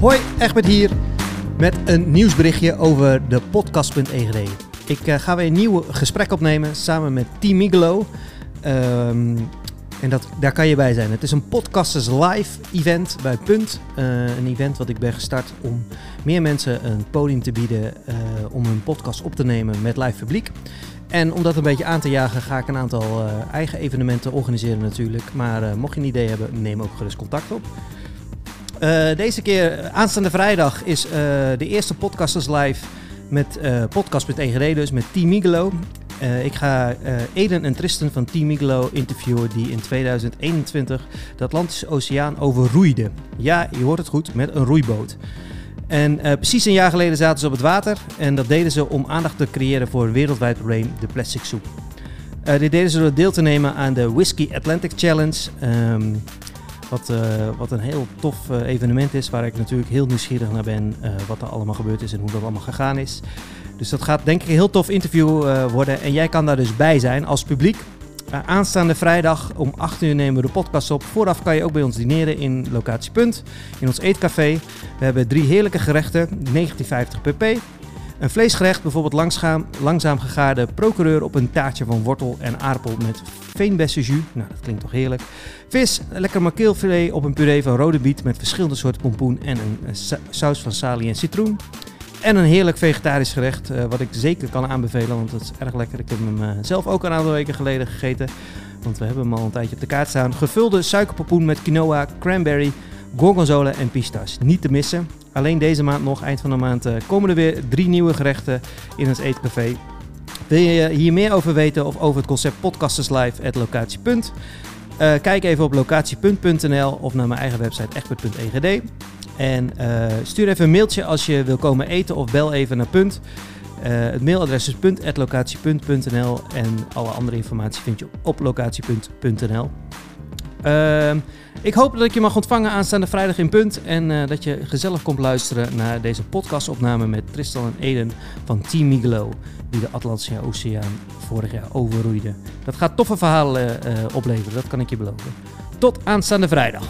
Hoi, Egbert hier met een nieuwsberichtje over de podcast.egd. Ik uh, ga weer een nieuw gesprek opnemen samen met Team Migelo. Um, en dat, daar kan je bij zijn. Het is een Podcasters Live event bij Punt. Uh, een event wat ik ben gestart om meer mensen een podium te bieden uh, om hun podcast op te nemen met live publiek. En om dat een beetje aan te jagen ga ik een aantal eigen evenementen organiseren natuurlijk. Maar mocht je een idee hebben, neem ook gerust contact op. deze keer, aanstaande vrijdag, is de eerste Podcasters Live met uh, podcast.egd, dus met Team Migelo. Ik ga Eden en Tristan van Team Migelo interviewen die in 2021 de Atlantische Oceaan overroeiden. Ja, je hoort het goed, met een roeiboot. En precies een jaar geleden zaten ze op het water en dat deden ze om aandacht te creëren voor het wereldwijd probleem, de plastic soep. dit deden ze door deel te nemen aan de Whiskey Atlantic Challenge. Um, wat, uh, wat een heel tof uh, evenement is, waar ik natuurlijk heel nieuwsgierig naar ben uh, wat er allemaal gebeurd is en hoe dat allemaal gegaan is. Dus dat gaat denk ik een heel tof interview worden en jij kan daar dus bij zijn als publiek. aanstaande vrijdag om 8 uur nemen we de podcast op. Vooraf kan je ook bij ons dineren in Locatie Punt, in ons eetcafé. We hebben drie heerlijke gerechten, 19,50 pp. Een vleesgerecht, bijvoorbeeld langzaam, langzaam gegaarde procureur op een taartje van wortel en aardappel met veenbessenjus. Nou, dat klinkt toch heerlijk. Vis, lekker makeelfilet op een puree van rode biet met verschillende soorten pompoen en een saus van salie en citroen. En een heerlijk vegetarisch gerecht, uh, wat ik zeker kan aanbevelen, want het is erg lekker. Ik heb hem uh, zelf ook een aantal weken geleden gegeten, want we hebben hem al een tijdje op de kaart staan. Gevulde suikerpompoen met quinoa, cranberry, gorgonzola en pistache. Niet te missen. Alleen deze maand nog, eind van de maand, komen er weer drie nieuwe gerechten in ons eetcafé. Wil je hier meer over weten of over het concept Podcasters Live at Locatie.? Uh, kijk even op locatiepunt.nl of naar mijn eigen website echtpunt.egd. En uh, stuur even een mailtje als je wil komen eten of bel even naar Punt. Uh, het mailadres is punt.locatiepunt.nl en alle andere informatie vind je op locatiepunt.nl. Uh, ik hoop dat ik je mag ontvangen aanstaande vrijdag in Punt. En uh, dat je gezellig komt luisteren naar deze podcastopname met Tristan en Eden van Team Migelo. Die de Atlantische Oceaan vorig jaar overroeide. Dat gaat toffe verhalen uh, opleveren, dat kan ik je beloven. Tot aanstaande vrijdag.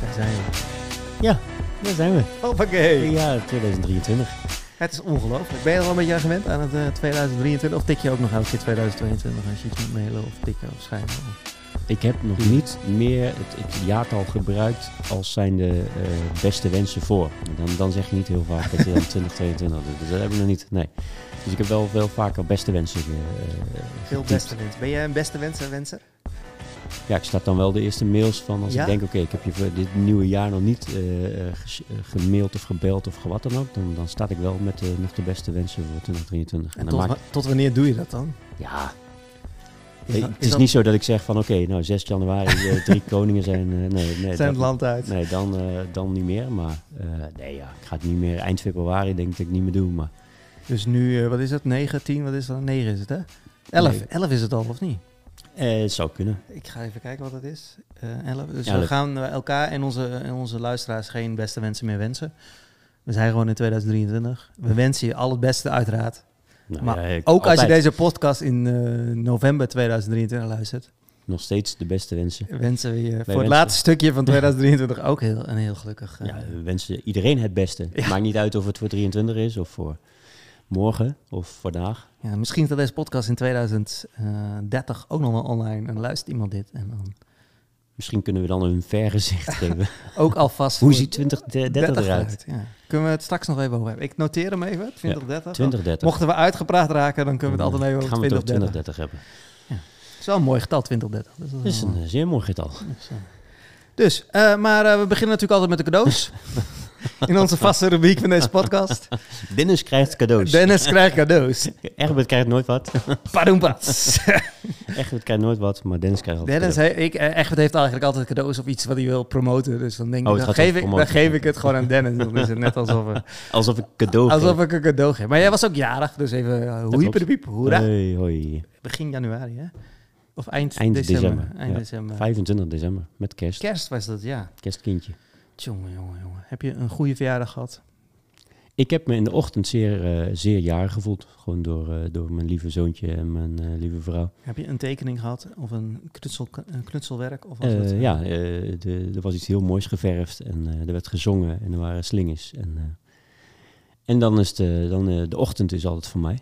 Daar zijn we. Ja, daar zijn we. Hoppakee. Ja, 2023. Het is ongelooflijk. Ben je er al een beetje aan gewend aan het uh, 2023? Of tik je ook nog elke keer 2022 als je iets moet mailen of tikken of schrijven? Of... Ik heb nog niet meer het, het jaartal gebruikt als zijn de uh, beste wensen voor. Dan, dan zeg je niet heel vaak dat je dan 2022 doet. Dus dat heb ik nog niet. Nee. Dus ik heb wel veel vaker beste wensen. Uh, veel beste wensen. Ben jij een beste wensen wenser? Ja, ik start dan wel de eerste mails van als ik denk, oké, ik heb je voor dit nieuwe jaar nog niet uh, gemaild of gebeld of wat dan ook. Dan, dan start ik wel met uh, nog de beste wensen voor 2023. En, en tot, maak... tot, wanneer doe je dat dan? Ja. Is dat, het is, dat... niet zo dat ik zeg van oké, nou 6 januari drie koningen zijn. nee, nee, zijn dat, het land uit. Nee, dan, dan niet meer. Maar nee, ja, ik ga het niet meer. Eind februari denk ik dat ik niet meer doe. Maar... Dus nu, wat is het? 9, 10, wat is dat? 9 is het hè? 11, nee. 11 is het al of niet? Uh, het zou kunnen. Ik ga even kijken wat het is. Uh, 11. Dus ja, we gaan elkaar en onze, en onze luisteraars geen beste wensen meer wensen. We zijn gewoon in 2023. We wensen je al het beste uiteraard. Nou, maar ja, ook altijd. als je deze podcast in uh, november 2023 luistert. Nog steeds de beste wensen. Wensen we je voor wensen. het laatste stukje van 2023 ook heel, een heel gelukkig... ja, we wensen iedereen het beste. Ja. Maakt niet uit of het voor 23 is of voor morgen of vandaag. Ja, misschien dat deze podcast in 2030 ook nog wel online en luistert iemand dit en dan... Misschien kunnen we dan een vergezicht geven. ook alvast. Hoe ziet 2030 eruit? Ja. Kunnen we het straks nog even over hebben? Ik noteer hem even, 2030. Ja, 2030. Mochten we uitgepraat raken, dan kunnen we het altijd even over Gaan we 2030. 2030 hebben. Ja. Het is wel een mooi getal, 2030. Dat is, dat is een, zeer mooi getal. Dus, uh, maar uh, we beginnen natuurlijk altijd met de cadeaus. In onze vaste rubriek van deze podcast. Dennis krijgt cadeaus. Dennis krijgt cadeaus. Egbert krijgt nooit wat. Padoempas. Egbert krijgt nooit wat, maar Dennis krijgt altijd Dennis, he, ik, Egbert heeft eigenlijk altijd cadeaus of iets wat hij wil promoten. Dus dan denk ik, oh, dan, geef ik dan geef ik het gewoon aan Dennis. Dan is het net alsof, we, alsof ik cadeau Alsof geef. ik een cadeau geef. Maar jij was ook jarig, dus even hoeiepen de piep. Hoera. Hoi, hoi. Begin januari, hè? Of eind, Eind december. december, Eind ja. december. 25 december, met kerst. Kerst was dat, ja. Kerstkindje. Jongen, jongen, jongen. Heb je een goede verjaardag gehad? Ik heb me in de ochtend zeer, eh, zeer jarig gevoeld. Gewoon door, eh, door mijn lieve zoontje en mijn eh, lieve vrouw. Heb je een tekening gehad of een, knutsel, een knutselwerk? Of was het, ja, de, er was iets heel moois geverfd en er werd gezongen en er waren slingers. En, en dan is de, dan, de ochtend is altijd voor mij.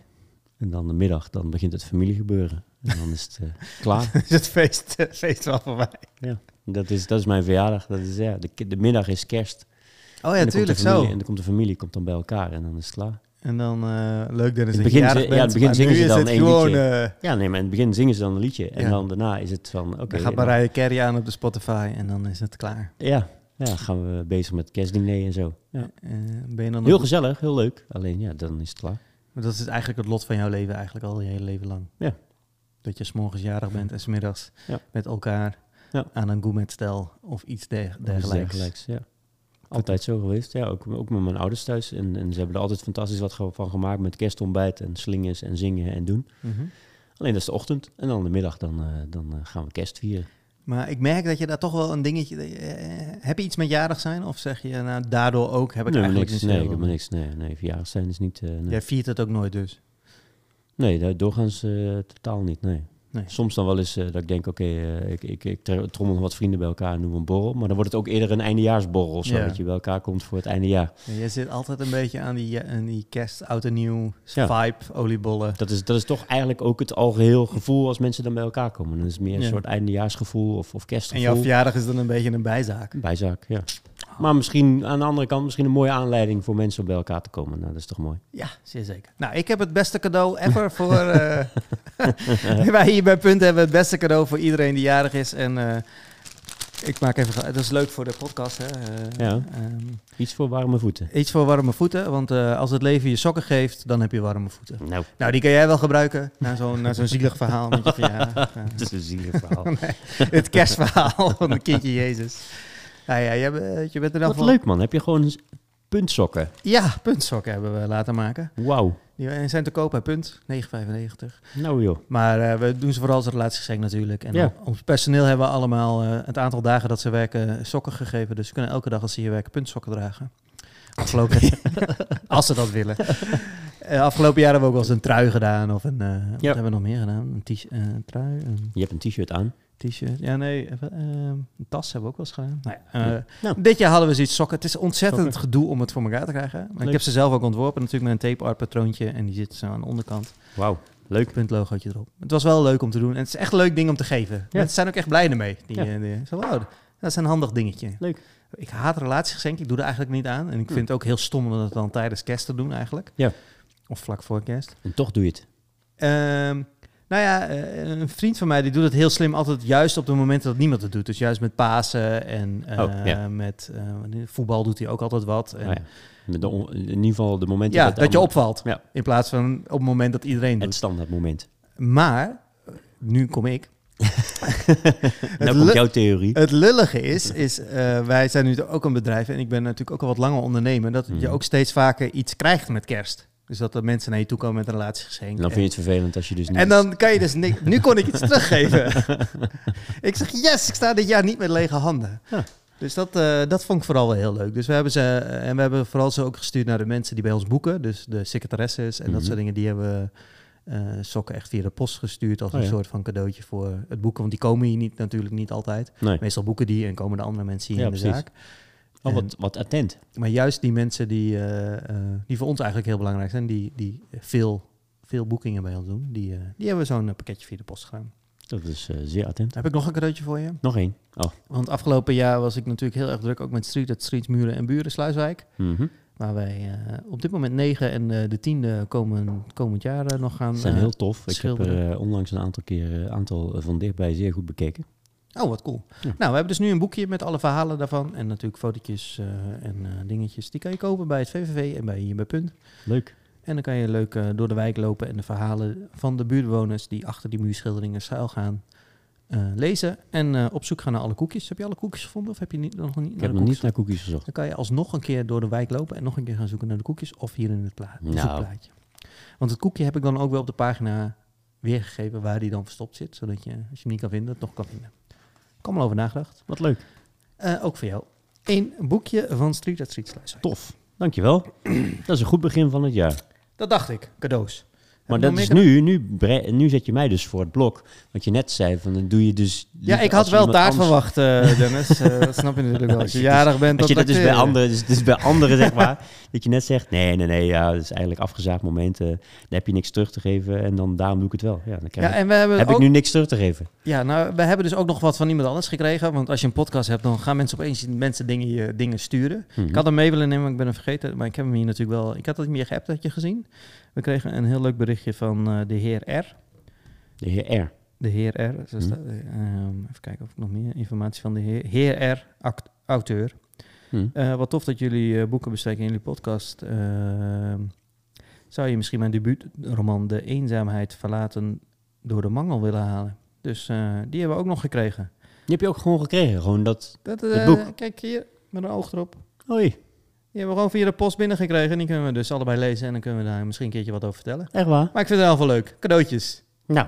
En dan de middag, dan begint het familiegebeuren. En dan is het klaar. is het feest, feest wel voorbij? Dat is, dat is mijn verjaardag. Dat is, ja, de, de middag is kerst. Oh ja, dan tuurlijk, familie, zo. En dan komt de familie komt dan bij elkaar en dan is het klaar. En dan, eh, leuk Dennis, In het begin ja, in het begin zingen ze dan één gewoon, liedje. eh, Ja, nee, maar in het begin zingen ze dan een liedje. En Ja. dan daarna is het van, oké. dan gaat dan- Mariah Carey aan op de Spotify en dan is het klaar. ja, ja, gaan we bezig met kerstdiner en zo. Ja. Eh, ben je dan Heel gezellig, heel leuk. Alleen ja, dan is het klaar. Maar dat is eigenlijk het lot van jouw leven eigenlijk al je hele leven lang. Ja. Dat je s'morgens jarig bent en smiddags Ja. met elkaar Ja. aan een gourmetstel of iets der- dergelijks. dergelijks, ja. Altijd zo geweest. Ja, ook, ook met mijn ouders thuis. En, en ze hebben er altijd fantastisch wat van gemaakt met kerstontbijt en slingers en zingen en doen. Mhm. Alleen dat is de ochtend. En dan de middag, dan, eh, dan eh, gaan we kerst vieren. Maar ik merk dat je daar toch wel een dingetje... eh, heb je iets met jarig zijn? Of zeg je, nou, daardoor ook heb ik nee, eigenlijk niks, nee, ik heb niks. Nee, nee, verjaardag zijn is niet... nee. Jij viert het ook nooit dus? nee, daar- doorgaans totaal niet, nee. Nee. Soms dan wel eens eh, dat ik denk, oké, eh, ik, ik, ik trommel wat vrienden bij elkaar en we een borrel. Maar dan wordt het ook eerder een eindejaarsborrel of zo. Ja. Dat je bij elkaar komt voor het eindejaar. Ja, jij zit altijd een beetje aan die, aan die kerst, oud en nieuw, Ja. vibe, oliebollen. Dat is, dat is toch eigenlijk ook het algeheel gevoel als mensen dan bij elkaar komen. Dan is het meer een soort eindejaarsgevoel of, of En kerstgevoel. jouw verjaardag is dan een beetje een bijzaak. Bijzaak, ja. Maar misschien aan de andere kant misschien een mooie aanleiding voor mensen om bij elkaar te komen. Nou, dat is toch mooi. Ja, zeer zeker. Nou, ik heb het beste cadeau ever voor... eh, wij hier bij Punt hebben het beste cadeau voor iedereen die jarig is. En eh, ik maak even... Dat is leuk voor de podcast, hè. Eh, Ja. ehm, Iets voor warme voeten. iets voor warme voeten, want als het leven je sokken geeft, dan heb je warme voeten. Nou, Nou, die kan jij wel gebruiken, na zo'n na zo'n zielig verhaal met je verjaardag. Dat is een zielig verhaal. Het kerstverhaal van het kindje Jezus. Nou ja, je, bent- je bent er dan Wat leuk man, heb je gewoon puntsokken. Ja, puntsokken hebben we laten maken. Wauw. Die zijn te koop bij Punt, 9,95. Nou joh. Maar eh, we doen ze vooral als relatiegeschenk natuurlijk. En Ja. ons personeel hebben we allemaal eh, het aantal dagen dat ze werken sokken gegeven. Dus ze kunnen elke dag als ze hier werken puntsokken dragen. Afgelopen, als ze dat willen. Eh, afgelopen jaar hebben we ook wel eens een trui gedaan. Of een, eh, wat hebben we nog meer gedaan? Een, eh, een trui, een Je hebt een t-shirt aan. T-shirt. Ja, nee, eh, een tas hebben we ook wel eens gedaan. Nou ja, eh, Ja. Nou. Dit jaar hadden we zoiets sokken. Het is ontzettend Sokken. gedoe om het voor elkaar te krijgen. Maar ik heb ze zelf ook ontworpen. Natuurlijk met een tape art patroontje. En die zit zo aan de onderkant. Wauw. Leuk. puntlogootje erop. Het was wel leuk om te doen. En het is echt een leuk ding om te geven. Mensen zijn ook echt blij ermee. Die, Ja. eh, die, zo, wow, dat is een handig dingetje. Leuk. Ik haat relatiegeschenken. Ik doe er eigenlijk niet aan. En ik vind het ook heel stom om dat dan tijdens kerst te doen eigenlijk. Ja. Of vlak voor kerst. En toch doe je het. Ehm, nou ja, eh, een vriend van mij die doet het heel slim altijd juist op de momenten dat niemand het doet. Dus juist met Pasen en eh, Oh, ja. met eh, voetbal doet hij ook altijd wat. En, ja. Met de on- in ieder geval de momenten ja, het dat je opvalt. Ja. In plaats van op het moment dat iedereen Het doet. standaard moment. Maar, nu kom ik. nou komt jouw theorie. Het lullige is, is wij zijn nu ook een bedrijf en ik ben natuurlijk ook al wat langer ondernemer, dat je Mhm. ook steeds vaker iets krijgt met kerst. Dus dat er mensen naar je toe komen met een relatiegeschenk. En dan vind je het vervelend als je dus niet... En dan kan je dus niks. Nu kon ik iets teruggeven. ik zeg yes, ik sta dit jaar niet met lege handen. Ja. Dus dat, eh, dat vond ik vooral wel heel leuk. Dus we hebben ze en we hebben vooral ze ook gestuurd naar de mensen die bij ons boeken, dus de secretaresses en dat Mhm. soort dingen. Die hebben eh, sokken echt via de post gestuurd als Oh een ja. soort van cadeautje voor het boeken, want die komen hier niet natuurlijk niet altijd. Nee. Meestal boeken die en komen de andere mensen hier Ja, in de precies. zaak. Oh, wat, wat attent. maar juist die mensen die, eh, eh, die voor ons eigenlijk heel belangrijk zijn, die, die veel, veel boekingen bij ons doen, die, eh, die hebben we zo'n pakketje via de post gedaan. Dat is zeer attent. Heb ik nog een cadeautje voor je? Nog één. Oh. Want afgelopen jaar was ik natuurlijk heel erg druk, ook met Street, het Streets, Muren en Buren, Sluiswijk. Mhm. Waar wij op dit moment 9 en de tiende komen, komend jaar nog gaan. Ze zijn heel tof. Ik heb er onlangs een aantal keer een aantal van dichtbij zeer goed bekeken. Oh, wat cool. Ja. Nou, we hebben dus nu een boekje met alle verhalen daarvan. En natuurlijk fotootjes eh, en eh, dingetjes. Die kan je kopen bij het VVV en bij hier bij Punt. Leuk. En dan kan je leuk eh, door de wijk lopen en de verhalen van de buurtbewoners die achter die muurschilderingen schuil gaan lezen. En eh, op zoek gaan naar alle koekjes. Heb je alle koekjes gevonden of heb je niet, nog niet Ik heb nog niet naar koekjes gezocht. Dan kan je alsnog een keer door de wijk lopen en nog een keer gaan zoeken naar de koekjes. Of hier in het pla- Nou. zoekplaatje. Want het koekje heb ik dan ook wel op de pagina weergegeven waar die dan verstopt zit. Zodat je, als je hem niet kan vinden, het nog kan vinden. Kom al over nagedacht. Wat leuk. Eh, ook voor jou. Een boekje van Street at Street. Tof. Dankjewel. dat is een goed begin van het jaar. Dat dacht ik. Cadeaus. Maar dat is nu, nu, nu zet je mij dus voor het blok. Wat je net zei, van dan doe je dus... Ja, ik had wel taart verwacht, eh, Dennis. Eh, dat snap je natuurlijk wel. Als je jarig bent, Als je dat dus bij anderen, dus, dus bij anderen zeg maar, dat je net zegt, nee, nee, nee, ja, dat is eigenlijk afgezaagd moment. eh, dan heb je niks terug te geven en dan daarom doe ik het wel. Ja, dan Ja, en we hebben heb ook, ik nu niks terug te geven. ja, nou, we hebben dus ook nog wat van iemand anders gekregen. Want als je een podcast hebt, dan gaan mensen opeens mensen dingen, je dingen sturen. Mhm. Ik had hem mee willen nemen, maar ik ben hem vergeten. Maar ik heb hem hier natuurlijk wel. Ik had het meer geappt, had je gezien. We kregen een heel leuk berichtje van eh, de heer R. De heer R. De heer R. Zo staat, eh, ehm, even kijken of ik nog meer informatie van de heer, heer R, act- auteur. Hm. Eh, wat tof dat jullie eh, boeken bespreken in jullie podcast. Ehm, zou je misschien mijn debuutroman De Eenzaamheid Verlaten door de Mangel willen halen? Dus die hebben we ook nog gekregen. Die heb je ook gewoon gekregen, gewoon dat... Dat, Het boek. Kijk hier, met een oog erop. Oei, Die hebben we gewoon via de post binnengekregen. En die kunnen we dus allebei lezen. En dan kunnen we daar misschien een keertje wat over vertellen. echt waar? Maar ik vind het wel wel leuk. Cadeautjes. Nou,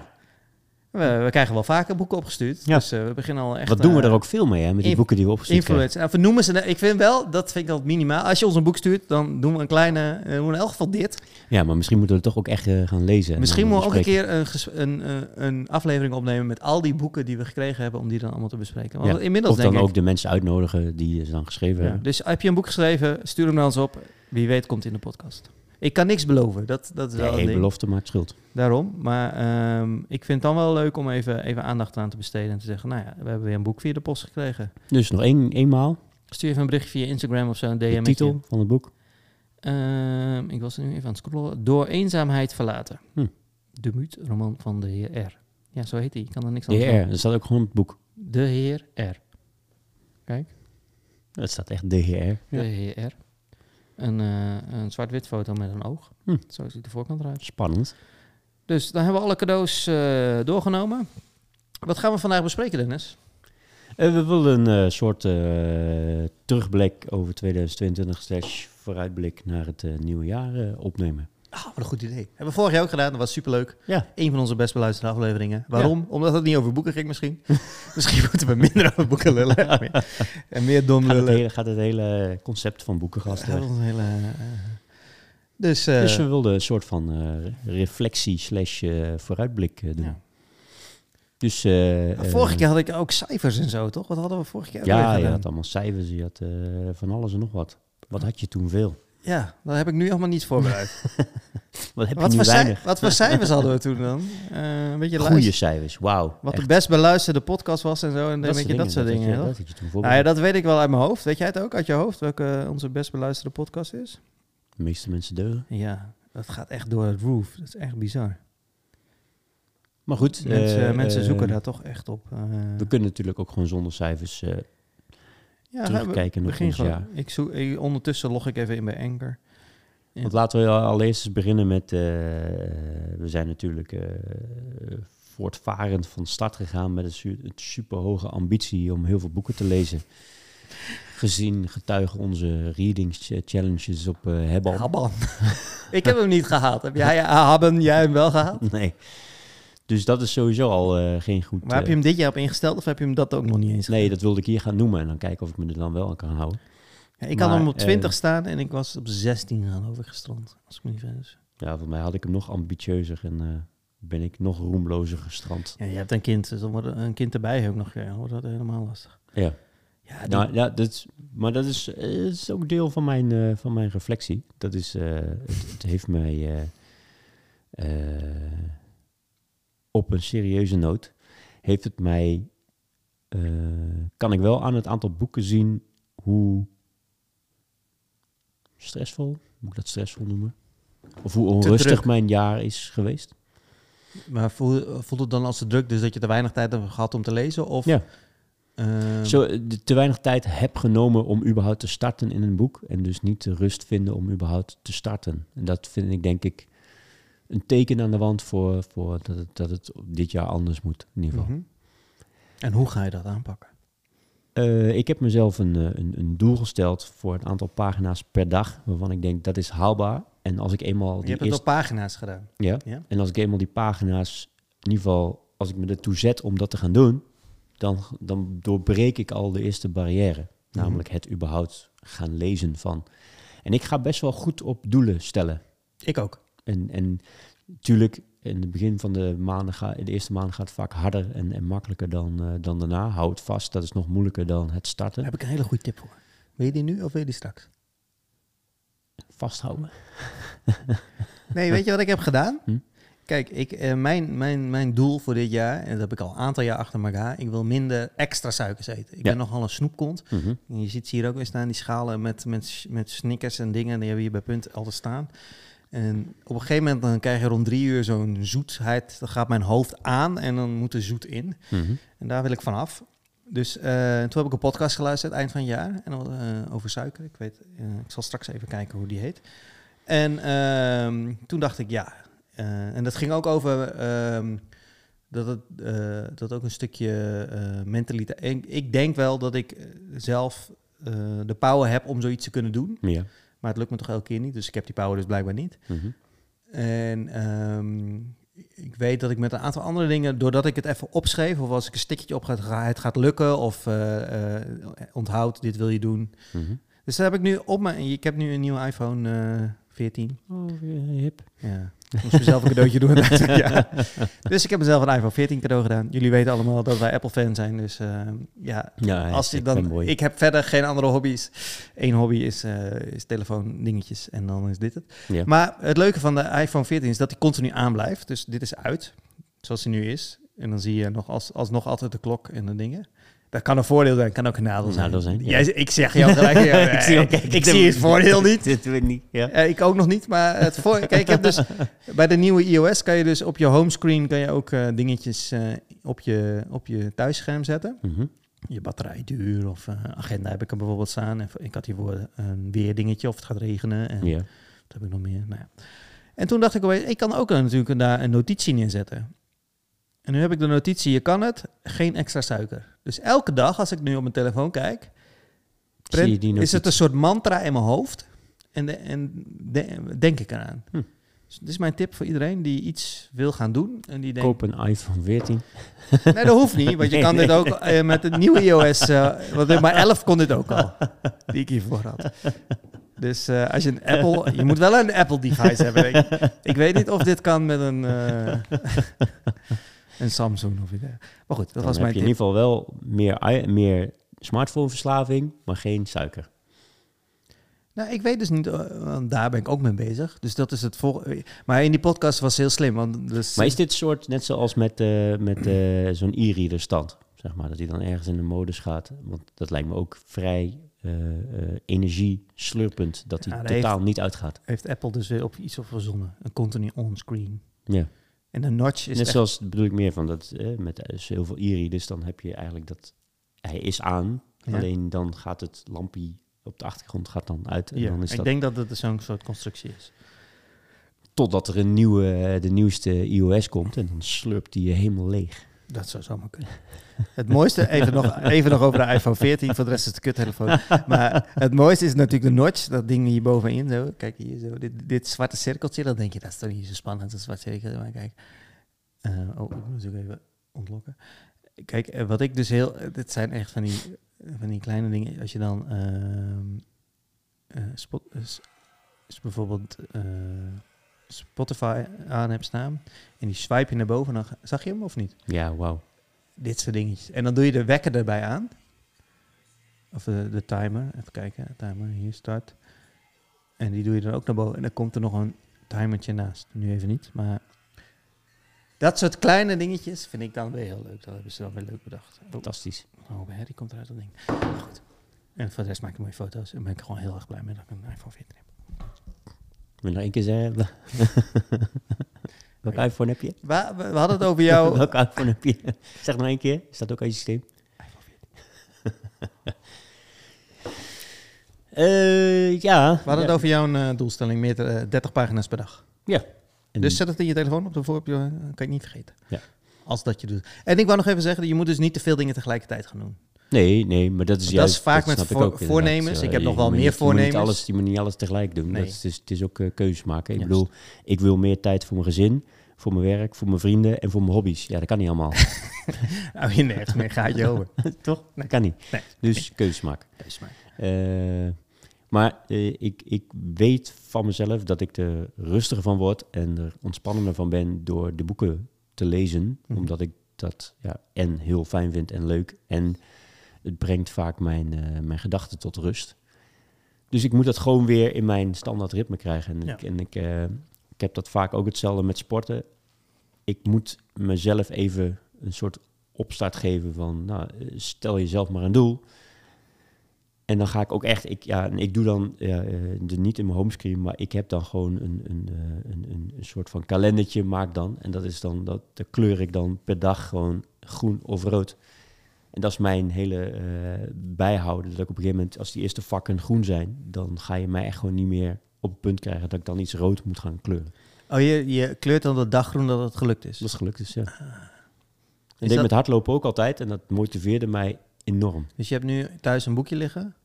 We, we krijgen wel vaker boeken opgestuurd. Ja. Dus eh, we beginnen al echt... wat doen we eh, er ook veel mee, hè, met die boeken die we opgestuurd krijgen. Influence. Nou, noemen ze, ik vind wel, dat vind ik altijd minimaal. Als je ons een boek stuurt, dan doen we een kleine, eh, doen we in elk geval dit. Ja, maar misschien moeten we het toch ook echt eh, gaan lezen. en Misschien moeten we ook een keer een, een, eh, een aflevering opnemen met al die boeken die we gekregen hebben, om die dan allemaal te bespreken. Want Ja, inmiddels Of dan denk ook ik... de mensen uitnodigen die ze dan geschreven Ja, hebben. dus heb je een boek geschreven, stuur hem naar ons op. Wie weet komt in de podcast. Ik kan niks beloven, dat, dat is wel een Nee, belofte maakt schuld. Daarom. Maar ehm, ik vind het dan wel leuk om even, even aandacht aan te besteden en te zeggen, nou ja, we hebben weer een boek via de post gekregen. Dus nog één, eenmaal, Stuur even een berichtje via Instagram of zo, een DM. de titel van het boek. Ehm, ik was er nu even aan het scrollen. Door eenzaamheid verlaten. Hm. De roman van de heer R. Ja, zo heet hij. Ik kan er niks De aan heer R, er staat ook gewoon het boek. De heer R. Het staat echt de heer R. De heer R. Een, eh, een zwart-wit foto met een oog. Hm. Zo ziet de voorkant eruit. Spannend. Dus dan hebben we alle cadeaus eh, doorgenomen. Wat gaan we vandaag bespreken, Dennis? Eh, we wilden een soort terugblik over 2022 slash vooruitblik naar het nieuwe jaar opnemen. Ah, wat een goed idee. Hebben we vorig jaar ook gedaan. Dat was superleuk. Ja. Een van onze best beluisterde afleveringen. Waarom? Omdat het niet over boeken ging misschien. misschien moeten we minder over boeken lullen. en meer dom Gaat het, lullen. hele, gaat het hele concept van boekengast Ja, weg. dat was een hele... eh, dus... eh, Dus we wilden een soort van eh, reflectie slash vooruitblik doen. ja. Dus, vorige keer had ik ook cijfers en zo, toch? Wat hadden we vorige keer Ja, je had allemaal cijfers, je had van alles en nog wat. Wat had je toen veel? Ja, dat heb ik nu allemaal niet voorbereid. Wat heb wat, je voor nu weinig? wat voor cijfers hadden we toen dan? Eh, een beetje Goede luister- cijfers, wauw. Wat Echt, de best beluisterde podcast was en zo. En dat een beetje dat soort je- dingen. Dat je toen Nou voorbereid. ja, dat weet ik wel uit mijn hoofd. Weet jij het ook uit je hoofd? Welke onze best beluisterde podcast is? De meeste mensen deugen. Ja, dat gaat echt door het roof. Dat is echt bizar. Maar goed. Mensen, eh, mensen eh, zoeken daar toch echt op. eh. We kunnen natuurlijk ook gewoon zonder cijfers eh, ja, terugkijken ons gewoon. jaar. Ik zoek, ik- ondertussen log ik even in bij Anchor. Ja. Want laten we allereerst eens beginnen met... eh, we zijn natuurlijk eh, voortvarend van start gegaan met een, su een superhoge ambitie om heel veel boeken te lezen. Gezien getuigen onze reading ch- challenges op eh Hebban. Habban. ik heb hem niet gehaald. Heb jij Habben, jij hem wel gehaald? Nee. Dus dat is sowieso al eh, geen goed... Maar heb je eh, hem dit jaar op ingesteld of heb je hem dat ook nog niet eens Nee, dat wilde ik hier gaan noemen en dan kijken of ik me er dan wel aan kan houden. Ja, ik had hem op 20 eh, staan en ik was op 16 geloof ik gestrand. Als ik me niet vergis. Ja, voor mij had ik hem nog ambitieuzer en ben ik nog roemlozer gestrand. Ja, je hebt een kind, dus dan wordt een kind erbij ook nog. Ja, dan wordt dat helemaal lastig. Ja, Ja, die- nou, ja dat is, maar dat is, is ook deel van mijn, van mijn reflectie. Dat is, het, het heeft mij op een serieuze noot, heeft het mij, eh, kan ik wel aan het aantal boeken zien hoe stressvol, moet ik dat stressvol noemen? Of hoe onrustig mijn jaar is geweest. Maar voel, voelt het dan als te druk, dus dat je te weinig tijd hebt gehad om te lezen? Of, Ja. ehm, Zo de- te weinig tijd heb genomen om überhaupt te starten in een boek. En dus niet de rust vinden om überhaupt te starten. En dat vind ik denk ik een teken aan de wand voor, voor dat, het, dat het dit jaar anders moet. In ieder geval. mhm. En hoe ga je dat aanpakken? Eh, ik heb mezelf een, eh, een, een doel gesteld voor het aantal pagina's per dag. Waarvan ik denk dat is haalbaar. En als ik eenmaal Je die hebt het eerste, op pagina's gedaan. ja, Ja. en als ik eenmaal die pagina's in ieder geval, als ik me ertoe zet om dat te gaan doen, dan, dan doorbreek ik al de eerste barrière. Namelijk het überhaupt gaan lezen van. En ik ga best wel goed op doelen stellen. Ik ook. En, en natuurlijk, in het begin van de maanden, ga, de eerste maanden gaat het vaak harder en, en makkelijker dan, eh, dan daarna. Hou het vast, dat is nog moeilijker dan het starten. Daar heb ik een hele goede tip voor. Wil je die nu of wil je die straks? Vasthouden. Nee, weet je wat ik heb gedaan? Hm? Kijk, ik, eh, mijn, mijn, mijn doel voor dit jaar, en dat heb ik al een aantal jaar achter elkaar, ik wil minder extra suikers eten. Ik Ja. ben nogal een snoepkont. Mhm. En je ziet ze hier ook weer staan, die schalen met, met, met snickers en dingen, die hebben hier bij Punt altijd staan. En op een gegeven moment dan krijg je rond drie uur zo'n zoetheid, dan gaat mijn hoofd aan en dan moet er zoet in. Mhm. En daar wil ik vanaf. Dus eh, toen heb ik een podcast geluisterd eind van het jaar en, eh, over suiker. Ik weet, eh, ik zal straks even kijken hoe die heet. En ehm, toen dacht ik, ja. en dat ging ook over ehm, dat het dat ook een stukje mentaliteit. Ik, ik denk wel dat ik zelf de power heb om zoiets te kunnen doen. Ja. Maar het lukt me toch elke keer niet. Dus ik heb die power dus blijkbaar niet. Mhm. En ehm, ik weet dat ik met een aantal andere dingen, doordat ik het even opschreef, of als ik een stikje op ga, het gaat lukken, of eh, eh, onthoud, dit wil je doen. Mhm. Dus dat heb ik nu op mijn, ik heb nu een nieuwe iPhone eh 14. Oh, weer hip. Ja. Ik moest mezelf een cadeautje doen. ja. Dus ik heb mezelf een iPhone 14 cadeau gedaan. Jullie weten allemaal dat wij Apple-fan zijn. Dus eh, ja, Ja, als ik dan, ik heb verder geen andere hobby's. Eén hobby is, eh is telefoon dingetjes en dan is dit het. Ja. Maar het leuke van de iPhone 14 is dat die continu aanblijft. Dus dit is uit, zoals hij nu is. En dan zie je nog als, alsnog altijd de klok en de dingen. Dat kan een voordeel zijn, kan ook een nadeel zijn. Nadeel zijn, ja. Jij, ik zeg jou gelijk. ja, Ik zie ook- ik, ik- ik zie het voordeel niet. Dit weet ik niet. Ja. Eh, ik ook nog niet, maar het voor, kijk, ik heb dus bij de nieuwe iOS kan je dus op je homescreen kan je ook eh, dingetjes eh, op, je, op je thuisscherm zetten. Mhm. Je batterijduur of eh, agenda heb ik er bijvoorbeeld staan. En ik had hiervoor een weerdingetje of het gaat regenen. En Ja. wat heb ik nog meer? Nou ja. En toen dacht ik, opeens, ik kan ook natuurlijk daar een notitie neerzetten. En nu heb ik de notitie, je kan het, geen extra suiker. Dus elke dag als ik nu op mijn telefoon kijk, is het een soort mantra in mijn hoofd. En, de, en de- denk ik eraan. Hm. Dus dit is mijn tip voor iedereen die iets wil gaan doen. En die denkt, Koop een iPhone 14. nee, dat hoeft niet. Want je Nee, kan dit ook eh, met het nieuwe iOS. eh want maar 11 kon dit ook al. Die ik hiervoor had. Dus eh, als je een Apple... Je moet wel een Apple device hebben. Ik, ik weet niet of dit kan met een... een Samsung of iets. Maar goed, dat Dan was heb mijn je in ieder geval wel meer, meer smartphoneverslaving, maar geen suiker. Nou, ik weet dus niet, eh, want daar ben ik ook mee bezig. Dus dat is het volgende. Maar in die podcast was heel slim. Want dus, Maar is dit soort, net zoals met, eh, met eh, zo'n e-reader stand, zeg maar, dat hij dan ergens in de modus gaat? Want dat lijkt me ook vrij eh eh energie slurpend, dat hij Ja, totaal niet uitgaat. heeft Apple dus weer op iets op verzonnen. Een continu on-screen. Ja. En een notch is Net zoals, bedoel ik meer van, dat eh, met eh, heel veel e-readers, dan heb je eigenlijk dat, hij is aan, Ja. alleen dan gaat het lampje op de achtergrond gaat dan uit. En Ja, dan is ik dat denk dat het zo'n soort constructie is. totdat er een nieuwe, eh, de nieuwste iOS komt en dan slurpt die je helemaal leeg. Dat zou zomaar kunnen. Het mooiste, even nog, even nog over de iPhone 14, voor de rest is het kuttelefoon. Maar het mooiste is natuurlijk de notch, dat ding hier bovenin zo. Kijk hier zo, dit, dit zwarte cirkeltje, dan denk je, dat is toch niet zo spannend, dat zwarte cirkeltje. Maar kijk, Eh, oh, ik moet ook even ontlokken. Kijk, eh, wat ik dus heel, eh, dit zijn echt van die, van die kleine dingen, als je dan eh, spot, is bijvoorbeeld Spotify aan hebt staan en die swipe je naar boven, dan zag je hem of niet? Ja, wauw. dit soort dingetjes. En dan doe je de wekker erbij aan. Of de, de timer. Even kijken. Timer, hier start. En die doe je dan ook naar boven. En dan komt er nog een timertje naast. Nu even niet, maar... Dat soort kleine dingetjes vind ik dan weer heel leuk. Dat hebben ze dan weer leuk bedacht. Oh, Fantastisch. oh die komt eruit dat ding. Goed. En voor de rest maak ik mooie foto's. En ben ik gewoon heel erg blij mee dat ik een iPhone 14 heb. Wil nog één keer zeggen? Welke iPhone heb je? We, we, we hadden het over jou... Welke iPhone heb je? Zeg nog één keer. Staat ook aan je systeem. Eh, ja. We hadden ja. het over jouw eh, doelstelling. Meer eh, 30 pagina's per dag. En- Dus zet het in je telefoon op de voorpje, kan je niet vergeten. Ja. Als dat je doet. En ik wou nog even zeggen, je moet dus niet te veel dingen tegelijkertijd gaan doen. Nee, nee, maar dat is juist... dat is vaak met ik voornemens. Ik heb je nog wel meer niet- je moet voornemens. Niet alles, je moet niet alles tegelijk doen. Nee. Dat is, dus, het is ook eh, keuzes maken. Ik bedoel, ik wil meer tijd voor mijn gezin. voor mijn werk, voor mijn vrienden en voor mijn hobby's. Ja, dat kan niet allemaal. Hou je nergens meer gaatje over. Toch? Dat kan niet. Nee. Dus keuzes maken. Wees maar. Eh, maar eh, ik, ik weet van mezelf dat ik er rustiger van word en er ontspannender van ben door de boeken te lezen. Mhm. Omdat ik dat ja, en heel fijn vind en leuk. En het brengt vaak mijn, eh, mijn gedachten tot rust. Dus ik moet dat gewoon weer in mijn standaard ritme krijgen. En, Ja. ik, en ik, eh, ik heb dat vaak ook hetzelfde met sporten. Ik moet mezelf even een soort opstart geven van, nou, stel jezelf maar een doel. En dan ga ik ook echt, ik, ja, en ik doe dan ja, eh, de, niet in mijn homescreen, maar ik heb dan gewoon een, een, een, een, een soort van kalendertje maak dan. En dat is dan, dat, dat kleur ik dan per dag gewoon groen of rood. En dat is mijn hele eh, bijhouden. Dat ik op een gegeven moment, als die eerste vakken groen zijn, dan ga je mij echt gewoon niet meer op het punt krijgen dat ik dan iets rood moet gaan kleuren. Oh, je, je kleurt dan de dag groen dat het gelukt is. Dat is gelukt, dus ja. Is Ik deed dat- met hardlopen ook altijd en dat motiveerde mij enorm. Dus je hebt nu thuis een boekje liggen.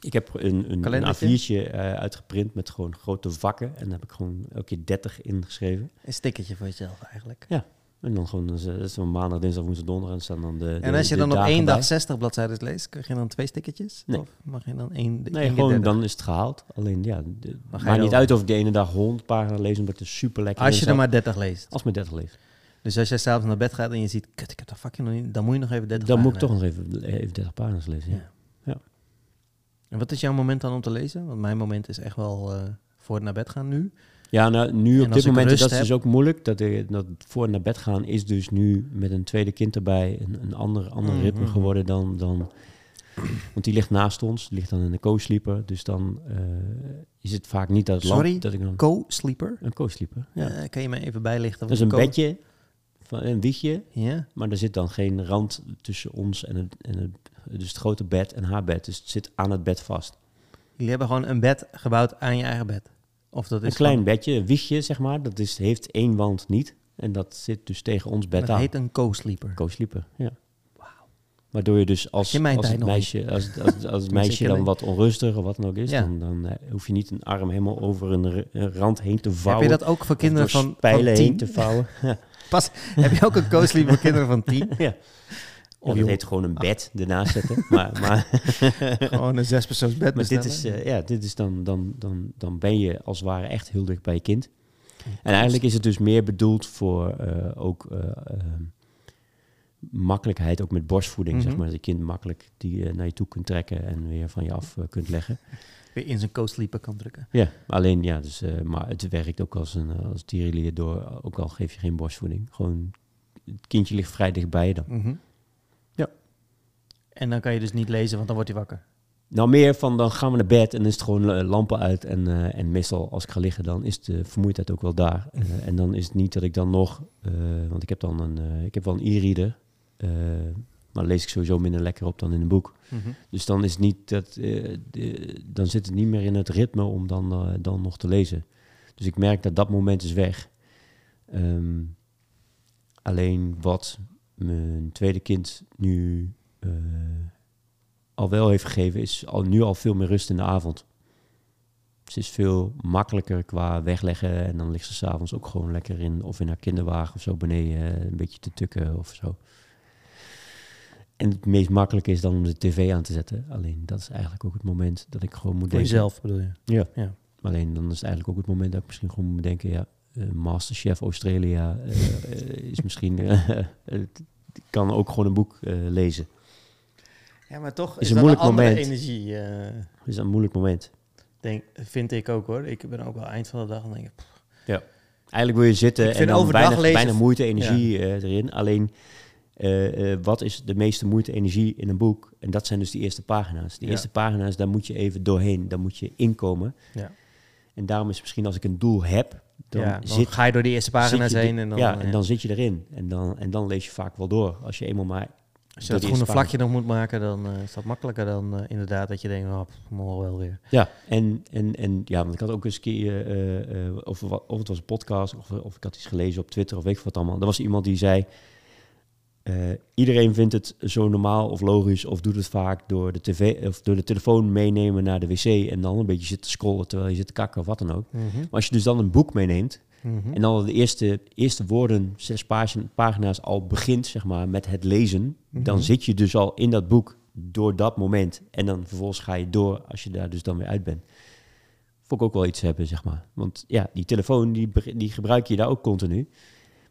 Ik heb een, een, een Kalendertje? A4'tje eh, uitgeprint met gewoon grote vakken. En daar heb ik gewoon elke keer 30 ingeschreven. Een stickertje voor jezelf eigenlijk. En dan gewoon, is, is dan maandag, dinsdag, woensdag, donderdag. En staan dan de, En als je dan op één bij. dag 60 bladzijden leest, krijg je dan twee stickertjes? Nee. Of mag je dan één? Nee, gewoon 30? dan is het gehaald. Alleen ja, de, maakt niet uit of ik de ene dag 100 pagina's lees, omdat het er super lekker Als je er zat. maar 30 leest. Als mijn 30 lees. Dus als jij s'avonds naar bed gaat en je ziet, kut, ik heb dat vakje nog niet, dan moet je nog even 30 Dan moet ik toch nog even, even 30 pagina's lezen. Ja. Ja. En wat is jouw moment dan om te lezen? Want mijn moment is echt wel eh, voor het naar bed gaan nu. Ja, nou, nu op dit moment, dat is heb- dus ook moeilijk. Dat, ik, dat voor naar bed gaan is dus nu met een tweede kind erbij een, een ander, ander Mhm. ritme geworden dan, dan... Want die ligt naast ons, die ligt dan in de co-sleeper. Dus dan eh, is het vaak niet dat lamp- Sorry? dat ik dan... Co-sleeper. Een co-sleeper, ja. Eh, kan je mij even bijlichten? dat is een bedje, van, een wiegje. Ja? Maar er zit dan geen rand tussen ons en het, en het... Dus het grote bed en haar bed. Dus het zit aan het bed vast. Jullie hebben gewoon een bed gebouwd aan je eigen bed? Of dat is Een klein bedje, een wiegje zeg maar. Dat is, heeft één wand niet. En dat zit dus tegen ons bed Dat aan. heet een co-sleeper. Co-sleeper, ja. Waardoor je dus als, je als het meisje, als, als, als meisje dan wat onrustig of wat dan ook is, Ja. dan, dan eh, hoef je niet een arm helemaal over een, rand heen te Heb vouwen. je dat ook voor kinderen van, van tien? te vouwen. Pas, heb je ook een co-sleeper voor kinderen van tien? ja. Of je dat heet gewoon een bed ernaast zetten. maar maar, gewoon een zespersoons bed maar dit is, eh, ja, dit is dan, dan, dan, dan ben je als het ware echt heel dicht bij je kind. En eigenlijk is het dus meer bedoeld voor eh, ook eh, ehm, makkelijkheid, ook met borstvoeding, zeg Mhm. maar. Dat je kind makkelijk die naar je toe kunt trekken en weer van je af kunt leggen. Weer in zijn co-sleeper kan drukken. Ja, alleen ja, dus, maar het werkt ook als een als dierenlier door, ook al geef je geen borstvoeding. Gewoon, het kindje ligt vrij dichtbij je dan. Ja. En dan kan je dus niet lezen, want dan wordt hij wakker. Nou, meer van dan gaan we naar bed en dan is het gewoon eh, lampen uit. En, eh, en meestal als ik ga liggen, dan is de vermoeidheid ook wel daar. Eh, en dan is het niet dat ik dan nog, want ik heb dan een, ik heb wel een e-reader. maar lees ik sowieso minder lekker op dan in een boek. Dus dan is het niet dat, de- dan zit het niet meer in het ritme om dan, dan nog te lezen. Dus ik merk dat dat moment is weg. Ehm, alleen wat mijn tweede kind nu eh, al wel heeft gegeven, is al, nu al veel meer rust in de avond. Ze is veel makkelijker qua wegleggen en dan ligt ze s'avonds ook gewoon lekker in of in haar kinderwagen of zo beneden eh, een beetje te tukken of zo. En het meest makkelijke is dan om de tv aan te zetten. Alleen dat is eigenlijk ook het moment dat ik gewoon moet Voor denken. jezelf bedoel je? Ja. Ja. Alleen dan is het eigenlijk ook het moment dat ik misschien gewoon moet bedenken, ja, eh, Masterchef Australia is misschien, kan ook gewoon een boek lezen. Ja, maar toch Is is, een dat moeilijk een andere moment. energie, eh, Dat is een moeilijk moment. denk, vind ik ook hoor. Ik ben ook wel eind van de dag en denk ik, pff, Eigenlijk wil je zitten Ik en dan weinig, lezen- weinig moeite, energie eh, erin. Alleen, eh, eh, wat is de meeste moeite, energie in een boek? En dat zijn dus die eerste pagina's. Die Ja. eerste pagina's, daar moet je even doorheen. Daar moet je inkomen. Ja. En daarom is misschien als ik een doel heb, dan, ja, dan zit, ga je door die eerste pagina's heen en dan, ja, en dan zit je erin. En dan, en dan lees je vaak wel door. Als je eenmaal maar... als je dat die groene vlakje nog moet maken, dan eh, is dat makkelijker dan eh, inderdaad dat je denkt, oh, pff, morgen wel weer. Ja, en, en, en ja, want ik had ook eens een keer, eh, of, of het was een podcast, of, of ik had iets gelezen op Twitter, of weet ik wat allemaal. Er was iemand die zei, iedereen vindt het zo normaal of logisch, of doet het vaak door de, tv, of door de telefoon meenemen naar de wc en dan een beetje zitten scrollen terwijl je zit te kakken of wat dan ook. Maar als je dus dan een boek meeneemt, Mhm. En dan de eerste, eerste woorden, zes pagina- pagina's al begint, zeg maar, met het lezen. Dan Mhm. zit je dus al in dat boek door dat moment. En dan vervolgens ga je door als je daar dus dan weer uit bent. Vond ik ook wel iets hebben, zeg maar. Want ja, die telefoon, die, die gebruik je daar ook continu.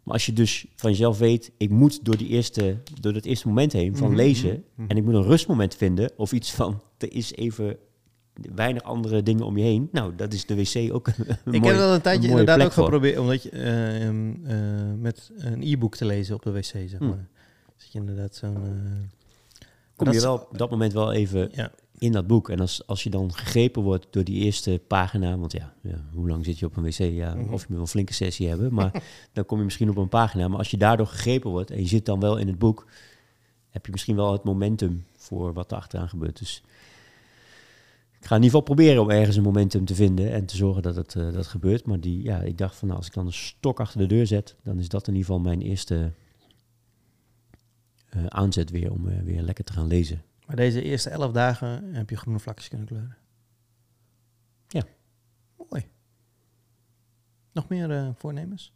Maar als je dus van jezelf weet, ik moet door, die eerste, door dat eerste moment heen van Mhm, lezen. En ik moet een rustmoment vinden. Of iets van, er is even weinig andere dingen om je heen. Nou, dat is de wc ook een, ik mooie- heb dat een tijdje inderdaad ook geprobeerd, omdat je eh, ehm, eh, met een e-book te lezen op de wc, zeg Hm. maar. Zit je inderdaad zo'n... eh, kom je wel op dat moment wel even ja. in dat boek. En als, als je dan gegrepen wordt door die eerste pagina, want ja, ja hoe lang zit je op een wc? Ja, Mhm. Of je moet wel een flinke sessie hebben, maar dan kom je misschien op een pagina. Maar als je daardoor gegrepen wordt en je zit dan wel in het boek, heb je misschien wel het momentum voor wat er achteraan gebeurt. Dus ik ga in ieder geval proberen om ergens een momentum te vinden en te zorgen dat het, eh, dat gebeurt. Maar die, ja, ik dacht van nou, als ik dan een stok achter de deur zet, dan is dat in ieder geval mijn eerste eh, aanzet weer om eh, weer lekker te gaan lezen. Maar deze eerste elf dagen heb je groene vlakjes kunnen kleuren. Ja. Mooi. Nog meer voornemens?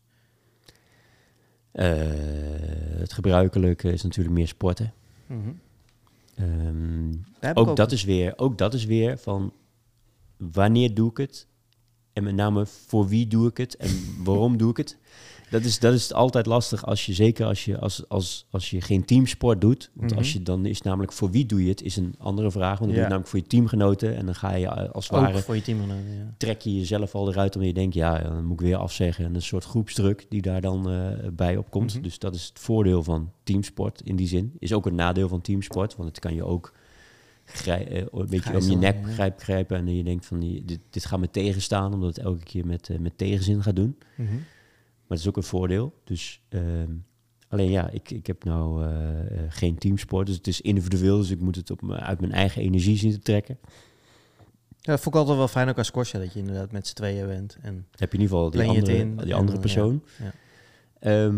Het gebruikelijke is natuurlijk meer sporten. Mhm. Ik ook, dat is weer, ook dat is weer van wanneer doe ik het? En met name voor wie doe ik het en waarom doe ik het? Dat is, dat is altijd lastig als je, zeker als je, als, als, als je geen teamsport doet. Want als Mhm. je dan is namelijk voor wie doe je het, is een andere vraag. Want dan doe je Ja. het namelijk voor je teamgenoten. En dan ga je eh, als het Ook ware voor je teamgenoten, ja. trek je jezelf al eruit omdat je denkt, ja, dan moet ik weer afzeggen. En een soort groepsdruk die daar dan eh, bij opkomt. Mhm. Dus dat is het voordeel van teamsport in die zin. Is ook een nadeel van teamsport, want het kan je ook grij- eh, een beetje om je nek ja. grijp, grijpen. En je denkt van, die- dit, dit gaat me tegenstaan, omdat het elke keer met, met tegenzin gaat doen. Mhm. Maar het is ook een voordeel. Dus ehm, alleen ja, ik, ik heb nou eh, eh, geen teamsport, dus het is individueel. Dus ik moet het op, me- uit mijn eigen energie zien te trekken. Ja, dat vond ik altijd wel fijn ook als squasher, dat je inderdaad met z'n tweeën bent. En heb je in ieder geval die andere, in. die andere persoon. Ja, ja.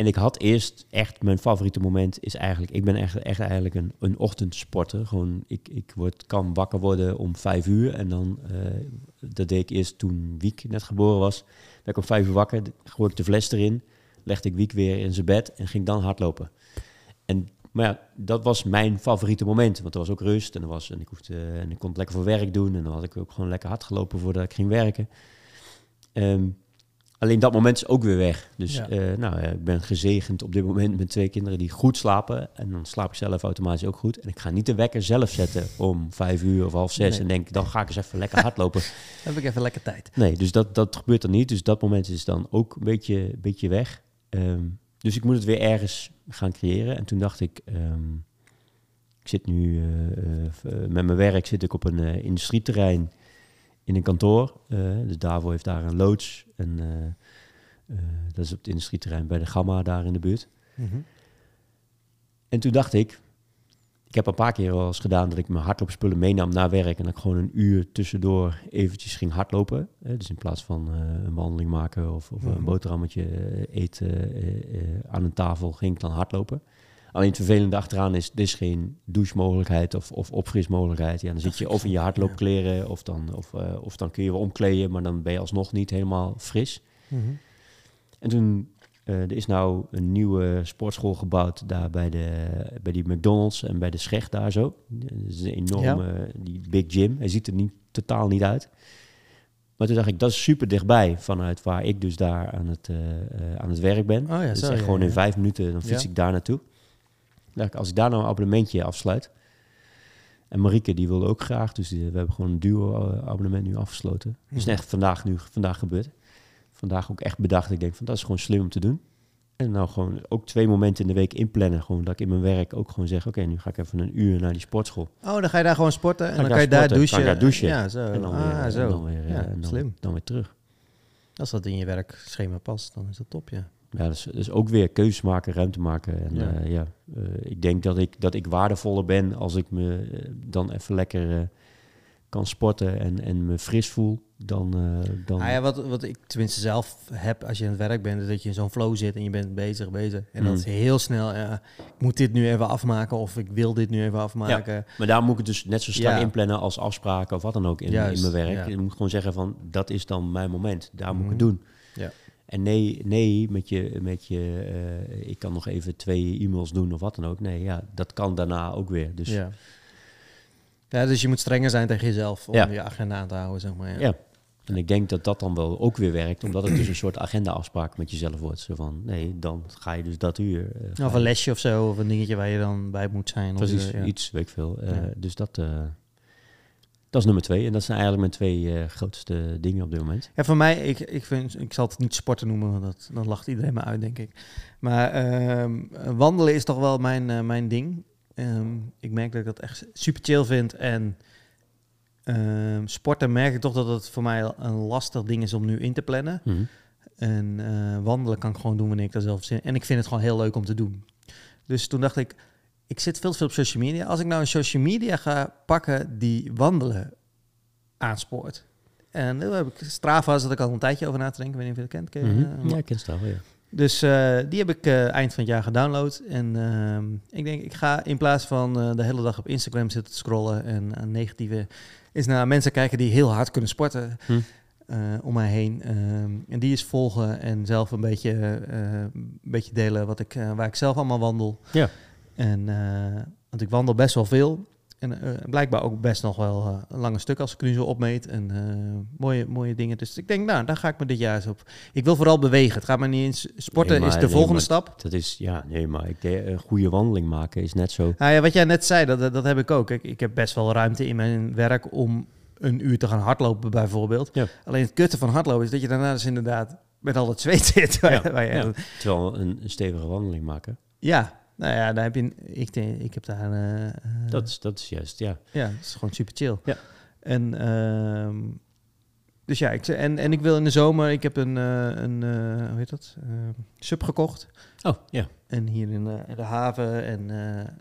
En ik had eerst echt mijn favoriete moment is eigenlijk, ik ben echt, echt eigenlijk een, een ochtendsporter. Gewoon, ik, ik word, kan wakker worden om vijf uur en dan, eh, dat deed ik eerst toen Wiek net geboren was. Ben ik om vijf uur wakker, gooi ik de fles erin, legde ik Wiek weer in zijn bed en ging dan hardlopen. En, maar ja, dat was mijn favoriete moment, want er was ook rust en, er was, en, ik hoefde, en ik kon lekker voor werk doen en dan had ik ook gewoon lekker hard gelopen voordat ik ging werken. Ehm, Alleen dat moment is ook weer weg. Dus Ja. eh, nou, ik ben gezegend op dit moment met twee kinderen die goed slapen. En dan slaap ik zelf automatisch ook goed. En ik ga niet de wekker zelf zetten om vijf uur of half zes. Nee. En denk, dan ga ik eens even lekker hardlopen. Dan heb ik even lekker tijd. Nee, dus dat, dat gebeurt er niet. Dus dat moment is dan ook een beetje, beetje weg. Ehm, dus ik moet het weer ergens gaan creëren. En toen dacht ik, ehm, ik zit nu eh, eh, met mijn werk zit ik op een industrieterrein in een kantoor. Eh, dus daarvoor heeft daar een loods. En eh, eh, dat is op het industrieterrein bij de Gamma daar in de buurt. Mhm. En toen dacht ik, ik heb een paar keer wel eens gedaan dat ik mijn hardloopspullen meenam naar werk en dat ik gewoon een uur tussendoor eventjes ging hardlopen. Dus in plaats van een wandeling maken of, of Mhm. een boterhammetje eh, eten aan een tafel, ging ik dan hardlopen. Alleen het vervelende achteraan is, er is geen douchemogelijkheid of, of opfrismogelijkheid. Ja, dan zit je of in je hardloopkleren of dan, of, eh, of dan kun je wel omkleden, maar dan ben je alsnog niet helemaal fris. Mhm. En toen, eh, er is nou een nieuwe sportschool gebouwd daar bij, de, bij die McDonald's en bij de Schecht daar zo. Dat is een enorme, die big gym. Hij ziet er niet, totaal niet uit. Maar toen dacht ik, dat is super dichtbij vanuit waar ik dus daar aan het, eh, aan het werk ben. Oh ja, zo, echt ja, gewoon in vijf minuten, dan fiets ik daar naartoe. Als ik daar nou een abonnementje afsluit. En Marieke, die wilde ook graag, dus die- we hebben gewoon een duo-abonnement nu afgesloten. Dat is Mhm. echt vandaag nu vandaag gebeurd. Vandaag ook echt bedacht. Ik denk van dat is gewoon slim om te doen. En nou gewoon ook twee momenten in de week inplannen. Gewoon dat ik in mijn werk ook gewoon zeg, oké, nu ga ik even een uur naar die sportschool. Oh, dan ga je daar gewoon sporten en ik dan kan je daar douchen. kan ik daar douchen. Ja, zo. En dan ah, weer, zo. En dan weer, eh, ja, en dan, slim. dan weer terug. Als dat in je werkschema past, dan is dat top, ja. Ja, dus, dus ook weer keuzes maken, ruimte maken. En Ja. ja, ja eh, ik denk dat ik, dat ik waardevoller ben als ik me eh, dan even lekker eh, kan sporten en, en me fris voel, dan... eh, dan Ah ja, wat, wat ik tenminste zelf heb als je aan het werk bent, is dat je in zo'n flow zit en je bent bezig, bezig. En dat Mm. is heel snel, ja, ik moet dit nu even afmaken of ik wil dit nu even afmaken. Maar daar moet ik het dus net zo strak Ja. inplannen als afspraken of wat dan ook in, Juist, in mijn werk. ja. Je moet gewoon zeggen van, dat is dan mijn moment. Daar moet ik het Mhm. doen. Ja. En nee, nee met je, met je eh, ik kan nog even twee e-mails doen of wat dan ook. Nee, ja, dat kan daarna ook weer. Dus ja. Ja. dus je moet strenger zijn tegen jezelf om Ja. je agenda aan te houden, zeg maar. Ja. ja. En ik denk dat dat dan wel ook weer werkt, omdat het dus een soort agenda-afspraak met jezelf wordt. Zo van, nee, dan ga je dus dat uur. eh, Of een lesje of zo, of een dingetje waar je dan bij moet zijn. Of, Precies, ja. iets, weet ik veel. Eh. Dus dat, dat is nummer twee. En dat zijn eigenlijk mijn twee eh, grootste dingen op dit moment. Ja, voor mij, ik, ik, vind, ik zal het niet sporten noemen, want dat, dan lacht iedereen me uit, denk ik. Maar ehm, wandelen is toch wel mijn, eh, mijn ding. Ehm, ik merk dat ik dat echt super chill vind. En ehm, sporten merk ik toch dat het voor mij een lastig ding is om nu in te plannen. Mhm. En eh, wandelen kan ik gewoon doen wanneer ik daar zelf zin in. En ik vind het gewoon heel leuk om te doen. Dus toen dacht ik, ik zit veel te veel op social media. Als ik nou een social media ga pakken die wandelen aanspoort. En nu heb ik Strava, zat ik al een tijdje over na te denken. Ik weet niet of je dat kent. Ken je, Mhm. eh, Ja, ik ken wel, ja. Dus eh, die heb ik eh, eind van het jaar gedownload. En ehm, ik denk, ik ga in plaats van eh, de hele dag op Instagram zitten te scrollen en aan negatieve is naar mensen kijken die heel hard kunnen sporten Hm. eh, om mij heen. Ehm, en die is volgen en zelf een beetje, eh, een beetje delen wat ik, eh, waar ik zelf allemaal wandel. Ja. En eh, want ik wandel best wel veel. En eh, blijkbaar ook best nog wel eh, een lange stuk als ik nu zo opmeet. En eh, mooie, mooie dingen. Dus ik denk, nou, daar ga ik me dit jaar eens op. Ik wil vooral bewegen. Het gaat me niet eens. Sporten Nee, maar- is de nee, volgende stap. Dat is, ja, nee, maar ik, een goede wandeling maken is net zo. Nou ja, wat jij net zei, dat, dat, heb ik ook. Ik, ik heb best wel ruimte in mijn werk om een uur te gaan hardlopen bijvoorbeeld. Ja. Alleen het kutte van hardlopen is dat je daarna dus inderdaad met al het zweet zit. Ja, ja. Terwijl een, een stevige wandeling maken, ja, nou ja, daar heb je, ik, denk- ik heb daar... eh, dat, is, dat is juist, ja. Ja, het is gewoon super chill. Ja. En, ehm, dus ja, ik, en, en ik wil in de zomer, ik heb een, eh, een hoe heet dat, Eh, sub gekocht. Oh, ja. En hier in, de haven. En,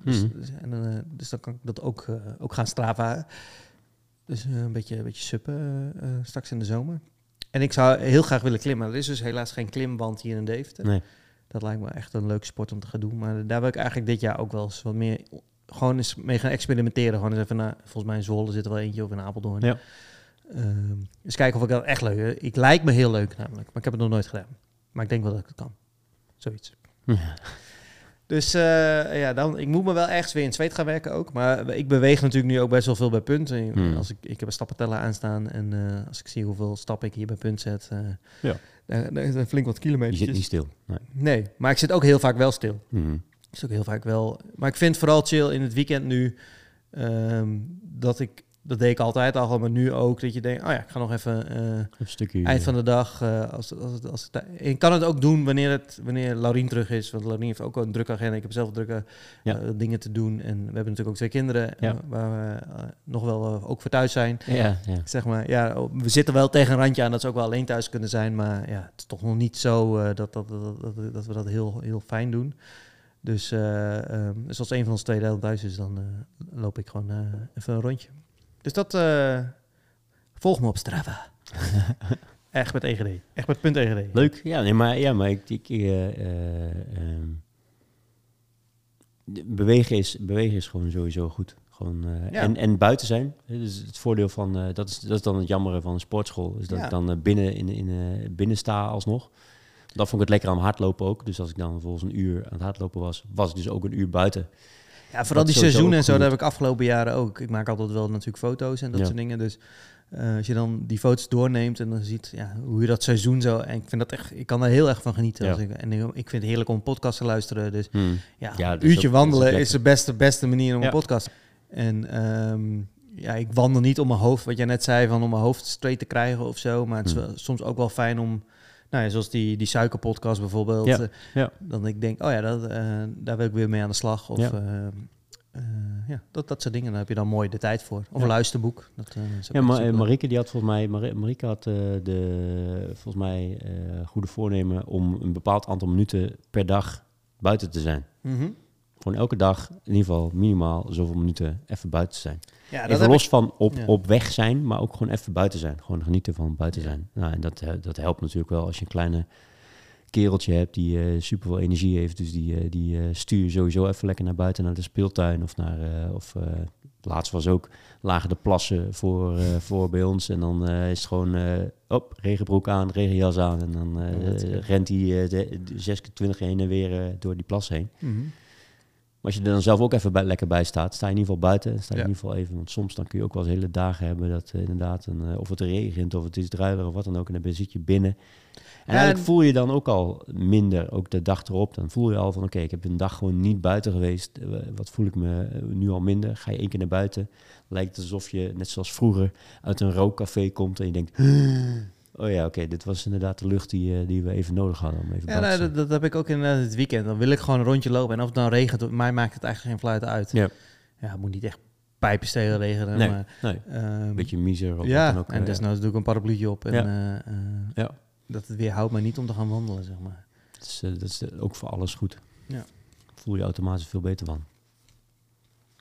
dus, Mhm. dus- en, dus dan kan ik dat ook, ook gaan strava. Dus een beetje, een beetje suppen straks in de zomer. En ik zou heel graag willen klimmen. Er is dus helaas geen klimband hier in Deventer. Nee. Dat lijkt me echt een leuke sport om te gaan doen. Maar daar wil ik eigenlijk dit jaar ook wel eens wat meer... Gewoon eens mee gaan experimenteren. Gewoon eens even naar... Volgens mij in Zwolle zit er wel eentje of in Apeldoorn. Ja. Ehm, eens kijken of ik dat echt leuk vind. Ik lijkt me heel leuk namelijk. Maar ik heb het nog nooit gedaan. Maar ik denk wel dat ik het kan. Zoiets. Ja. Dus eh, ja, dan, ik moet me wel ergens weer in zweet gaan werken ook. Maar ik beweeg natuurlijk nu ook best wel veel bij punt. En Hmm. Als ik, ik heb een stappenteller aanstaan. En eh, als ik zie hoeveel stappen ik hier bij punt zet... eh Ja. daar zijn flink wat Je kilometers. zit niet stil. Nee. Nee, maar ik zit ook heel vaak wel stil. Mhm. Is ook heel vaak wel. Maar ik vind vooral chill in het weekend nu. ehm, dat ik. Dat deed ik altijd al, maar nu ook. Dat je denkt, oh ja, ik ga nog even. eh, Een stukje... eind van de dag. eh, als, als, als, en ik kan het ook doen wanneer, het, wanneer Laurien terug is. Want Laurien heeft ook een drukke agenda. Ik heb zelf drukke Ja. eh, dingen te doen. En we hebben natuurlijk ook twee kinderen. Ja. waar we nog wel ook voor thuis zijn. Ja, ja. Zeg maar, ja, oh, we zitten wel tegen een randje aan dat ze ook wel alleen thuis kunnen zijn. Maar ja, het is toch nog niet zo dat, dat, dat, dat, dat we dat heel, heel fijn doen. Dus, eh, ehm, dus als een van ons twee thuis is, dan loop ik gewoon eh, even een rondje. Dus dat eh, volg me op Strava. Echt met EGD. Echt met punt EGD. Leuk. Ja, nee, maar, ja, maar ik... ik eh, eh, ehm, bewegen, is, bewegen is gewoon sowieso goed. Gewoon, eh, Ja. en, en buiten zijn. Dus het voordeel van... eh, dat, is, dat is dan het jammere van een sportschool. Is dat Ja. ik dan binnen, in, in, eh, binnen sta alsnog. Dat vond ik het lekker aan hardlopen ook. Dus als ik dan volgens een uur aan het hardlopen was... was ik dus ook een uur buiten. Ja, vooral die seizoenen en zo, dat heb ik afgelopen jaren ook. Ik maak altijd wel natuurlijk foto's en dat Ja. soort dingen. Dus eh, als je dan die foto's doorneemt en dan ziet ja, hoe je dat seizoen zo... En ik vind dat echt, ik kan er heel erg van genieten. Ja. Als ik, en ik vind het heerlijk om een podcast te luisteren. Dus Hmm. ja, een uurtje is wandelen is, de beste, beste manier om een podcast. En ehm, ja, ik wandel niet om mijn hoofd, wat jij net zei, van om mijn hoofd straight te krijgen of zo. Maar het is Hmm. wel, soms ook wel fijn om, nou ja, zoals die, die suikerpodcast bijvoorbeeld. Ja, eh, ja. Dan ik denk, oh ja, dat, eh, daar wil ik weer mee aan de slag. Of Ja. ja, ja dat, dat soort dingen. Daar heb je dan mooi de tijd voor. Of een luisterboek. Dat, eh, Ja, maar. Marike die had volgens mij, Mari- Marike had eh, de volgens mij eh, goede voornemen om een bepaald aantal minuten per dag buiten te zijn. Mhm. Gewoon elke dag in ieder geval minimaal zoveel minuten even buiten te zijn. Ja, dat Even los van op, ja. op weg zijn, maar ook gewoon even buiten zijn. Gewoon genieten van buiten zijn. Nou, en dat, eh, dat helpt natuurlijk wel als je een kleine kereltje hebt die eh super veel energie heeft. Dus die, eh, die eh, stuur je sowieso even lekker naar buiten, naar de speeltuin. Of naar, of laatst was ook, lagen de plassen voor, voor bij ons. En dan is het gewoon, op, regenbroek aan, regenjas aan. En dan rent hij de, de 26 heen en weer door die plas heen. Mhm. Maar als je er dan zelf ook even bij, lekker bij staat, sta je in ieder geval buiten. Sta je Ja. in ieder geval even. Want soms dan kun je ook wel eens hele dagen hebben dat eh, inderdaad, een, eh, of het regent of het is druiler of wat dan ook. En dan zit je binnen. En eigenlijk en- voel je dan ook al minder, ook de dag erop. Dan voel je al van oké, ik heb een dag gewoon niet buiten geweest. Eh, wat voel ik me nu al minder? Ga je één keer naar buiten, lijkt het alsof je, net zoals vroeger, uit een rookcafé komt en je denkt... Oh ja, oké, dit was inderdaad de lucht die, eh, die we even nodig hadden om even Ja, nou, dat, dat heb ik ook in eh, het weekend. Dan wil ik gewoon een rondje lopen. En of het dan regent, mij maakt het eigenlijk geen fluit uit. Ja. Ja, het moet niet echt pijpen tegen regenen. Nee, maar, nee, ehm, een beetje miser of ja, ook. en eh, desnoods doe ik een parapluutje op. En Ja. eh, Ja. dat het weer houdt, maar niet om te gaan wandelen, zeg maar. Dat is, dat is ook voor alles goed. Ja. Voel je automatisch veel beter van.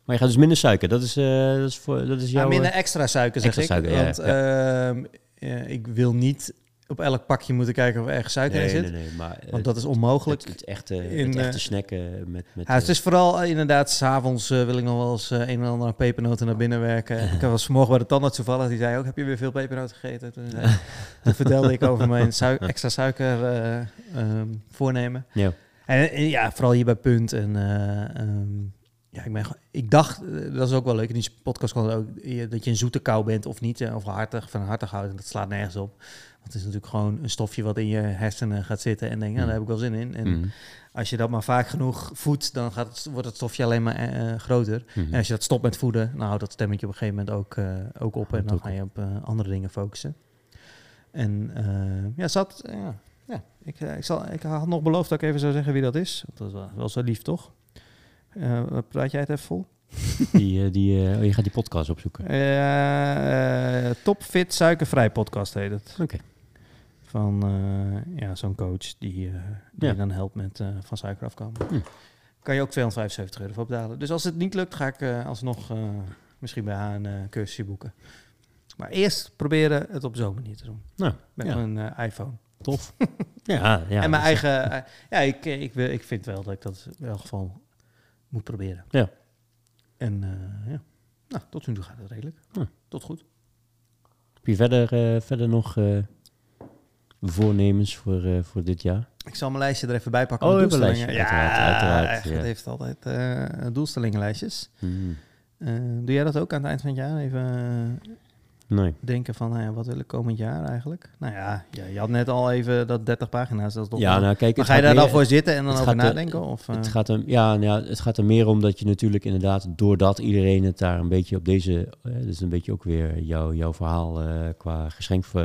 Maar je gaat dus minder suiker. Dat is, eh, dat is, voor, dat is Ja, jouw... minder eh, extra suiker, zeg extra ik. suiker, ja, want ehm, ja, ik wil niet op elk pakje moeten kijken of er ergens suiker in nee, zit. nee, nee, maar eh, Want dat is onmogelijk. het, het echte, in, het echte eh, snacken met... met Ja, het eh, is vooral eh, inderdaad, s'avonds avonds wil ik nog wel eens eh, een en ander pepernoten naar binnen werken. ik was vanmorgen bij de tandarts toevallig, die zei ook, heb je weer veel pepernoten gegeten? Toen, zei- toen vertelde ik over mijn extra suiker eh, ehm, voornemen. ja. En eh, ja, vooral hier bij Punt. En uh, um, ja, ik, ben, ik dacht, uh, dat is ook wel leuk, in die podcast kan ook, dat je een zoete kou bent of niet, uh, of hartig, van hartig houdt. En dat slaat nergens op. Want het is natuurlijk gewoon een stofje wat in je hersenen gaat zitten en denk, ja, daar heb ik wel zin in. En Mm. als je dat maar vaak genoeg voedt, dan gaat het, wordt het stofje alleen maar uh, groter. Mm. En als je dat stopt met voeden, dan houdt dat stemmetje op een gegeven moment ook, uh, ook op. En dan ga je op uh, andere dingen focussen. En ja, zat, ja, ja ik, ik, zal, ik had nog beloofd dat ik even zou zeggen wie dat is. Dat is wel, wel zo lief, toch? Uh, praat jij het even vol? Die, die, uh, oh, je gaat die podcast opzoeken. Uh, Topfit Suikervrij podcast heet het. Oké. Okay. Van ja, zo'n coach die, die ja. dan helpt met van suiker afkomen. Hm. Kan je ook 275 euro voor betalen. Dus als het niet lukt, ga ik alsnog misschien bij haar een cursusje boeken. Maar eerst proberen het op zo'n manier te doen. Nou, met ja. mijn iPhone. Tof. ja, ja. En mijn eigen... ja, ik, ik, ik vind wel dat ik dat in elk geval moet proberen. Ja. En uh, ja, nou, tot nu toe gaat het redelijk. Ja. Tot goed. Heb je verder, uh, verder nog uh, voornemens voor, voor dit jaar? Ik zal mijn lijstje er even bij pakken. Oh, doelstellingen. lijstje. Ja, uiteraard, uiteraard, ja. het heeft altijd doelstellingenlijstjes. Mm. doe jij dat ook aan het eind van het jaar? Even nee. denken van, nou ja, wat wil ik komend jaar eigenlijk? Nou ja, je had net al even dat 30 pagina's. Dat is ja, nou kijk, maar ga je daar dan voor zitten en dan over er- nadenken? Of, Het gaat, er, ja, nou ja, het gaat er meer om dat je natuurlijk inderdaad, doordat iedereen het daar een beetje op deze, dat is een beetje ook weer jouw, jouw verhaal qua geschenk, uh,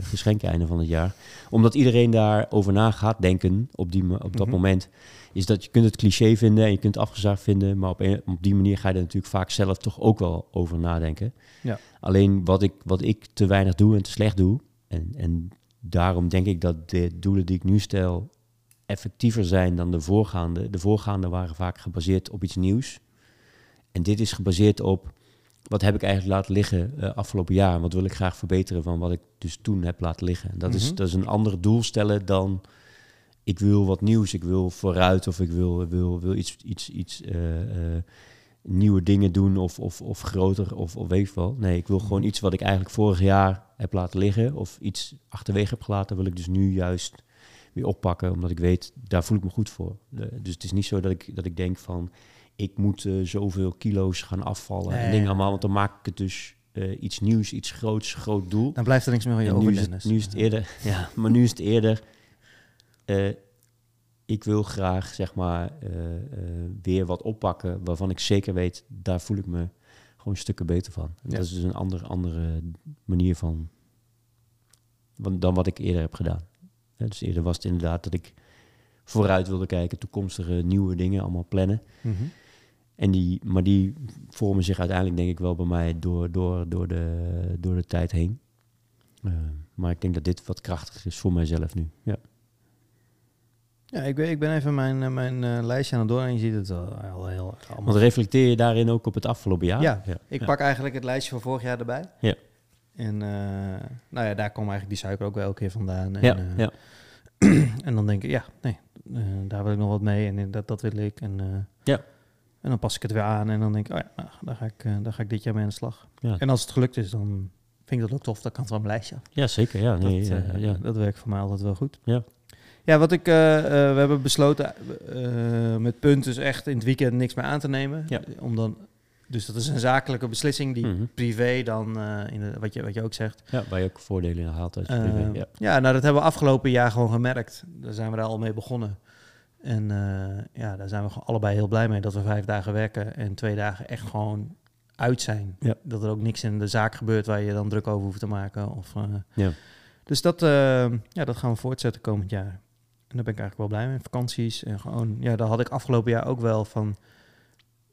geschenken einde van het jaar. Omdat iedereen daarover na gaat denken op, die, op dat Mhm. moment, is dat je kunt het cliché vinden en je kunt het afgezaagd vinden, maar op, een, op die manier ga je er natuurlijk vaak zelf toch ook wel over nadenken. Ja. Alleen wat ik, wat ik te weinig doe en te slecht doe, en, en daarom denk ik dat de doelen die ik nu stel effectiever zijn dan de voorgaande. De voorgaande waren vaak gebaseerd op iets nieuws. En dit is gebaseerd op wat heb ik eigenlijk laten liggen uh, afgelopen jaar. En wat wil ik graag verbeteren van wat ik dus toen heb laten liggen. En dat, is, Mhm. dat is een ander doel stellen dan ik wil wat nieuws, ik wil vooruit of ik wil, wil, wil iets, iets, iets uh, uh, nieuwe dingen doen of, of, of groter of, of weet ik wel. Nee, ik wil gewoon iets wat ik eigenlijk vorig jaar heb laten liggen of iets achterwege heb gelaten, wil ik dus nu juist weer oppakken, omdat ik weet, daar voel ik me goed voor. Dus het is niet zo dat ik, dat ik denk van, ik moet uh, zoveel kilo's gaan afvallen Nee. en dingen allemaal, want dan maak ik het dus uh, iets nieuws, iets groots, groot doel. dan blijft er niks meer van je En over, nu, is het, Dennis. nu is het eerder, ja, maar nu is het eerder, uh, ik wil graag zeg maar uh, weer wat oppakken waarvan ik zeker weet, daar voel ik me gewoon stukken beter van. En Ja. Dat is dus een andere, andere manier van, dan wat ik eerder heb gedaan. Dus eerder was het inderdaad dat ik vooruit wilde kijken, toekomstige nieuwe dingen allemaal plannen. Mhm. En die, maar die vormen zich uiteindelijk denk ik wel bij mij door, door, door, de, door de tijd heen. Uh, maar ik denk dat dit wat krachtiger is voor mijzelf nu. Ja. Ja, ik ben, ik ben even mijn, eh, mijn eh, lijstje aan het door en je ziet het al, al heel allemaal. Want reflecteer je daarin ook op het afgelopen jaar? Ja, Ik pak eigenlijk het lijstje van vorig jaar erbij. Ja. En eh, nou ja, daar komt eigenlijk die suiker ook wel elke keer vandaan. En, Ja, eh, ja. en dan denk ik, ja, nee, eh, daar wil ik nog wat mee en dat, dat wil ik. En, eh, Ja. en dan pas ik het weer aan en dan denk ik, oh ja, nou, daar, ga ik, eh, daar ga ik dit jaar mee aan de slag. Ja. En als het gelukt is, dan vind ik dat ook tof. Dat kan van mijn lijstje af. Ja, zeker. Ja, nee, dat, eh, eh, ja. dat werkt voor mij altijd wel goed. Ja. Ja, wat ik, eh, eh, we hebben besloten eh, met punt dus echt in het weekend niks meer aan te nemen. Ja. Om dan, dus dat is een zakelijke beslissing die Mhm. privé dan, in de, wat, je, wat je ook zegt. ja, waar je ook voordelen in haalt uit Eh, privé. Ja. ja, nou dat hebben we afgelopen jaar gewoon gemerkt. Daar zijn we daar al mee begonnen. En ja, daar zijn we gewoon allebei heel blij mee dat we vijf dagen werken en twee dagen echt gewoon uit zijn. Ja. Dat er ook niks in de zaak gebeurt waar je dan druk over hoeft te maken. Of, Ja. Dus dat, ja, dat gaan we voortzetten komend jaar. En daar ben ik eigenlijk wel blij mee. Vakanties en gewoon, ja, daar had ik afgelopen jaar ook wel van.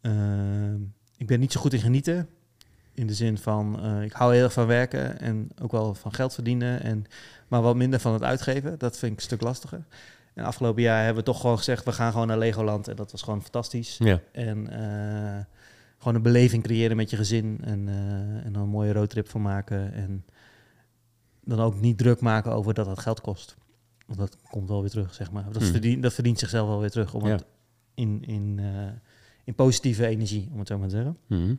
eh, ik ben niet zo goed in genieten. In de zin van, eh, ik hou heel erg van werken en ook wel van geld verdienen. En, maar wat minder van het uitgeven. Dat vind ik een stuk lastiger. En afgelopen jaar hebben we toch gewoon gezegd, we gaan gewoon naar Legoland. En dat was gewoon fantastisch. Ja. En eh, gewoon een beleving creëren met je gezin. En, eh, en dan een mooie roadtrip van maken. En dan ook niet druk maken over dat het geld kost. Want dat komt wel weer terug, zeg maar. Dat, Hmm. verdient, dat verdient zichzelf wel weer terug. Om Ja. het in, in, eh, in positieve energie, om het zo maar te zeggen. Mhm.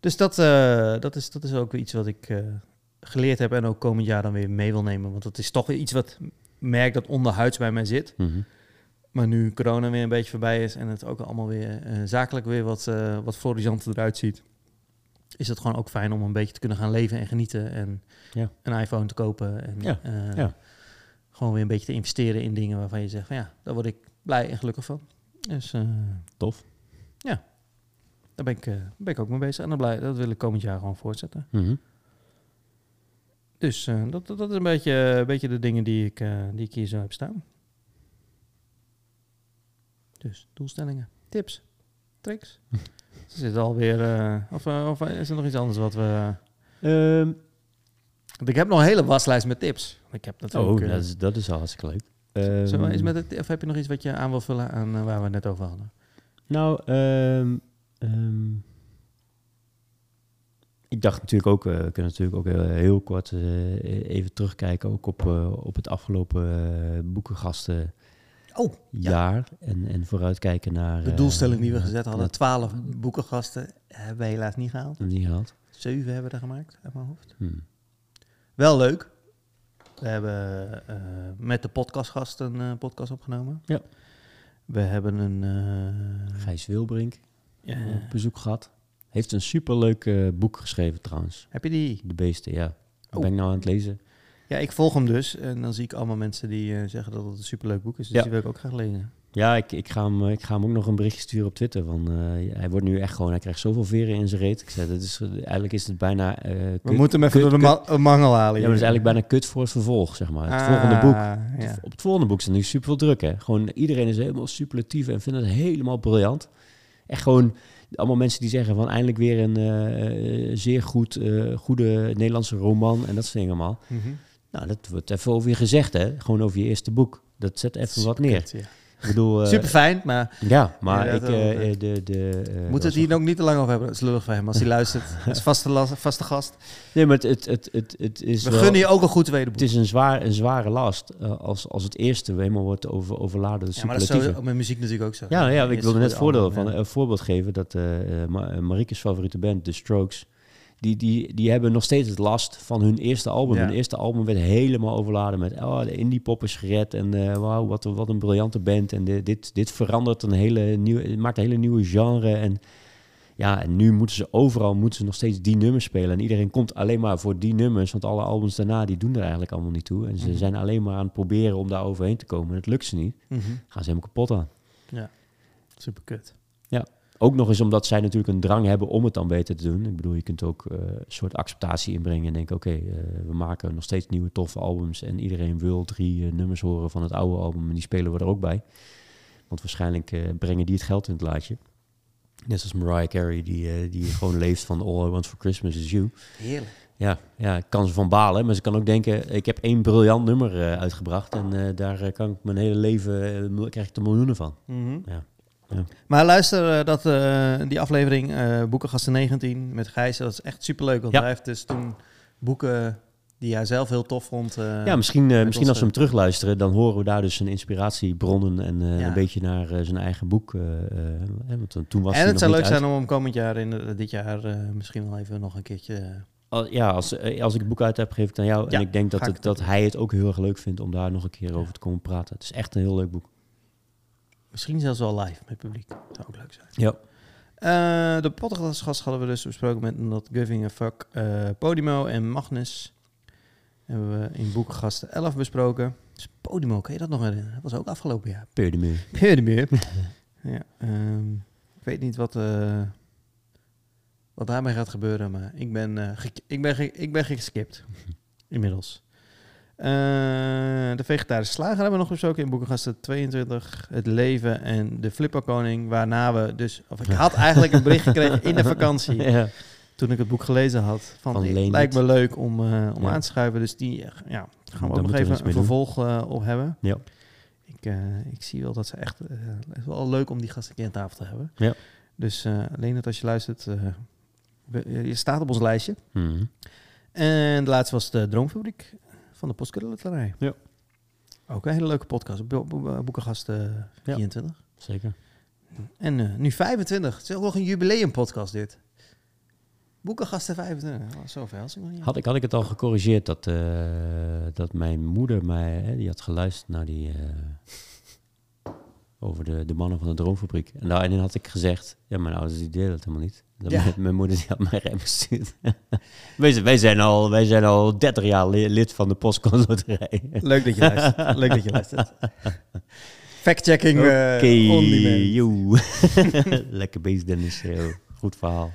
Dus dat, eh, dat, is, dat is ook iets wat ik eh, geleerd heb en ook komend jaar dan weer mee wil nemen. Want dat is toch weer iets wat merk dat onderhuids bij mij zit. Mhm. Maar nu corona weer een beetje voorbij is en het ook allemaal weer zakelijk weer wat, wat florissanter eruit ziet, is het gewoon ook fijn om een beetje te kunnen gaan leven en genieten. En Ja. een iPhone te kopen. En Ja, ja. Gewoon weer een beetje te investeren in dingen waarvan je zegt van ja, daar word ik blij en gelukkig van. Dus eh, Tof. daar ben ik, eh, ben ik ook mee bezig. En dan blij, dat wil ik komend jaar gewoon voortzetten. Mhm. Dus eh, dat, dat, dat is een beetje, een beetje de dingen die ik, die ik hier zo heb staan. Dus doelstellingen, tips, tricks. Ze zitten alweer. of, of is er nog iets anders wat we. Ehm, Want ik heb nog een hele waslijst met tips. Ik heb natuurlijk. oh, eh, dat is, dat is al hartstikke leuk. zullen we eens Ehm, met het, of heb je nog iets wat je aan wil vullen aan eh, waar we het net over hadden? Nou, ehm, ehm, ik dacht natuurlijk ook, eh, we kunnen natuurlijk ook eh, heel kort eh, even terugkijken ook op, op het afgelopen boekengasten Oh, jaar en, en vooruitkijken naar... de doelstelling die we gezet hadden: 12 boekengasten. Hebben we helaas niet gehaald. Niet gehaald. 7 hebben we er gemaakt uit mijn hoofd. Hmm. Wel leuk. We hebben eh, met de podcastgast een eh, podcast opgenomen. Ja. We hebben een... eh, Gijs Wilbrink op bezoek gehad. Heeft een superleuk boek geschreven trouwens. heb je die? De Beesten, ja. Oh. ben ik nou aan het lezen. Ja, ik volg hem dus. En dan zie ik allemaal mensen die zeggen dat het een superleuk boek is. Dus Ja. die wil ik ook graag lezen. Ja, ik, ik, ga hem, eh, ik ga hem ook nog een berichtje sturen op Twitter. Van, eh, hij wordt nu echt gewoon, hij krijgt zoveel veren in zijn reet. Ik zei, dat is, eigenlijk is het bijna... eh, We kut- moeten hem even kut- door de kut- ma- mangel halen. Ja, maar dat is eigenlijk bijna kut voor het vervolg, zeg maar. Het volgende boek. Ja. Op het volgende boek er nu super veel druk, hè. Gewoon iedereen is helemaal superlatief en vindt het helemaal briljant. Echt gewoon allemaal mensen die zeggen van eindelijk weer een eh, zeer goed, eh, goede Nederlandse roman en dat soort dingen allemaal. Mhm. Nou, dat wordt even over je gezegd, hè. Gewoon over je eerste boek. Dat zet even wat neer. Kut, ja. Ik bedoel... eh, Super fijn, maar Ja, maar Ja, ik... eh, eh. de, de, was het hier ook niet te lang over hebben. Dat is lullig voor hem als hij luistert. Dat is vaste, las- vaste gast. Nee, maar het, het, het, het, het is We wel- gunnen je ook een goed tweede boek. Het is een, zwaar, een zware last als, als het eerste helemaal wordt over, overladen Ja, maar dat is zo met muziek natuurlijk ook zo. Ja, ja, ik wilde net voordeel van een voorbeeld geven dat Ma- Marike's favoriete band, The Strokes, die, die, die hebben nog steeds het last van hun eerste album. Ja. Hun eerste album werd helemaal overladen met oh, de indie pop is gered en eh wauw, wat, een- wat een briljante band en de- dit, dit verandert een hele nieuwe, maakt een hele nieuwe genre en ja, en nu moeten ze overal moeten ze nog steeds die nummers spelen en iedereen komt alleen maar voor die nummers, want alle albums daarna die doen er eigenlijk allemaal niet toe en ze Mhm. zijn alleen maar aan het proberen om daar overheen te komen en het lukt ze niet. Mhm. Gaan ze helemaal kapot aan. Super kut. Ook nog eens omdat zij natuurlijk een drang hebben om het dan beter te doen. Ik bedoel, je kunt ook eh, een soort acceptatie inbrengen en denken... oké, eh, we maken nog steeds nieuwe toffe albums... en iedereen wil drie eh, nummers horen van het oude album... en die spelen we er ook bij. Want waarschijnlijk brengen die het geld in het laadje. Net zoals Mariah Carey, die, die gewoon leeft van... All I Want For Christmas Is You. Heerlijk. ja, ja, kan ze van balen, maar ze kan ook denken, ik heb één briljant nummer uitgebracht en daar kan ik mijn hele leven, krijg ik er miljoenen van. Ja. Ja. Maar luister, eh, dat, eh, die aflevering eh Boekengasten 19 met Gijs, dat is echt superleuk. Want Ja. hij heeft dus toen boeken die hij zelf heel tof vond. ja, misschien, misschien als we hem terugluisteren, dan horen we daar dus zijn inspiratiebronnen en Ja. een beetje naar zijn eigen boek. want toen was en het zou leuk zijn om hem komend jaar, in dit jaar, misschien wel even nog een keertje... Al- ja, als, als ik het boek uit heb, geef ik het aan jou. Ja, en ik denk dat, het dat hij het ook heel erg leuk vindt om daar nog een keer over te komen praten. Het is echt een heel leuk boek. Misschien zelfs wel live met publiek. Zou ook leuk zijn. Ja. Eh, de podcastgast hadden we dus besproken met Not Giving a Fuck, eh, Podimo en Magnus. Hebben we in Boekengasten 11 besproken. Dus Podimo, kan je dat nog herinneren? Dat was ook afgelopen jaar. Muur. Podimo. ja, ehm, ik weet niet wat, eh, wat daarmee gaat gebeuren, maar ik ben, ik ben, ik ben geskipt. Inmiddels. Eh, de vegetarische slager hebben we nog besproken in Boekengasten 22. Het leven en de flipperkoning. Waarna we dus... Of ik had eigenlijk een bericht gekregen in de vakantie. Ja. Toen ik het boek gelezen had. Van, Van het lijkt me leuk om, eh, om Ja. aan te schuiven. Dus die eh, ja, gaan we ook nog even een vervolg op hebben. Ja. Ik, ik zie wel dat ze echt... het is wel leuk om die gasten een keer aan tafel te hebben. Ja. Dus alleen dat als je luistert... we- je staat op ons lijstje. Mhm. En de laatste was de Droomfabriek van de Postcode Ja. Ook een hele leuke podcast. Bo bo boekengast Ja. 24. Zeker. En eh, nu 25. Het is ook nog een jubileumpodcast dit. Boekengasten 25. Oh, zoveel als ik nog niet. Had ik, had ik het al gecorrigeerd dat, eh, dat mijn moeder mij, hè, die had geluisterd naar die, eh, over de, de mannen van de droomfabriek. En daarin had ik gezegd, ja, mijn ouders die deden het helemaal niet. Ja. mijn, mijn moeder die had mij rem gestuurd. wij, zijn, wij, zijn al, wij zijn al 30 jaar li- lid van de postcode loterij. Leuk dat je luistert. Leuk dat je luistert. Fact-checking eh on demand. joe. Lekker bezig Dennis, Heel goed verhaal.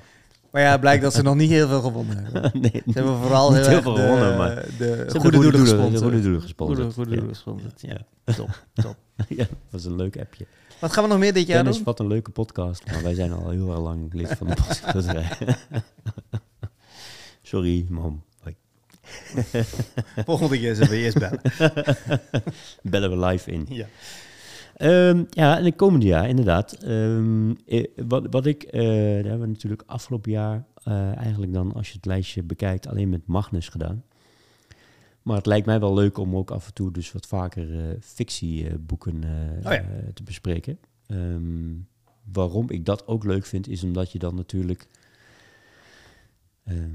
Maar ja, blijkt dat ze nog niet heel veel gewonnen hebben. nee, Ze hebben vooral heel, veel de, gewonnen, maar de Ze hebben goede doelen de gesponsord. goede doelen Goede, gesponsord. goede Ja. doelen gesponsord. Ja, top, top. ja, dat was een leuk appje. Wat gaan we nog meer dit jaar Dennis, doen? wat een leuke podcast. Maar wij zijn al heel erg lang lid van de podcast. Sorry, mam. Volgende keer zullen we eerst bellen. Bellen we live in. Ja. Ehm, ja, in het komende jaar inderdaad. Ehm, eh, wat, wat ik, eh, daar hebben we natuurlijk afgelopen jaar eh, eigenlijk dan, als je het lijstje bekijkt, alleen met Magnus gedaan. Maar het lijkt mij wel leuk om ook af en toe dus wat vaker eh, fictieboeken eh, Oh ja. te bespreken. Ehm, waarom ik dat ook leuk vind, is omdat je dan natuurlijk... ehm,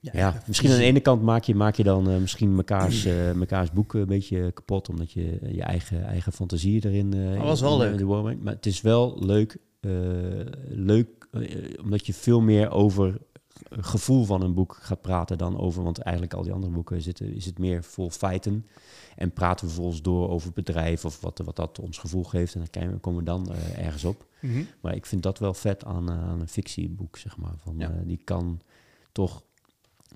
ja, misschien aan de ene kant maak je, maak je dan eh, misschien mekaars, eh, mekaars boeken een beetje kapot, omdat je je eigen, eigen fantasie erin eh Dat was wel leuk. Maar het is wel leuk, leuk omdat je veel meer over gevoel van een boek gaat praten dan over, want eigenlijk al die andere boeken zitten, is het meer vol feiten. En praten we vervolgens door over het bedrijf of wat, wat dat ons gevoel geeft. En dan komen we dan eh, ergens op. Mhm. Maar ik vind dat wel vet aan, eh, aan een fictieboek, zeg maar. Van, Ja. eh, die kan toch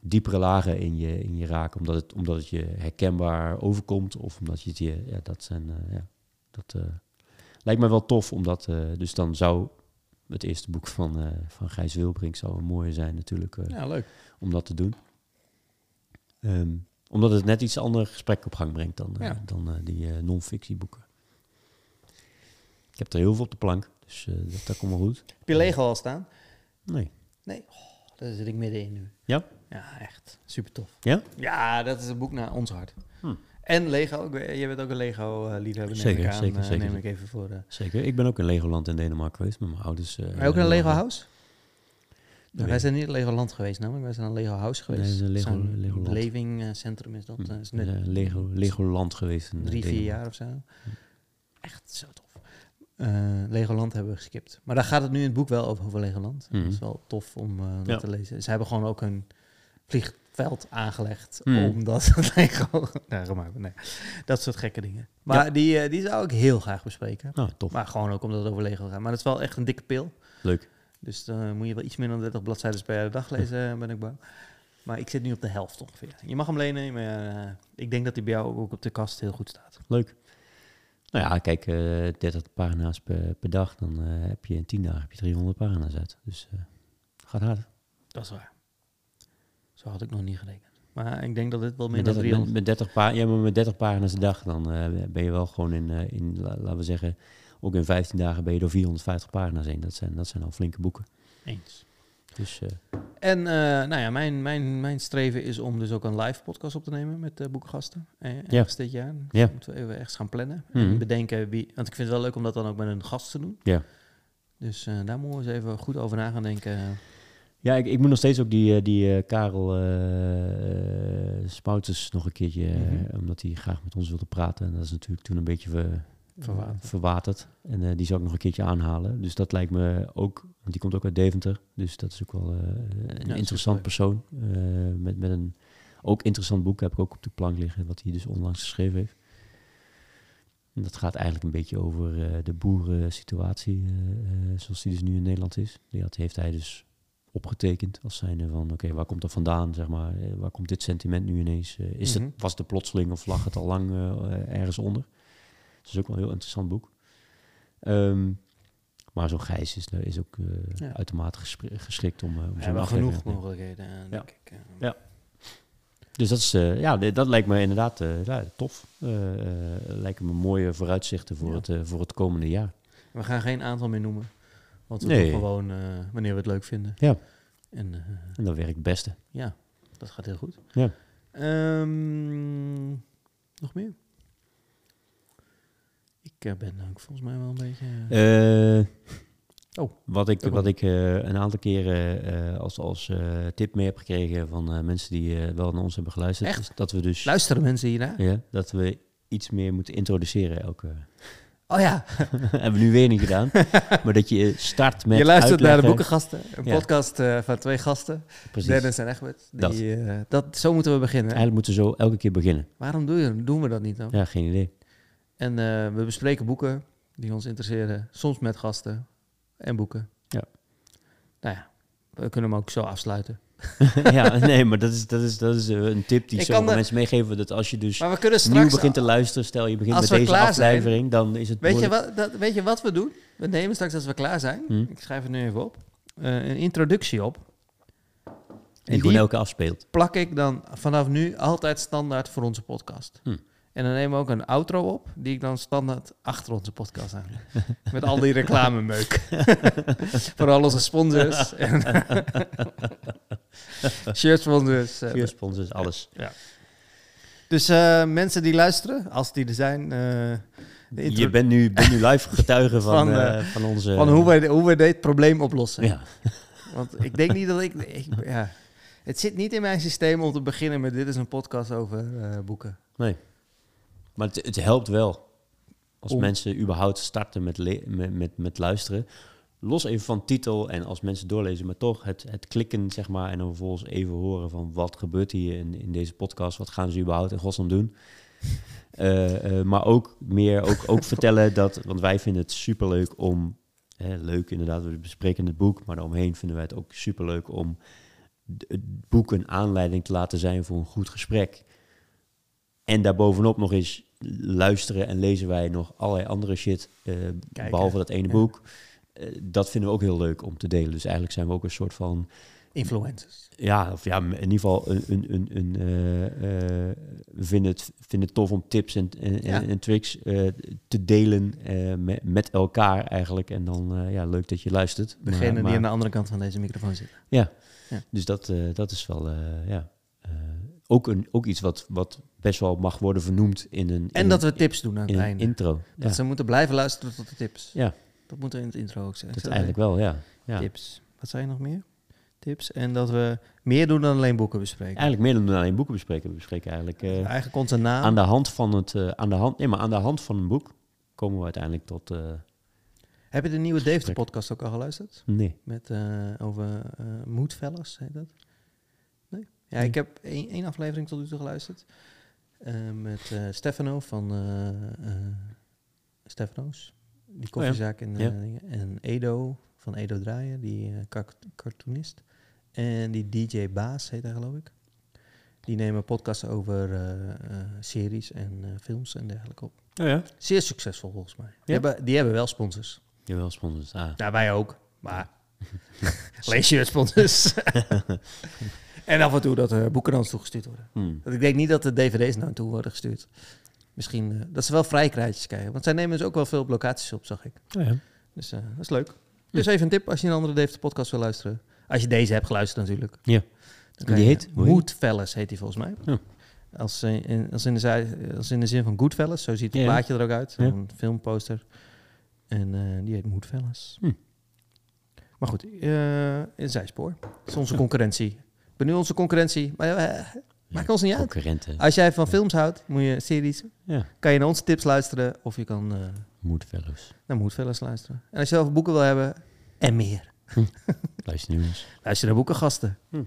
diepere lagen in je, in je raken, omdat het, omdat het je herkenbaar overkomt. Of omdat je het je, ja, dat zijn, ja, dat lijkt me wel tof, omdat, dus dan zou het eerste boek van, eh, van Gijs Wilbrink zou een mooie zijn natuurlijk, eh, Ja, leuk. om dat te doen. Ehm, omdat het net iets ander gesprek op gang brengt dan, eh, Ja. dan die non-fictieboeken. Ik heb er heel veel op de plank, dus dat, dat komt wel goed. Heb je Lego al staan? Nee. Nee. Oh, daar zit ik middenin nu. Ja? Ja, echt. Super tof. Ja? Ja, dat is een boek naar ons hart. Hm. En Lego. Jij bent ook een Lego-liefhebber, neem Zeker, ik aan. zeker, eh, zeker. Neem ik even voor de... Zeker. Ik ben ook in Legoland in Denemarken geweest met mijn ouders. eh, Maar ook in een Lego House? weet wij zijn niet in Legoland geweest namelijk. Wij zijn in Lego House geweest. Nee, een Lego- Legoland. beleving eh, centrum is dat. Hm. eh, is net Eh, Lego, Legoland geweest. in drie, vier jaar of zo. Echt zo tof. Eh, Legoland hebben we geskipt. Maar daar gaat het nu in het boek wel over, over Legoland. Mhm. Dat is wel tof om eh, dat Ja. te lezen. Ze hebben gewoon ook een vliegveld aangelegd. Mhm. Omdat het Lego... nee. Dat soort gekke dingen. Maar die, eh, die zou ik heel graag bespreken. Nou, tof. Maar gewoon ook omdat het over Lego gaat. Maar het is wel echt een dikke pil. Leuk. Dus dan moet je wel iets minder dan 30 bladzijden per dag lezen, ben ik bang. Maar ik zit nu op de helft ongeveer. Je mag hem lenen, maar eh, ik denk dat hij bij jou ook op de kast heel goed staat. Leuk. Nou ja, kijk, eh 30 pagina's per, per dag. Dan eh, heb je in 10 dagen heb je 300 pagina's uit. Dus eh gaat hard. Dat is waar. Zo had ik nog niet gerekend. Maar ik denk dat dit wel meer Met dan 30, 300... met, met 30 pa ja, maar met 30 pagina's a dag, dan eh, ben je wel gewoon in, eh, in la- laten we zeggen, ook in 15 dagen ben je door 450 pagina's heen. Dat zijn, dat zijn al flinke boeken. Eens. Dus eh, En nou ja, mijn, mijn, mijn streven is om dus ook een live podcast op te nemen met boekengasten. Ergens dit jaar. Dus Ja. moeten we even ergens gaan plannen. Mhm. En bedenken wie... Want ik vind het wel leuk om dat dan ook met een gast te doen. Ja. Dus daar moeten we eens even goed over na gaan denken. Ja, ik, ik moet nog steeds ook die, eh, die eh, Karel eh Spouters nog een keertje, Mhm. omdat hij graag met ons wilde praten. En dat is natuurlijk toen een beetje ver- Verwaterd. verwaterd. En die zou ik nog een keertje aanhalen. Dus dat lijkt me ook, want die komt ook uit Deventer. Dus dat is ook wel een Ja, interessant persoon. met, met een ook interessant boek heb ik ook op de plank liggen, wat hij dus onlangs geschreven heeft. En dat gaat eigenlijk een beetje over de boerensituatie, eh, zoals die dus nu in Nederland is. Die had, heeft hij dus opgetekend als zijnde van, oké, waar komt dat vandaan, zeg maar, eh, waar komt dit sentiment nu ineens? eh, is Mhm. het, was het plotseling of lag het al lang eh, ergens onder? Dat is ook wel een heel interessant boek. Ehm, maar zo'n Gijs is, is ook Ja. uitermate geschikt om, eh, om aflevering genoeg mogelijkheden, Ja. denk ik. Ja. Dus dat, is, ja, dat lijkt me inderdaad tof. Lijken me mooie vooruitzichten voor, het, voor het komende jaar. We gaan geen aantal meer noemen. Want we Nee. doen gewoon eh, wanneer we het leuk vinden. Ja. En eh, En dat werkt het beste. ja, dat gaat heel goed. Ja. Ehm, nog meer? Ik eh, ben ook volgens mij wel een beetje... Oh. Wat ik, wat ik een aantal keren als, als tip mee heb gekregen van mensen die wel naar ons hebben geluisterd. Echt? Is dat we dus Luisteren mensen hiernaar? ja, dat we iets meer moeten introduceren elke. Oh ja, hebben we nu weer niet gedaan. maar dat je start met je luistert naar de boekengasten. Een Ja. podcast eh, van twee gasten. Precies. Dennis en Egbert. Die, Dat. eh, dat, zo moeten we beginnen. Eigenlijk moeten we zo elke keer beginnen. Waarom doe je, doen we dat niet dan? Ja, geen idee. En eh, we bespreken boeken die ons interesseren. Soms met gasten en boeken. Ja. Nou ja, we kunnen hem ook zo afsluiten. ja, nee, maar dat is, dat is, dat is eh, een tip die Ik sommige kan de- mensen meegeven. Dat als je dus Maar we kunnen nieuw begint te luisteren, stel je begint met deze zijn- aflevering, dan is het Weet je, wat, dat, weet je wat we doen? We nemen straks als we klaar zijn. Hm. Ik schrijf het nu even op. eh, een introductie op. Die En gewoon die elke afspeelt. plak ik dan vanaf nu altijd standaard voor onze podcast. Hm. En dan nemen we ook een outro op, die ik dan standaard achter onze podcast aan. Met al die reclamemeuk. voor al onze sponsors. en shirt sponsors. Vier sponsors, alles. Dus eh, mensen die luisteren, als die er zijn, eh, Je bent nu, live getuige van, Van, eh, van onze... van hoe we, hoe we dit probleem oplossen. Ja, Want ik denk niet dat ik, ik ja, het zit niet in mijn systeem om te beginnen met dit is een podcast over eh, boeken. nee. Maar het, het helpt wel. Als Om- mensen überhaupt starten met, met, met, met luisteren. Los even van titel en als mensen doorlezen, maar toch het, het klikken, zeg maar. En dan vervolgens even horen van wat gebeurt hier in, in deze podcast. Wat gaan ze überhaupt in godsnaam doen? Eh, eh, maar ook meer, ook, ook vertellen dat, want wij vinden het superleuk om, hè, leuk inderdaad, we bespreken het boek, maar daaromheen vinden wij het ook superleuk om het boek een aanleiding te laten zijn voor een goed gesprek. En daarbovenop nog eens luisteren en lezen wij nog allerlei andere shit, eh, behalve dat ene ja. boek. Eh, dat vinden we ook heel leuk om te delen. Dus eigenlijk zijn we ook een soort van Influencers. ja, of ja, in ieder geval een, een, een, een eh, we vinden het, vinden het tof om tips en, en, Ja. en, tricks te delen met, met elkaar eigenlijk. En dan, ja, leuk dat je luistert. Maar- Degene die aan de andere kant van deze microfoon zit. Ja, Ja. dus dat, dat is wel, ja, ook, een, ook iets wat, wat best wel mag worden vernoemd in een, in En dat een- we tips doen aan het einde. intro. Dat ja, ze moeten blijven luisteren tot de tips. Ja. Dat moet er in het intro ook zijn. dat eigenlijk wel, ja. ja. Tips. Wat zijn nog meer? Tips. En dat we meer doen dan alleen boeken bespreken. Eigenlijk meer dan alleen boeken bespreken. We bespreken eigenlijk eh, Eigenlijk onze naam. aan de hand van het, eh, aan de hand, nee, maar aan de hand van een boek komen we uiteindelijk tot, eh, Heb je de nieuwe Dave podcast ook al geluisterd? nee. Met, over Moodfellas, heet dat? Ja, ik heb één, één aflevering tot nu toe geluisterd. Eh, met eh, Stefano van eh eh, Stefano's. Die koffiezaak in eh, Ja. dingen. En Edo van Edo Draaien, die eh, car- cartoonist. En die DJ Baas heet hij geloof ik. Die nemen podcasts over eh, eh, series en eh, films en dergelijke op. Oh ja? Zeer succesvol volgens mij. Die, Ja? hebben, die hebben wel sponsors. Jawel, sponsors. Ah. Ja, wij ook. Maar alleen shirt sponsors. En af en toe dat er boeken naar ons toegestuurd worden. Hmm. Ik denk niet dat de dvd's naar toe worden gestuurd. Misschien eh, dat ze wel vrij krijtjes krijgen. Want zij nemen dus ook wel veel op locaties op, zag ik. Oh ja. Dus eh, dat is leuk. Dus even een tip als je een andere Dave de podcast wil luisteren. Als je deze hebt geluisterd natuurlijk. Ja. Dan Die heet? Moodfellas heet die volgens mij. Ja. Als, eh, in, als, in de, zij- als in de zin van Goodfellas. Zo ziet het Ja. plaatje er ook uit. Ja. Een filmposter. En eh, die heet Moodfellas. Hm. Maar goed, eh in zijspoor. Dat is onze concurrentie. Ben nu onze concurrentie. Maar eh, maakt ons niet uit. Concurrenten. Als jij van films houdt, moet je series, Ja. kan je naar onze tips luisteren. Of je kan Moodfellows. naar Moodfellas luisteren. En als je zelf boeken wil hebben, en meer. Luister nu eens. Luister naar boekengasten. Hm.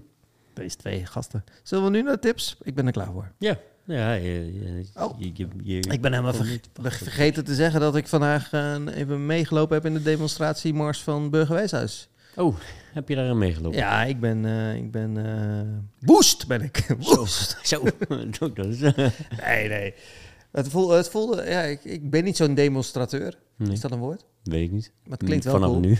Deze twee gasten. Zullen we nu naar de tips? Ik ben er klaar voor. Ja. Ja, je, je, Oh. je, je, je- Ik ben helemaal verge- vergeten te zeggen dat ik vandaag eh, even meegelopen heb in de demonstratiemars van Burgerweeshuis. Oh, heb je daarin meegelopen? Ja, ik ben, eh ik ben, woest ben ik. Woest. Zo. Nee, nee. Het voelde, het voelde ja, ik, ik ben niet zo'n demonstrateur. nee, Is dat een woord? weet ik niet. Maar het klinkt wel Vanaf cool. nu.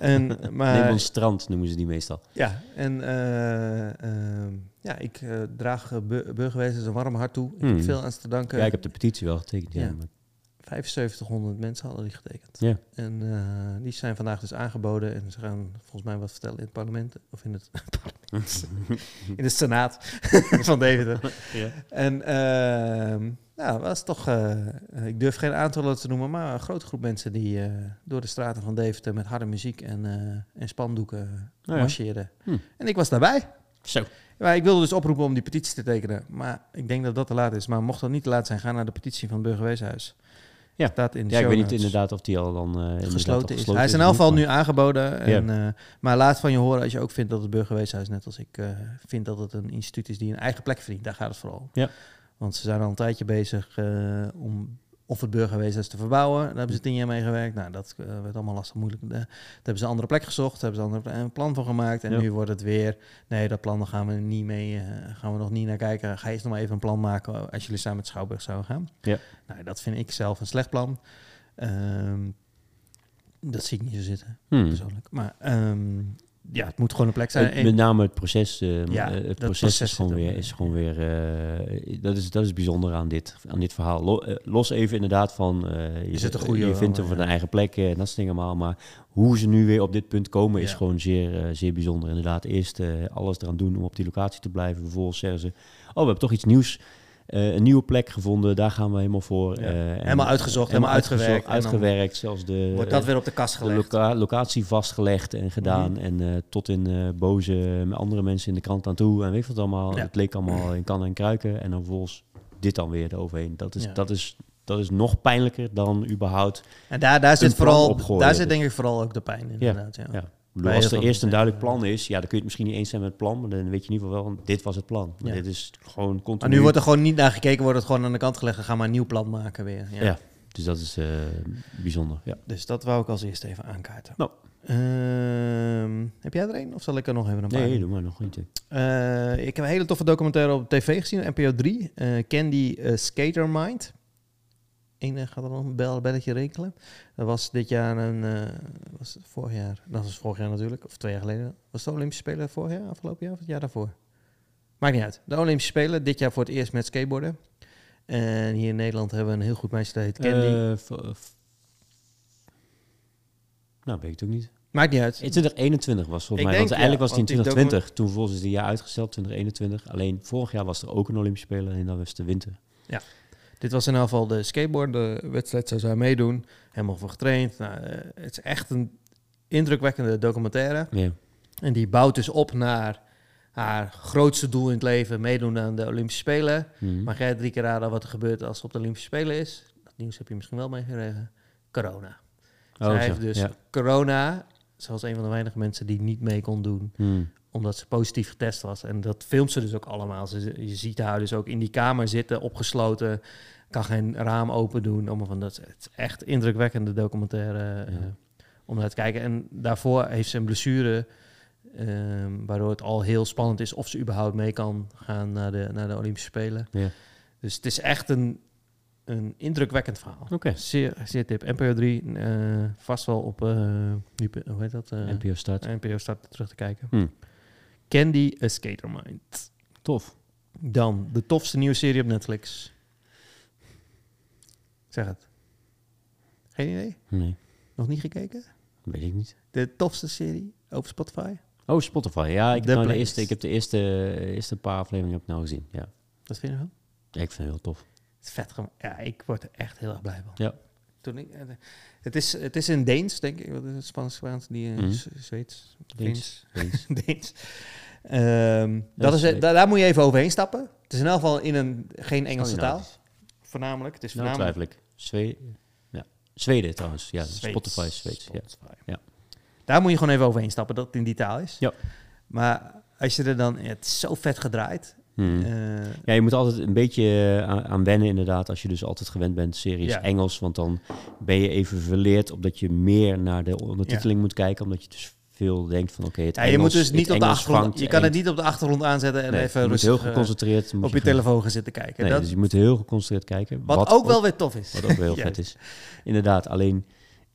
En, maar, Demonstrant noemen ze die meestal. Ja, en eh, ehm, ja, ik draag uh, burgerwezen een warm hart toe. Ik Hmm. heb veel aan ze te danken. Ja, ik heb de petitie wel getekend. Ja. Ja. maar- 7500 mensen hadden die getekend. Ja. En eh, die zijn vandaag dus aangeboden. En ze gaan volgens mij wat vertellen in het parlement. Of in het parlement. in de senaat van Deventer. ja. En ehm nou, was toch, eh, ik durf geen aantallen te noemen, maar een grote groep mensen die eh, door de straten van Deventer met harde muziek en, en spandoeken Oh ja. marcheerden. Hm. En ik was daarbij. Zo. Ja, ik wilde dus oproepen om die petitie te tekenen. Maar ik denk dat dat te laat is. Maar mocht dat niet te laat zijn, ga naar de petitie van het Burgerweeshuis. Ja. Staat in de Ja, ik weet niet inderdaad of die al dan eh, gesloten is. gesloten Hij is in elk geval nu aangeboden. En, eh, maar laat van je horen als je ook vindt dat het Burgerweeshuis, net als ik, eh vindt dat het een instituut is die een eigen plek verdient. Daar gaat het vooral. Ja. Want ze zijn al een tijdje bezig om of het Burgerweeshuis te verbouwen. Daar hebben ze tien jaar mee gewerkt. Nou, dat eh, werd allemaal lastig moeilijk. Eh, Daar hebben ze een andere plek gezocht. Daar hebben ze een plan van gemaakt. En Ja. nu wordt het weer... Nee, dat plan daar gaan we, niet mee, eh, gaan we nog niet naar kijken. Ga eerst nog maar even een plan maken als jullie samen met Schouwburg zouden gaan. Ja. Nou, dat vind ik zelf een slecht plan. Ehm, dat zie ik niet zo zitten Hmm. persoonlijk. Maar ehm, ja, het moet gewoon een plek zijn. Het- met name het proces. eh, Ja, eh, het proces, proces is gewoon er weer, is gewoon weer eh, dat, is, dat is bijzonder aan dit, aan dit verhaal. Lo- los even inderdaad van. je Is het een goede Je vindt hem van een eigen plek en dat soort dingen allemaal. Maar hoe ze nu weer op dit punt komen is Ja. gewoon zeer, zeer bijzonder. Inderdaad, eerst alles eraan doen om op die locatie te blijven. Vervolgens zeggen ze: Oh, we hebben toch iets nieuws. Eh, een nieuwe plek gevonden, daar gaan we helemaal voor. Ja. eh, en- Helemaal uitgezocht, helemaal uitgewerkt. Zelfs de, wordt dat weer op de kast de gelegd. loca- locatie vastgelegd en gedaan. Mhm. En eh, tot in boze met andere mensen in de krant aan toe. En weet wat allemaal. Ja. Het leek allemaal in kan en kruiken. En dan vervolgens dit dan weer eroverheen. Dat is, dat is, dat is nog pijnlijker dan überhaupt. En daar, daar zit vooral, daar zit denk ik vooral ook de pijn in. Inderdaad, ja. Ja. Bedoel, als er eerst een duidelijk plan is, ja, dan kun je het misschien niet eens zijn met het plan. Maar dan weet je in ieder geval wel, dit was het plan. Maar Ja. dit is gewoon continu. Maar nu wordt er gewoon niet naar gekeken, wordt het gewoon aan de kant gelegd. Gaan we een nieuw plan maken weer. Ja. Ja. Dus dat is eh, bijzonder. Ja. Dus dat wou ik als eerste even aankaarten. Nou. Ehm, heb jij er een? Of zal ik er nog even een paar Nee, doe maar nog eentje. Eh, ik heb een hele toffe documentaire op tv gezien, NPO 3. eh, Candy Skater Mind. Eén eh, gaat er nog een bel, belletje rinkelen. Dat was dit jaar een... eh, was het vorig jaar? Dat was vorig jaar natuurlijk, of twee jaar geleden. Was de Olympische Spelen vorig jaar, afgelopen jaar of het jaar daarvoor? Maakt niet uit. De Olympische Spelen, dit jaar voor het eerst met skateboarden. En hier in Nederland hebben we een heel goed meisje, dat heet Candy. Eh, v- nou, weet ik het ook niet. Maakt niet uit. In 2021 was volgens Ik mij. denk, want eigenlijk ja, was het in want die 2020. Toen volgens het jaar uitgesteld, 2021. Alleen vorig jaar was er ook een Olympische Spelen en dat was de winter. Dit was in ieder geval de skateboard. De wedstrijd zou zij meedoen. Helemaal voor getraind. Nou, eh, het is echt een indrukwekkende documentaire. Ja. En die bouwt dus op naar haar grootste doel in het leven. Meedoen aan de Olympische Spelen. Mhm. Mag jij drie keer raden wat er gebeurt als het op de Olympische Spelen is? Dat nieuws heb je misschien wel meegekregen. Corona. Oh, Zij zo, heeft dus ja. corona. Zoals een van de weinige mensen die niet mee kon doen Mhm. Omdat ze positief getest was. En dat filmt ze dus ook allemaal. Ze, je ziet haar dus ook in die kamer zitten, opgesloten. Kan geen raam open doen. Allemaal van dat. Het is echt indrukwekkende documentaire eh, om naar te kijken. En daarvoor heeft ze een blessure. ehm, waardoor het al heel spannend is of ze überhaupt mee kan gaan naar de, naar de Olympische Spelen. Ja. Dus het is echt een, een indrukwekkend verhaal. Oké. Zeer, zeer tip. NPO 3, eh, vast wel op, eh, nu- hoe heet dat? NPO start. NPO start terug te kijken. Hm. Candy A Skatermind. Tof. Dan de tofste nieuwe serie op Netflix. Zeg het. Geen idee? Nee, Nog niet gekeken? weet ik niet. De tofste serie over Spotify? Oh, Spotify. Ja, ik, heb, nou de eerste, ik heb de eerste, eerste paar afleveringen ik nou gezien. Ja. Wat vind je ervan? Ja, ik vind het heel tof. Het is vet. Ja, ik word er echt heel erg blij van. Ja. Toen ik, eh, het, is, het is in Deens, denk ik. Wat is het Spaans Spaans? Die Mhm. Zweeds? Deens. Deens. Eens. Deens. Ehm, dat is, daar, moet je even overheen stappen. Het is in elk geval in een, geen Engelse taal. Voornamelijk. Het is Nou, voornamelijk. Zweden. Ja. Zweden trouwens. Ja, Zweeds. Spotify is Zweeds. Ja. Spotify. Ja. Daar moet je gewoon even overheen stappen, dat het in die taal is. Ja. Maar als je er dan... ja, het is zo vet gedraaid. Hmm. Eh, Ja, je moet altijd een beetje eh, aan, wennen inderdaad, als je dus altijd gewend bent series Ja. Engels, want dan ben je even verleerd op dat je meer naar de ondertiteling moet kijken, omdat je dus veel denkt van oké, het ja, Engels, je moet dus niet op de achtergrond... Je kan het niet op de achtergrond aanzetten en nee, even je moet rustig heel eh, geconcentreerd op je telefoon gaan zitten kijken. Nee, dat, dus je moet heel geconcentreerd kijken. wat, ook wel weer tof is. wat ook heel vet is. Inderdaad, alleen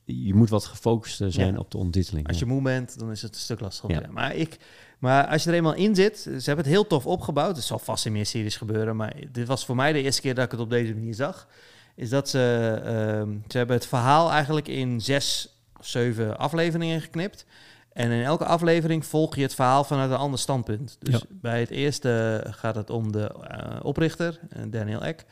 je moet wat gefocust zijn op de ondertiteling. Als je moe bent, dan is het een stuk lastiger. Maar, ik, maar als je er eenmaal in zit, ze hebben het heel tof opgebouwd. Het zal vast in meer series gebeuren, maar dit was voor mij de eerste keer dat ik het op deze manier zag. Is dat ze, ehm, ze hebben het verhaal eigenlijk in zes of zeven afleveringen geknipt. En in elke aflevering volg je het verhaal vanuit een ander standpunt. Dus Ja. bij het eerste gaat het om de eh, oprichter, eh, Daniel Ek.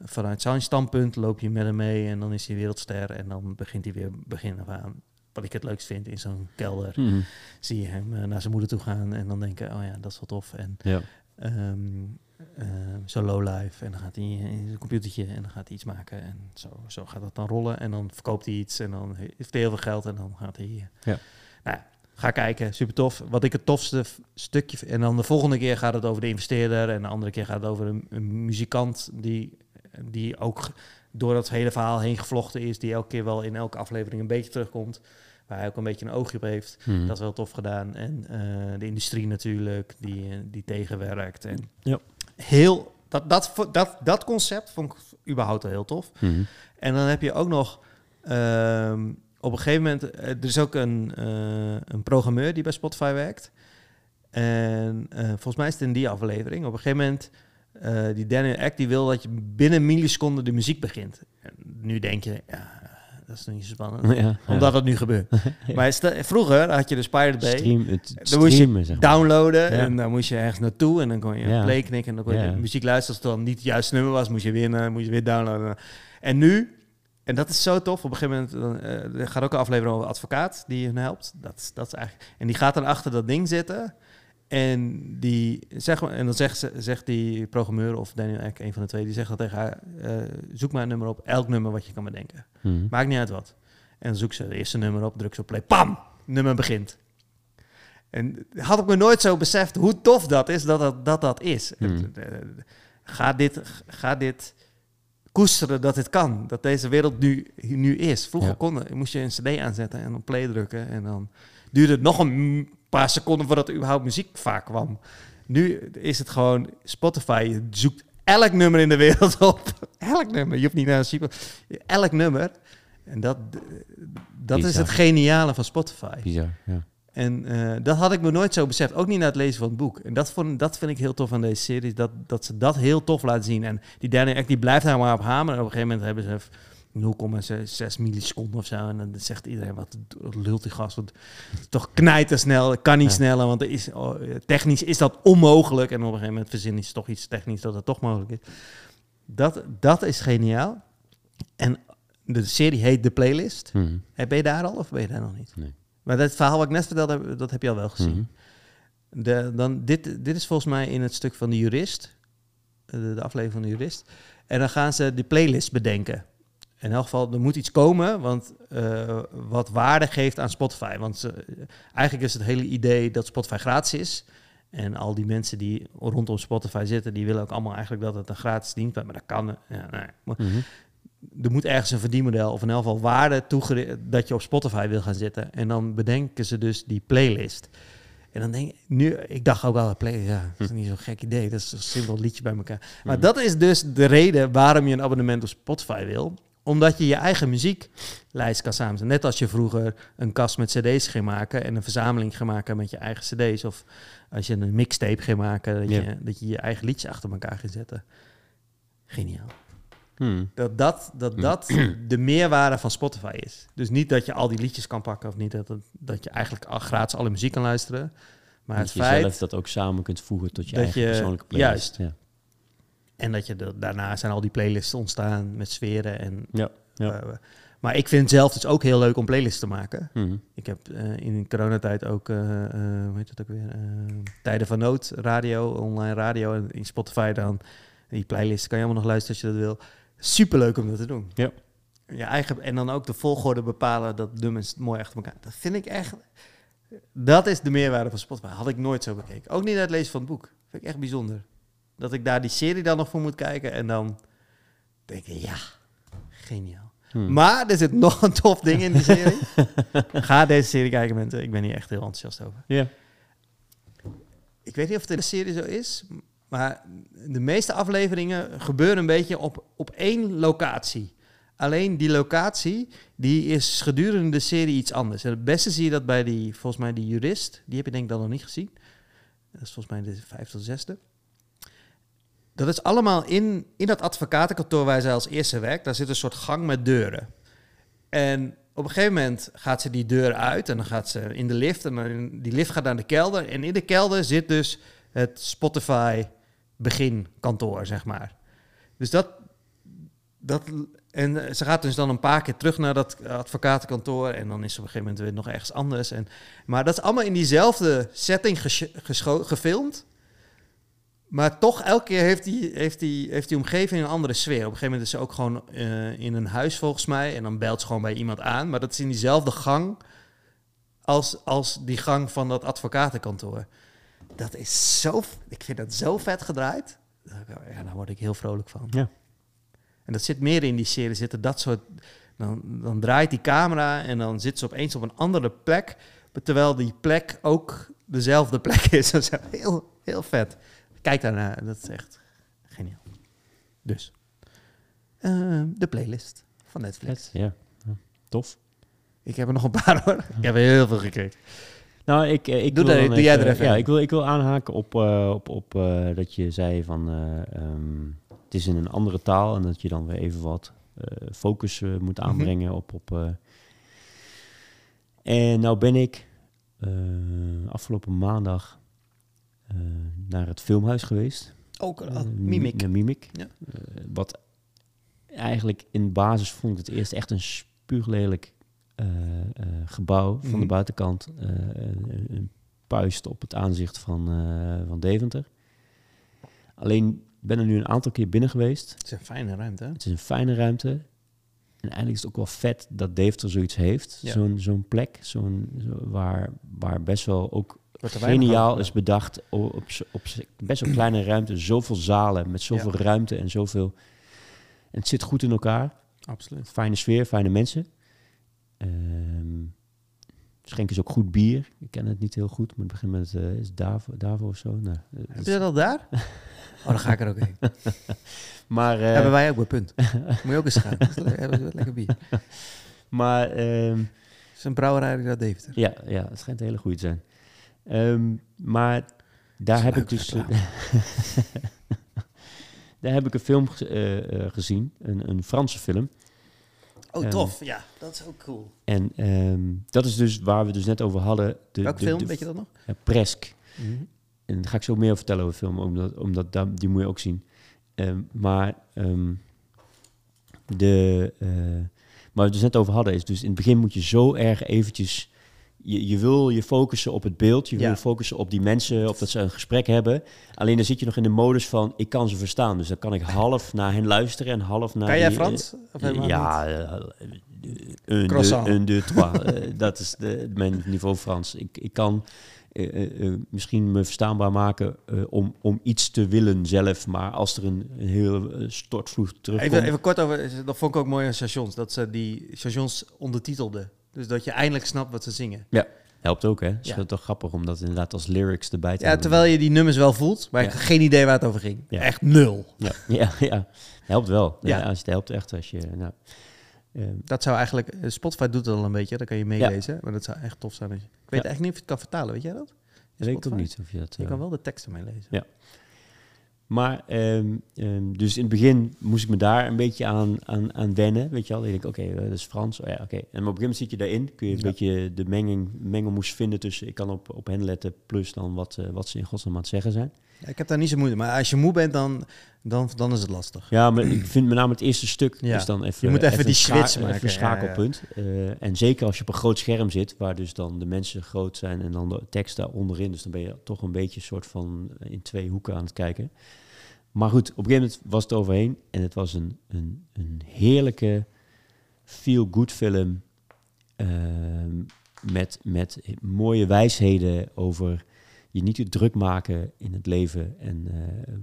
Vanuit zijn standpunt loop je met hem mee en dan is hij wereldster. En dan begint hij weer begin af aan. Wat ik het leukst vind in zo'n kelder Mhm. zie je hem eh, naar zijn moeder toe gaan en dan denken, oh ja, dat is wel tof. En Ja. ehm ehm, zo low life en dan gaat hij in zijn computertje en dan gaat hij iets maken en zo, zo gaat dat dan rollen en dan verkoopt hij iets en dan heeft hij heel veel geld en dan gaat hij. eh, Ja. Nou, ga kijken, super tof. Wat ik het tofste stukje en dan de volgende keer gaat het over de investeerder en de andere keer gaat het over een, een muzikant die die ook door dat hele verhaal heen gevlochten is, die elke keer wel in elke aflevering een beetje terugkomt, waar hij ook een beetje een oogje op heeft. Mhm. Dat is wel tof gedaan. En eh, de industrie natuurlijk, die, eh, die tegenwerkt. En Ja. Heel, dat, dat, dat, dat concept vond ik überhaupt al heel tof. Mhm. En dan heb je ook nog... ehm, op een gegeven moment... eh, er is ook een, eh, een programmeur die bij Spotify werkt. En eh, volgens mij is het in die aflevering. Op een gegeven moment... eh, die Daniel Ek die wil dat je binnen een milliseconde de muziek begint. En nu denk je... Ja, dat is nog niet zo spannend. Ja, Omdat het nu gebeurt. Maar vroeger had je de Pirate Bay Stream, het Dan moest je streamen, zeg maar. downloaden en dan moest je ergens naartoe en dan kon je play knikken en dan kon je muziek luisteren. Als het dan niet het juiste nummer was, moest je winnen, moest je weer downloaden. En nu, en dat is zo tof, op een gegeven moment er gaat ook een aflevering over advocaat die hun helpt. Dat, is- dat is eigenlijk, en die gaat dan achter dat ding zitten en, die, zeg en dan zegt, ze, zegt die programmeur of Daniel Eck, een van de twee, die zegt dan tegen haar, eh, zoek maar een nummer op, elk nummer wat je kan bedenken. Mhm. Maakt niet uit wat. En dan zoekt ze het eerste nummer op, drukt ze op play. Pam! Nummer begint. En had ik me nooit zo beseft hoe tof dat is dat dat, dat, dat is. Hmm. Het, eh, Ga, dit, ga dit koesteren dat het kan. Dat deze wereld nu, nu is. Vroeger Ja. kon, moest je een cd aanzetten en op play drukken. En dan duurde het nog een paar seconden voordat er überhaupt muziek vaak kwam. Nu is het gewoon Spotify. Je zoekt elk nummer in de wereld op. elk nummer. Je hoeft niet naar een super... Elk nummer. En dat, dat is het geniale van Spotify. Bizar, ja. En eh, dat had ik me nooit zo beseft. Ook niet na het lezen van het boek. En dat, vond, dat vind ik heel tof aan deze series. Dat, dat ze dat heel tof laten zien. En die Daniel Ek die blijft daar maar op hameren. En op een gegeven moment hebben ze 0,6 milliseconden of zo. En dan zegt iedereen, wat lult die gast. Want is toch knijten snel. Kan niet Ja. sneller, want er is, oh, technisch is dat onmogelijk. En op een gegeven moment verzinnen ze toch iets technisch dat het toch mogelijk is. Dat, dat is geniaal. En de serie heet The Playlist. Mhm. Eh, Ben je daar al of ben je daar nog niet? Nee. Maar dat verhaal wat ik net vertelde, heb- dat heb je al wel gezien. Mhm. De, dan, dit, dit is volgens mij in het stuk van de jurist. De, de aflevering van de jurist. En dan gaan ze die playlist bedenken. In elk geval, er moet iets komen want, eh, wat waarde geeft aan Spotify. Want eigenlijk is het hele idee dat Spotify gratis is. En al die mensen die rondom Spotify zitten, die willen ook allemaal eigenlijk dat het een gratis dienst blijft. Maar dat kan. eh, Ja, nee. Maar Mhm. er moet ergens een verdienmodel of in elk geval waarde dat je op Spotify wil gaan zitten. En dan bedenken ze dus die playlist. En dan denk ik, nu, ik dacht ook al, play, ja, dat is niet zo'n gek idee. Dat is een simpel liedje bij elkaar. Maar Mhm. dat is dus de reden waarom je een abonnement op Spotify wil. Omdat je je eigen muzieklijst kan samenstellen. Net als je vroeger een kast met cd's ging maken en een verzameling ging maken met je eigen cd's. Of als je een mixtape ging maken, dat, Ja. je, dat je je eigen liedje achter elkaar ging zetten. Geniaal. Hmm. Dat dat, dat, dat de meerwaarde van Spotify is. Dus niet dat je al die liedjes kan pakken of niet dat, het- dat je eigenlijk al gratis alle muziek kan luisteren. Maar dat het je feit zelf dat ook samen kunt voegen tot je eigen je- persoonlijke playlist. Ja. En dat je de- daarna zijn al die playlists ontstaan met sferen en Ja, ja. eh, maar ik vind het zelf dus ook heel leuk om playlists te maken. Mhm. Ik heb eh, in de coronatijd ook, eh, hoe heet het ook weer, Tijden van Nood, radio, online radio. En in Spotify dan, die playlist kan je allemaal nog luisteren als je dat wil. Superleuk om dat te doen. Ja. Je eigen, en dan ook de volgorde bepalen dat nummers mooi achter elkaar. Dat vind ik echt, dat is de meerwaarde van Spotify. Had ik nooit zo bekeken. Ook niet uit het lezen van het boek. Vind ik echt bijzonder. Dat ik daar die serie dan nog voor moet kijken en dan denk ik, ja, geniaal. Hmm. Maar er zit nog een tof ding in die serie. Ga deze serie kijken, mensen. Ik ben hier echt heel enthousiast over. Ja. Ik weet niet of het in de serie zo is, maar de meeste afleveringen gebeuren een beetje op, op één locatie. Alleen die locatie, die is gedurende de serie iets anders. En het beste zie je dat bij die, volgens mij, die jurist. Die heb je denk ik dan nog niet gezien. Dat is volgens mij de vijfde of zesde. Dat is allemaal in, in dat advocatenkantoor waar zij als eerste werkt. Daar zit een soort gang met deuren. En op een gegeven moment gaat ze die deur uit en dan gaat ze in de lift. En die lift gaat naar de kelder. En in de kelder zit dus het Spotify beginkantoor, zeg maar. Dus dat, dat... En ze gaat dus dan een paar keer terug naar dat advocatenkantoor. En dan is ze op een gegeven moment weer nog ergens anders. En, maar dat is allemaal in diezelfde setting gefilmd. Maar toch, elke keer heeft die, heeft, die, heeft die omgeving een andere sfeer. Op een gegeven moment is ze ook gewoon eh, in een huis volgens mij. En dan belt ze gewoon bij iemand aan. Maar dat is in diezelfde gang als, als die gang van dat advocatenkantoor. Dat is zo... Ik vind dat zo vet gedraaid. Ja, daar word ik heel vrolijk van. Ja. En dat zit meer in die serie. Zitten dat soort... Dan, dan draait die camera en dan zit ze opeens op een andere plek. Terwijl die plek ook dezelfde plek is. Dat is heel, heel vet. Kijk daarnaar. Dat is echt geniaal. Dus. eh, de playlist van Netflix. Ja. ja. Tof. Ik heb er nog een paar hoor. Ik heb er heel veel gekeken. Nou, ik, eh, ik Doe wil dat- dan doe jij er even Ja, ik wil, ik wil aanhaken op, eh, op, op eh, dat je zei van eh, ehm, het is in een andere taal en dat je dan weer even wat focus moet Mhm. aanbrengen op. op. En nou ben ik afgelopen maandag naar het filmhuis geweest. Ook Eh, uh, Mimic. Naar Mimic. Ja. Eh, wat eigenlijk in basis vond ik het eerst echt een spuuglelijk eh, eh, gebouw van de Mhm. buitenkant. eh, een, een puist op het aanzicht van, eh, van Deventer. Alleen ben er nu een aantal keer binnen geweest. Het is een fijne ruimte. hè? Het is een fijne ruimte. En eigenlijk is het ook wel vet dat Deventer zoiets heeft. Ja. Zo'n zo'n plek zo'n, zo, waar, waar best wel ook geniaal is bedacht op, op z- best wel kleine ruimte. Zoveel zalen met zoveel ruimte en zoveel... En het zit goed in elkaar. Absoluut. Fijne sfeer, fijne mensen. Ehm schenken ze ook goed bier. Ik ken het niet heel goed, maar het begint met eh, is Davo, Davo of zo. Nou, eh, Heb is- je dat al daar? Oh, dan ga ik er ook heen. maar eh, Hebben wij ook bij Punt. Moet je ook eens gaan. Hebben ze lekker bier. Het maar ehm, is een brouwerij uit Deventer. ja, ja, het schijnt een hele goede te zijn. Ehm, maar daar heb ik dus... daar heb ik een film eh, eh, gezien, een, een Franse film. Oh, Ehm, tof. Ja, dat is ook cool. En ehm, dat is dus waar we dus net over hadden. De, Welke de- film, de- weet je dat nog? ja, Presk. En daar ga ik zo meer over vertellen over de film, omdat, omdat da- die moet je ook zien. Maar de, waar we het dus net over hadden, is dus in het begin moet je zo erg eventjes... Je, je wil je focussen op het beeld, je wil Ja. focussen op die mensen, op dat ze een gesprek hebben. Alleen dan zit je nog in de modus van, ik kan ze verstaan. Dus dan kan ik half naar hen luisteren en half naar... Kan jij die, Frans? Of eh, helemaal ja, eh, un, Croissant. un, deux, trois. Eh, dat is de, mijn niveau Frans. Ik, ik kan misschien me verstaanbaar maken om, om iets te willen zelf. Maar als er een, een heel eh, stortvloed terugkomt... Even, even kort over, dat vond ik ook mooi aan stations, dat ze die stations ondertitelden. Dus dat je eindelijk snapt wat ze zingen. Helpt ook, hè? Is Ja. toch grappig om dat inderdaad als lyrics erbij te Ja, hebben. terwijl je die nummers wel voelt, maar ik Ja. heb geen idee waar het over ging. Ja. Echt nul. Ja, ja, ja. helpt wel. Ja. Ja. als het helpt echt als je... Nou. Ehm, Dat zou eigenlijk... eh, Spotify doet het al een beetje, dan kan je meelezen. Maar dat zou echt tof zijn. Als je, ik weet Ja. echt niet of je het kan vertalen, weet jij dat? weet ik ook niet of je dat... Je eh, kan wel de teksten meelezen. Ja. Maar, ehm, ehm, dus in het begin moest ik me daar een beetje aan, aan, aan wennen. Weet je wel, ik denk, oké, eh, dat is Frans. Oh ja, oké. En maar op een gegeven moment zit je daarin. Kun je een Ja. beetje de menging, mengelmoes vinden tussen... Ik kan op, op hen letten, plus dan wat, eh, wat ze in godsnaam aan het zeggen zijn. Ik heb daar niet zo moeite Maar als je moe bent, dan, dan, dan is het lastig. Ja, maar ik vind met name het eerste stuk Ja. is dan even... Je moet even die switch even maken, ja, schakelpunt. Eh, en zeker als je op een groot scherm zit, waar dus dan de mensen groot zijn en dan de tekst daar onderin. Dus dan ben je toch een beetje soort van in twee hoeken aan het kijken. Maar goed, op een gegeven moment was het overheen. En het was een, een, een heerlijke feel-good film. ehm, met, met mooie wijsheden over je niet te druk maken in het leven. En eh,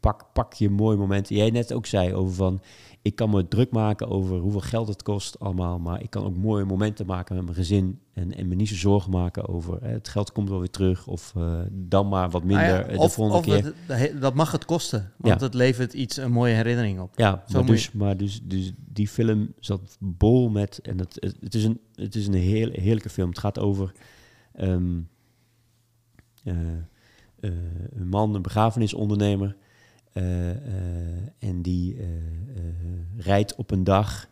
pak, pak je mooie momenten. Jij net ook zei over van... Ik kan me druk maken over hoeveel geld het kost allemaal. Maar ik kan ook mooie momenten maken met mijn gezin. En, en me niet zo zorgen maken over... eh, het geld komt wel weer terug. Of eh, dan maar wat minder Ah ja, de of volgende of keer. het- dat mag het kosten. Want Ja. het levert iets, een mooie herinnering op. Ja, Zo maar, dus, maar dus, dus die film zat bol met... En het, het, het is een, het is een heel, heerlijke film. Het gaat over ehm, eh, eh, een man, een begrafenisondernemer. eh, eh, en die eh, eh, rijdt op een dag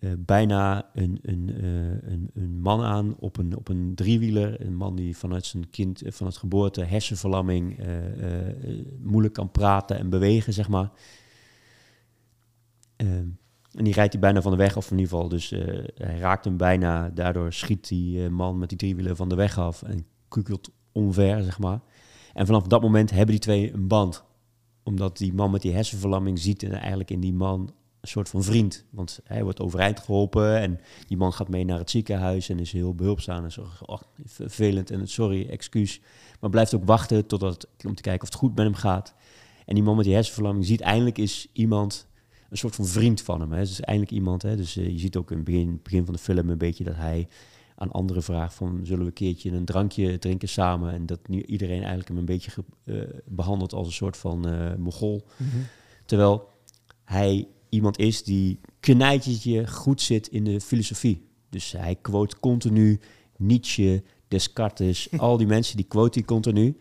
eh, bijna een, een, eh, een, een man aan op een, op een driewieler. Een man die vanuit zijn kind, eh, vanuit geboorte, hersenverlamming, eh, eh, eh, moeilijk kan praten en bewegen, zeg maar. Ehm, en die rijdt hij bijna van de weg, of in ieder geval, dus eh, hij raakt hem bijna. Daardoor schiet die eh, man met die driewieler van de weg af en kukelt omver, zeg maar. En vanaf dat moment hebben die twee een band. Omdat die man met die hersenverlamming ziet en eigenlijk in die man een soort van vriend. Want hij wordt overeind geholpen en die man gaat mee naar het ziekenhuis en is heel behulpzaam. En zo, oh, vervelend en sorry, excuus. Maar blijft ook wachten totdat, om te kijken of het goed met hem gaat. En die man met die hersenverlamming ziet eindelijk is iemand een soort van vriend van hem. Hè. Dus eindelijk iemand. Hè. Dus eh, je ziet ook in het begin, begin van de film een beetje dat hij aan anderen vraagt van zullen we een keertje een drankje drinken samen. En dat nu iedereen eigenlijk hem een beetje eh, behandelt als een soort van eh mogol. Terwijl hij iemand is die knijtje goed zit in de filosofie. Dus hij quote continu Nietzsche, Descartes, al die mensen die quote hij continu.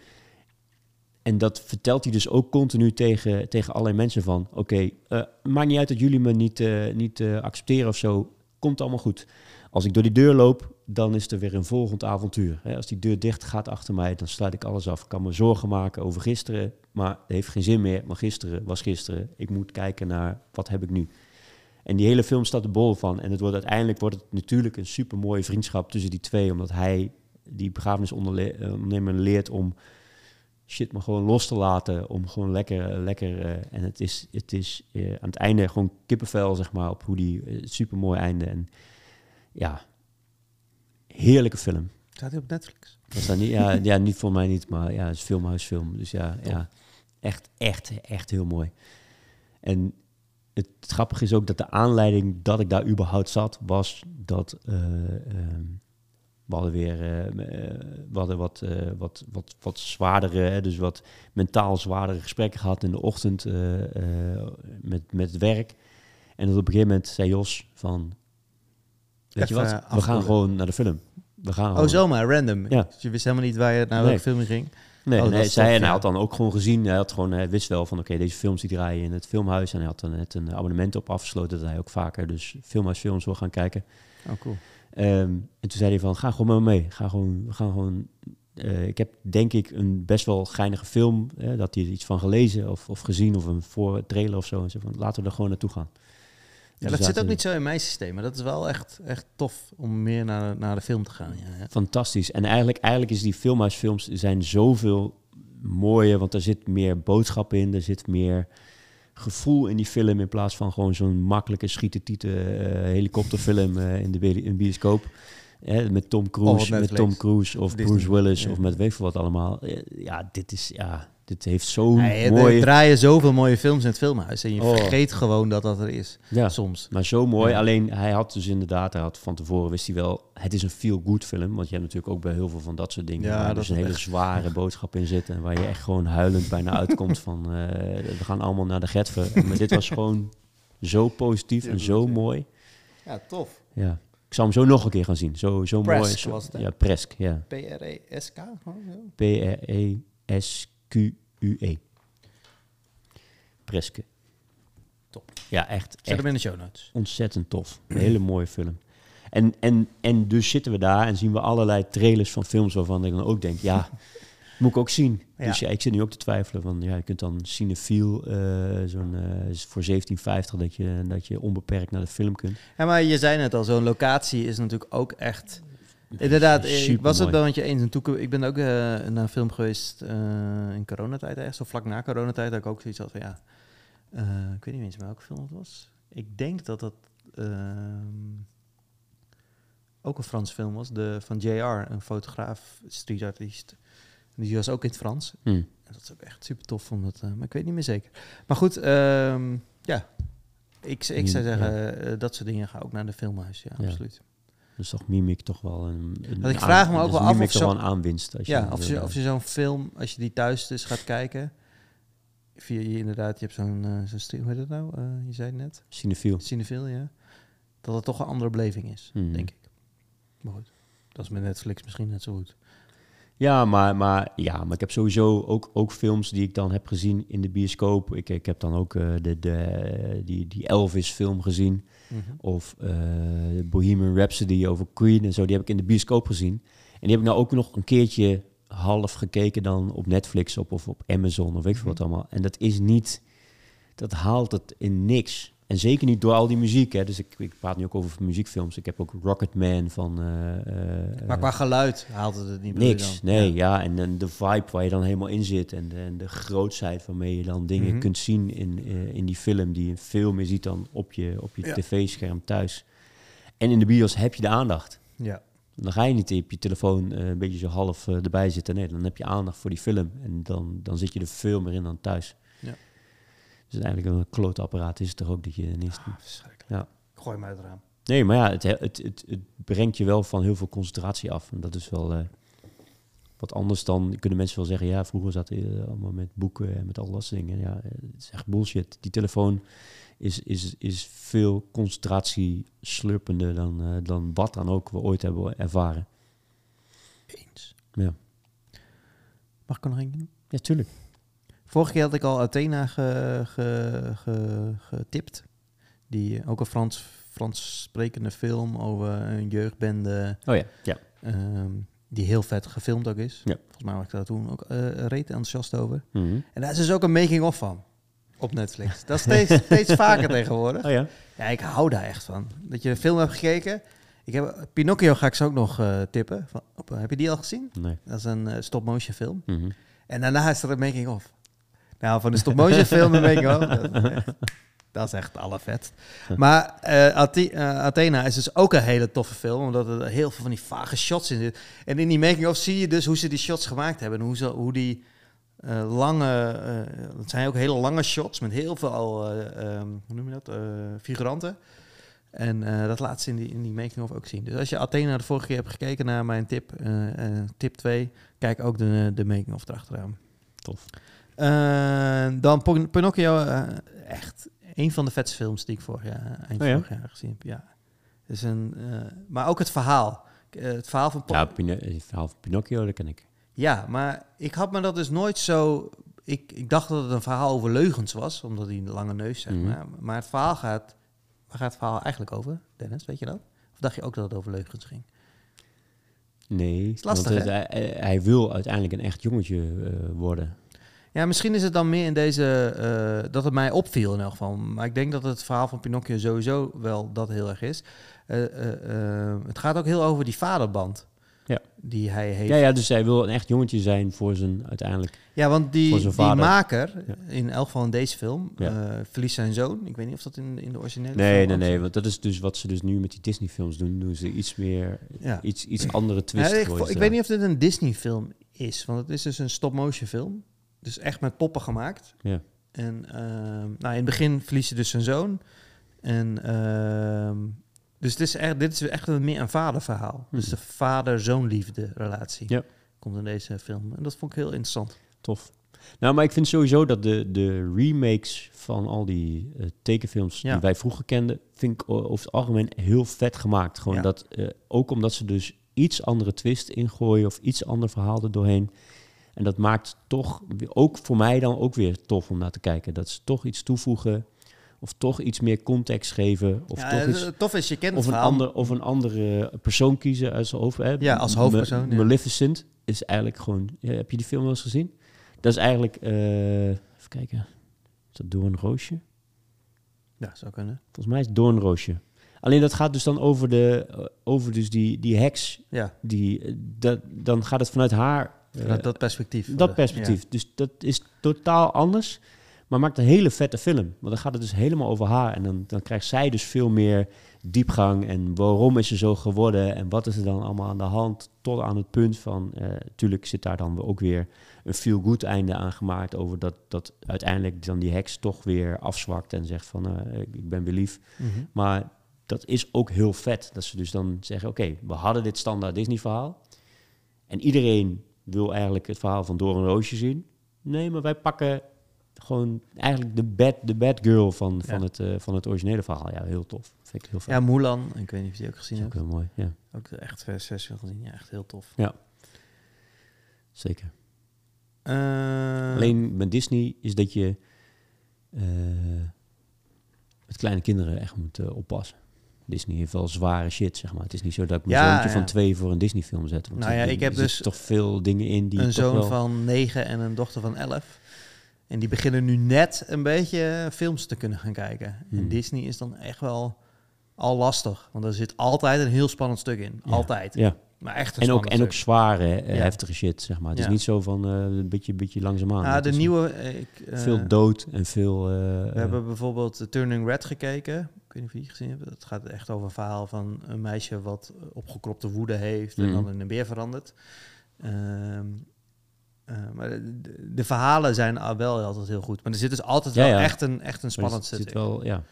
En dat vertelt hij dus ook continu tegen, tegen allerlei mensen van... oké, eh, maakt niet uit dat jullie me niet, niet accepteren of zo. Komt allemaal goed. Als ik door die deur loop, dan is er weer een volgend avontuur. Als die deur dicht gaat achter mij, dan sluit ik alles af. Ik kan me zorgen maken over gisteren, maar het heeft geen zin meer. Maar gisteren was gisteren. Ik moet kijken naar, wat heb ik nu? En die hele film staat er bol van. En het wordt, uiteindelijk wordt het natuurlijk een supermooie vriendschap tussen die twee. Omdat hij, die begrafenisondernemer, leert om shit maar gewoon los te laten. Om gewoon lekker, lekker eh, en het is, het is eh, aan het einde gewoon kippenvel, zeg maar, op hoe die, supermooi einde. En ja, heerlijke film. Staat hij op Netflix? Was dat niet, ja, ja, niet voor mij niet, maar ja, het is filmhuisfilm. Dus ja, ja, echt, echt, echt heel mooi. En het, het grappige is ook dat de aanleiding dat ik daar überhaupt zat, was dat uh, um, we hadden weer uh, we hadden wat, uh, wat, wat, wat zwaardere, hè, dus wat mentaal zwaardere gesprekken gehad in de ochtend met, met het werk. En dat op een gegeven moment zei Jos van, weet Even je wat, we gaan gewoon naar de film. We gaan oh, gewoon. zomaar, random. Ja. Dus je wist helemaal niet waar je naar Nee. welke film ging? Nee, Oh, nee zij, tof, en hij had dan ook gewoon gezien, hij, had gewoon, hij wist wel van oké, deze films die draaien in het filmhuis. En hij had dan net een abonnement op afgesloten dat hij ook vaker dus filmhuisfilms wil gaan kijken. Oh, cool. Ehm, en toen zei hij van, ga gewoon met me mee. Ga gewoon, we gaan gewoon... eh, ik heb denk ik een best wel geinige film, dat hij er iets van gelezen of, of gezien of een voor trailer of zo. En zei van, laten we er gewoon naartoe gaan. Ja, dat zit ook niet zo in mijn systeem, maar dat is wel echt, echt tof om meer naar, naar de film te gaan. Ja, ja. Fantastisch. En eigenlijk, eigenlijk is die filmhuisfilms zijn zoveel mooie, want er zit meer boodschap in, er zit meer gevoel in die film in plaats van gewoon zo'n makkelijke schieten-tieten eh, helikopterfilm eh, in de bi- in bioscoop. Met Tom Cruise, met. Tom Cruise of Disney. Bruce Willis Ja. of met weet wat allemaal. Eh, Ja, dit is ja, dit heeft zo'n Nee, er mooie. draaien zoveel mooie films in het filmhuis en je Oh. vergeet gewoon dat dat er is. Ja, Soms. maar zo mooi. Ja. Alleen hij had dus inderdaad, hij had van tevoren wist hij wel, het is een feel good film. Want je hebt natuurlijk ook bij heel veel van dat soort dingen. Ja, waar dus is een hele echt- zware boodschap in zit. En waar je echt gewoon huilend bijna uitkomt van eh, we gaan allemaal naar de Getver. Maar dit was gewoon zo positief en zo mooi. Ja, tof. Ja. Ik zal hem zo nog een keer gaan zien. Zo, zo mooi. Presk Zo, was het, ja, Presk. Ja. P-R-E-S-K? gewoon P-R-E-S-Q-U-E. Preske. Top. Ja, echt, Zet echt hem in de show notes. ontzettend tof. Een hele mooie film. En, en, en dus zitten we daar en zien we allerlei trailers van films waarvan ik dan ook denk, ja, moet ik ook zien. Ja. Dus ja, ik zit nu ook te twijfelen van, ja, je kunt dan Cinefiel, eh zo'n, eh, voor 17,50 dat je, dat je onbeperkt naar de film kunt. Ja, maar je zei net al, zo'n locatie is natuurlijk ook echt... Inderdaad, ik Supermooi. was het wel met je eens. En toen, ik ben ook eh, naar een film geweest eh, in coronatijd, echt zo vlak na coronatijd, dat ik ook zoiets had van ja, eh, ik weet niet eens welke film het was. Ik denk dat dat ehm, ook een Frans film was, de, van JR, een fotograaf, streetartiest. Die was ook in het Frans. Hm. En dat is ook echt super tof, omdat, eh, maar ik weet niet meer zeker. Maar goed, ehm, ja, ik, ik zou zeggen, eh, dat soort dingen gaan ook naar de filmhuis, ja, Ja. absoluut. Dus toch Mimic toch wel een... een Want ik vraag me ook dus wel af of zo- wel een aanwinst. Als je, Ja, of je, of je zo'n film, als je die thuis dus gaat kijken, via je inderdaad, je hebt zo'n zo'n stream, hoe heet het nou? Eh, je zei het net, Cinefiel. Cinefil, ja. Dat het toch een andere beleving is, Mhm. denk ik. Maar goed, dat is met Netflix misschien net zo goed. Ja, maar, maar, ja, maar ik heb sowieso ook, ook films die ik dan heb gezien in de bioscoop. Ik, ik heb dan ook eh, de, de, die, die Elvis-film gezien. Of eh, Bohemian Rhapsody over Queen en zo. Die heb ik in de bioscoop gezien. En die heb ik nou ook nog een keertje half gekeken dan op Netflix op, of op Amazon of weet ik veel wat allemaal. En dat is niet... Dat haalt het in niks. En zeker niet door al die muziek. Hè. Dus ik, ik praat nu ook over muziekfilms. Ik heb ook Rocketman van... eh, eh, Maar qua geluid haalt het niet Niks, dan? nee, Ja. ja. En, en de vibe waar je dan helemaal in zit en de, en de grootsheid waarmee je dan dingen Mhm. kunt zien in, eh, in die film, die je veel meer ziet dan op je, op je Ja. tv-scherm thuis. En in de bios heb je de aandacht. Ja. Dan ga je niet op je telefoon een beetje zo half erbij zitten. Nee, dan heb je aandacht voor die film en dan, dan zit je er veel meer in dan thuis. Dus eigenlijk een klootapparaat is het toch ook dat je ineens... Ah, verschrikkelijk. Ja. Gooi hem uit het raam. Nee, maar ja, het, het, het, het brengt je wel van heel veel concentratie af. En dat is wel eh, wat anders dan kunnen mensen wel zeggen. Ja, vroeger zat je allemaal met boeken en met al dat soort dingen. Ja, eh, het is echt bullshit. Die telefoon is, is, is veel concentratie slurpender dan, eh, dan wat dan ook we ooit hebben ervaren. Eens. Ja, Mag ik er nog één doen? ja tuurlijk. Vorige keer had ik al Athena ge, ge, ge- getipt. Die eh, ook een Frans, Frans sprekende film over een jeugdbende. Oh ja, ja. ehm, die heel vet gefilmd ook is. Ja. Volgens mij was ik daar toen ook eh reet enthousiast over. Mhm. En daar is dus ook een making-of van. Op Netflix. Dat is steeds, steeds vaker tegenwoordig. Oh ja? Ja, ik hou daar echt van. Dat je de film hebt gekeken. Ik heb, Pinocchio ga ik zo ook nog eh, tippen. Van, op, heb je die al gezien? Nee. Dat is een stop-motion film. Mhm. En daarna is er een making-of. Nou, van de stop-motion film een making-of. Dat, is echt- dat is echt het allervetst. Maar eh, Athe- eh, Athena is dus ook een hele toffe film. Omdat er heel veel van die vage shots in zitten. En in die making-of zie je dus hoe ze die shots gemaakt hebben. En hoe, ze, hoe die eh, lange... het zijn ook hele lange shots met heel veel... ehm, hoe noem je dat? figuranten. En dat laat ze in die, in die making-of ook zien. Dus als je Athena de vorige keer hebt gekeken naar mijn tip, tip 2... Kijk ook de, de making-of erachteraan. Tof. Eh, dan Pin- Pinocchio, eh, echt een van de vetste films die ik vorig jaar, eind Oh ja? vorig jaar gezien heb. Ja. is een, eh, maar ook het verhaal. Eh, het verhaal van... Ja, Pino- het verhaal van Pinocchio, dat ken ik. ja, maar ik had me dat dus nooit zo... Ik, ik dacht dat het een verhaal over leugens was, omdat hij een lange neus, zeg Mhm. maar. Maar het verhaal gaat... Waar gaat het verhaal eigenlijk over, Dennis? Weet je dat? Of dacht je ook dat het over leugens ging? Nee, Is lastig, want het- hij, hij wil uiteindelijk een echt jongetje eh, worden. Ja, misschien is het dan meer in deze... eh, dat het mij opviel in elk geval. Maar ik denk dat het verhaal van Pinocchio sowieso wel dat heel erg is. Eh, eh, het gaat ook heel over die vaderband. Ja. Die hij heeft. Ja, ja, dus hij wil een echt jongetje zijn voor zijn uiteindelijk. Ja, want die, die maker, Ja. in elk geval in deze film, Ja. verliest zijn zoon. Ik weet niet of dat in, in de originele Nee, film nee, nee, want dat is dus wat ze dus nu met die Disney-films doen. Doen ze iets meer, Ja. iets, iets andere twist. Ik, ik weet niet of dit een Disney-film is, want het is dus een stop-motion film. Dus echt met poppen gemaakt. Ja. En ehm, nou, in het begin verliest hij dus zijn zoon. En ehm, dus dit is echt, dit is echt een, meer een vaderverhaal. Dus Mhm. de vader-zoon liefde relatie Ja. komt in deze film. En dat vond ik heel interessant. Tof. Nou, maar ik vind sowieso dat de, de remakes van al die eh, tekenfilms Ja. die wij vroeger kenden, vind ik over het algemeen heel vet gemaakt. Gewoon Ja. dat, eh, ook omdat ze dus iets andere twist ingooien of iets ander verhaal er doorheen. En dat maakt toch, ook voor mij dan ook weer tof om naar te kijken. Dat ze toch iets toevoegen of toch iets meer context geven. Of Ja, toch iets, tof is, je kent of een, verhaal. ander, of een andere persoon kiezen als, hoofd, hè? Ja, als hoofdpersoon, ja. Maleficent is eigenlijk gewoon... ja, heb je die film wel eens gezien? Dat is eigenlijk... eh, even kijken. Is dat Doornroosje? Ja, zou kunnen. Volgens mij is het Doornroosje. Alleen dat gaat dus dan over, de, eh, over dus die, die heks. Ja, Die, eh, dat, dan gaat het vanuit haar... eh, vanuit dat perspectief. dat perspectief. Dus dat is totaal anders. Maar maakt een hele vette film. Want dan gaat het dus helemaal over haar. En dan, dan krijgt zij dus veel meer diepgang. En waarom is ze zo geworden? En wat is er dan allemaal aan de hand? Tot aan het punt van... eh tuurlijk zit daar dan ook weer een feel-good einde aan gemaakt. Over dat, dat uiteindelijk dan die heks toch weer afzwakt. En zegt van, eh, ik ben weer lief. Mhm. Maar dat is ook heel vet. Dat ze dus dan zeggen, oké, we hadden dit standaard Disney-verhaal. En iedereen wil eigenlijk het verhaal van Door een Roosje zien. Nee, maar wij pakken gewoon eigenlijk de bad, de bad girl van, van, Ja. het, eh, van het originele verhaal. Ja, heel tof. Vind ik heel vet. Ja, Mulan. Ik weet niet of je die ook gezien dat is hebt. ook heel mooi. Ja, Ook echt vers sessie gezien. Ja, echt heel tof. zeker. Eh, Alleen met Disney is dat je eh, met kleine kinderen echt moet oppassen. Disney heeft wel zware shit, zeg maar. Het is niet zo dat ik mijn Ja, zoontje ja. van twee voor een Disney-film zet. Want Nou ja, ik heb dus toch veel dingen in die een zoon wel... van negen en een dochter van elf. En die beginnen nu net een beetje films te kunnen gaan kijken. En Hmm. Disney is dan echt wel al lastig. Want er zit altijd een heel spannend stuk in. Ja. Altijd. Ja, Maar echt een en ook, en ook zware, eh, Ja. heftige shit, zeg maar. Het is niet zo van eh, een beetje, beetje langzaamaan. Ja, Het de nieuwe... Ik, eh, Veel dood en veel... We hebben bijvoorbeeld Turning Red gekeken. Weet niet of je die gezien hebt. Het gaat echt over een verhaal van een meisje wat eh, opgekropte woede heeft en Mhm. dan in een beer verandert. Ehm, eh, maar de, verhalen zijn wel altijd heel goed. Maar er zit dus altijd Ja, wel ja. echt een, echt een spannend zit in. wel, ja.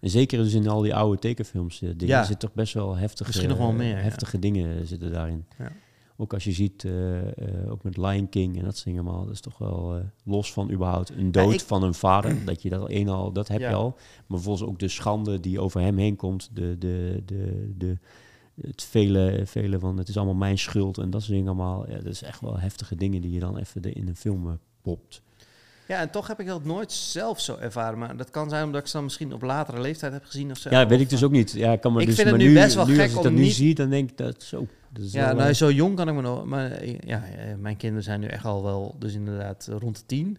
En zeker dus in al die oude tekenfilms eh, dingen, Ja. zit toch best wel heftige, Misschien nog wel meer, heftige dingen zitten daarin. Ja. Ook als je ziet, eh, eh, ook met Lion King en dat soort dingen allemaal, dat is toch wel eh, los van überhaupt een dood ik- van een vader, dat je dat een al, dat heb Ja. je al. Maar vervolgens ook de schande die over hem heen komt, de, de, de, de, het vele, vele van het is allemaal mijn schuld en dat soort dingen allemaal. Ja, dat is echt wel heftige dingen die je dan even in een film popt. Ja, en toch heb ik dat nooit zelf zo ervaren. Maar dat kan zijn omdat ik ze dan misschien op latere leeftijd heb gezien of zo. Ja, weet ik dus ook niet. Ja, ik kan me Ik dus, vind het maar nu best wel nu, gek als ik om dat nu niet- zie, dan denk ik dat zo. Is Ja, wel, nou, eh, zo jong kan ik me nog... Maar eh, ja, eh, mijn kinderen zijn nu echt al wel, dus inderdaad eh, rond de tien.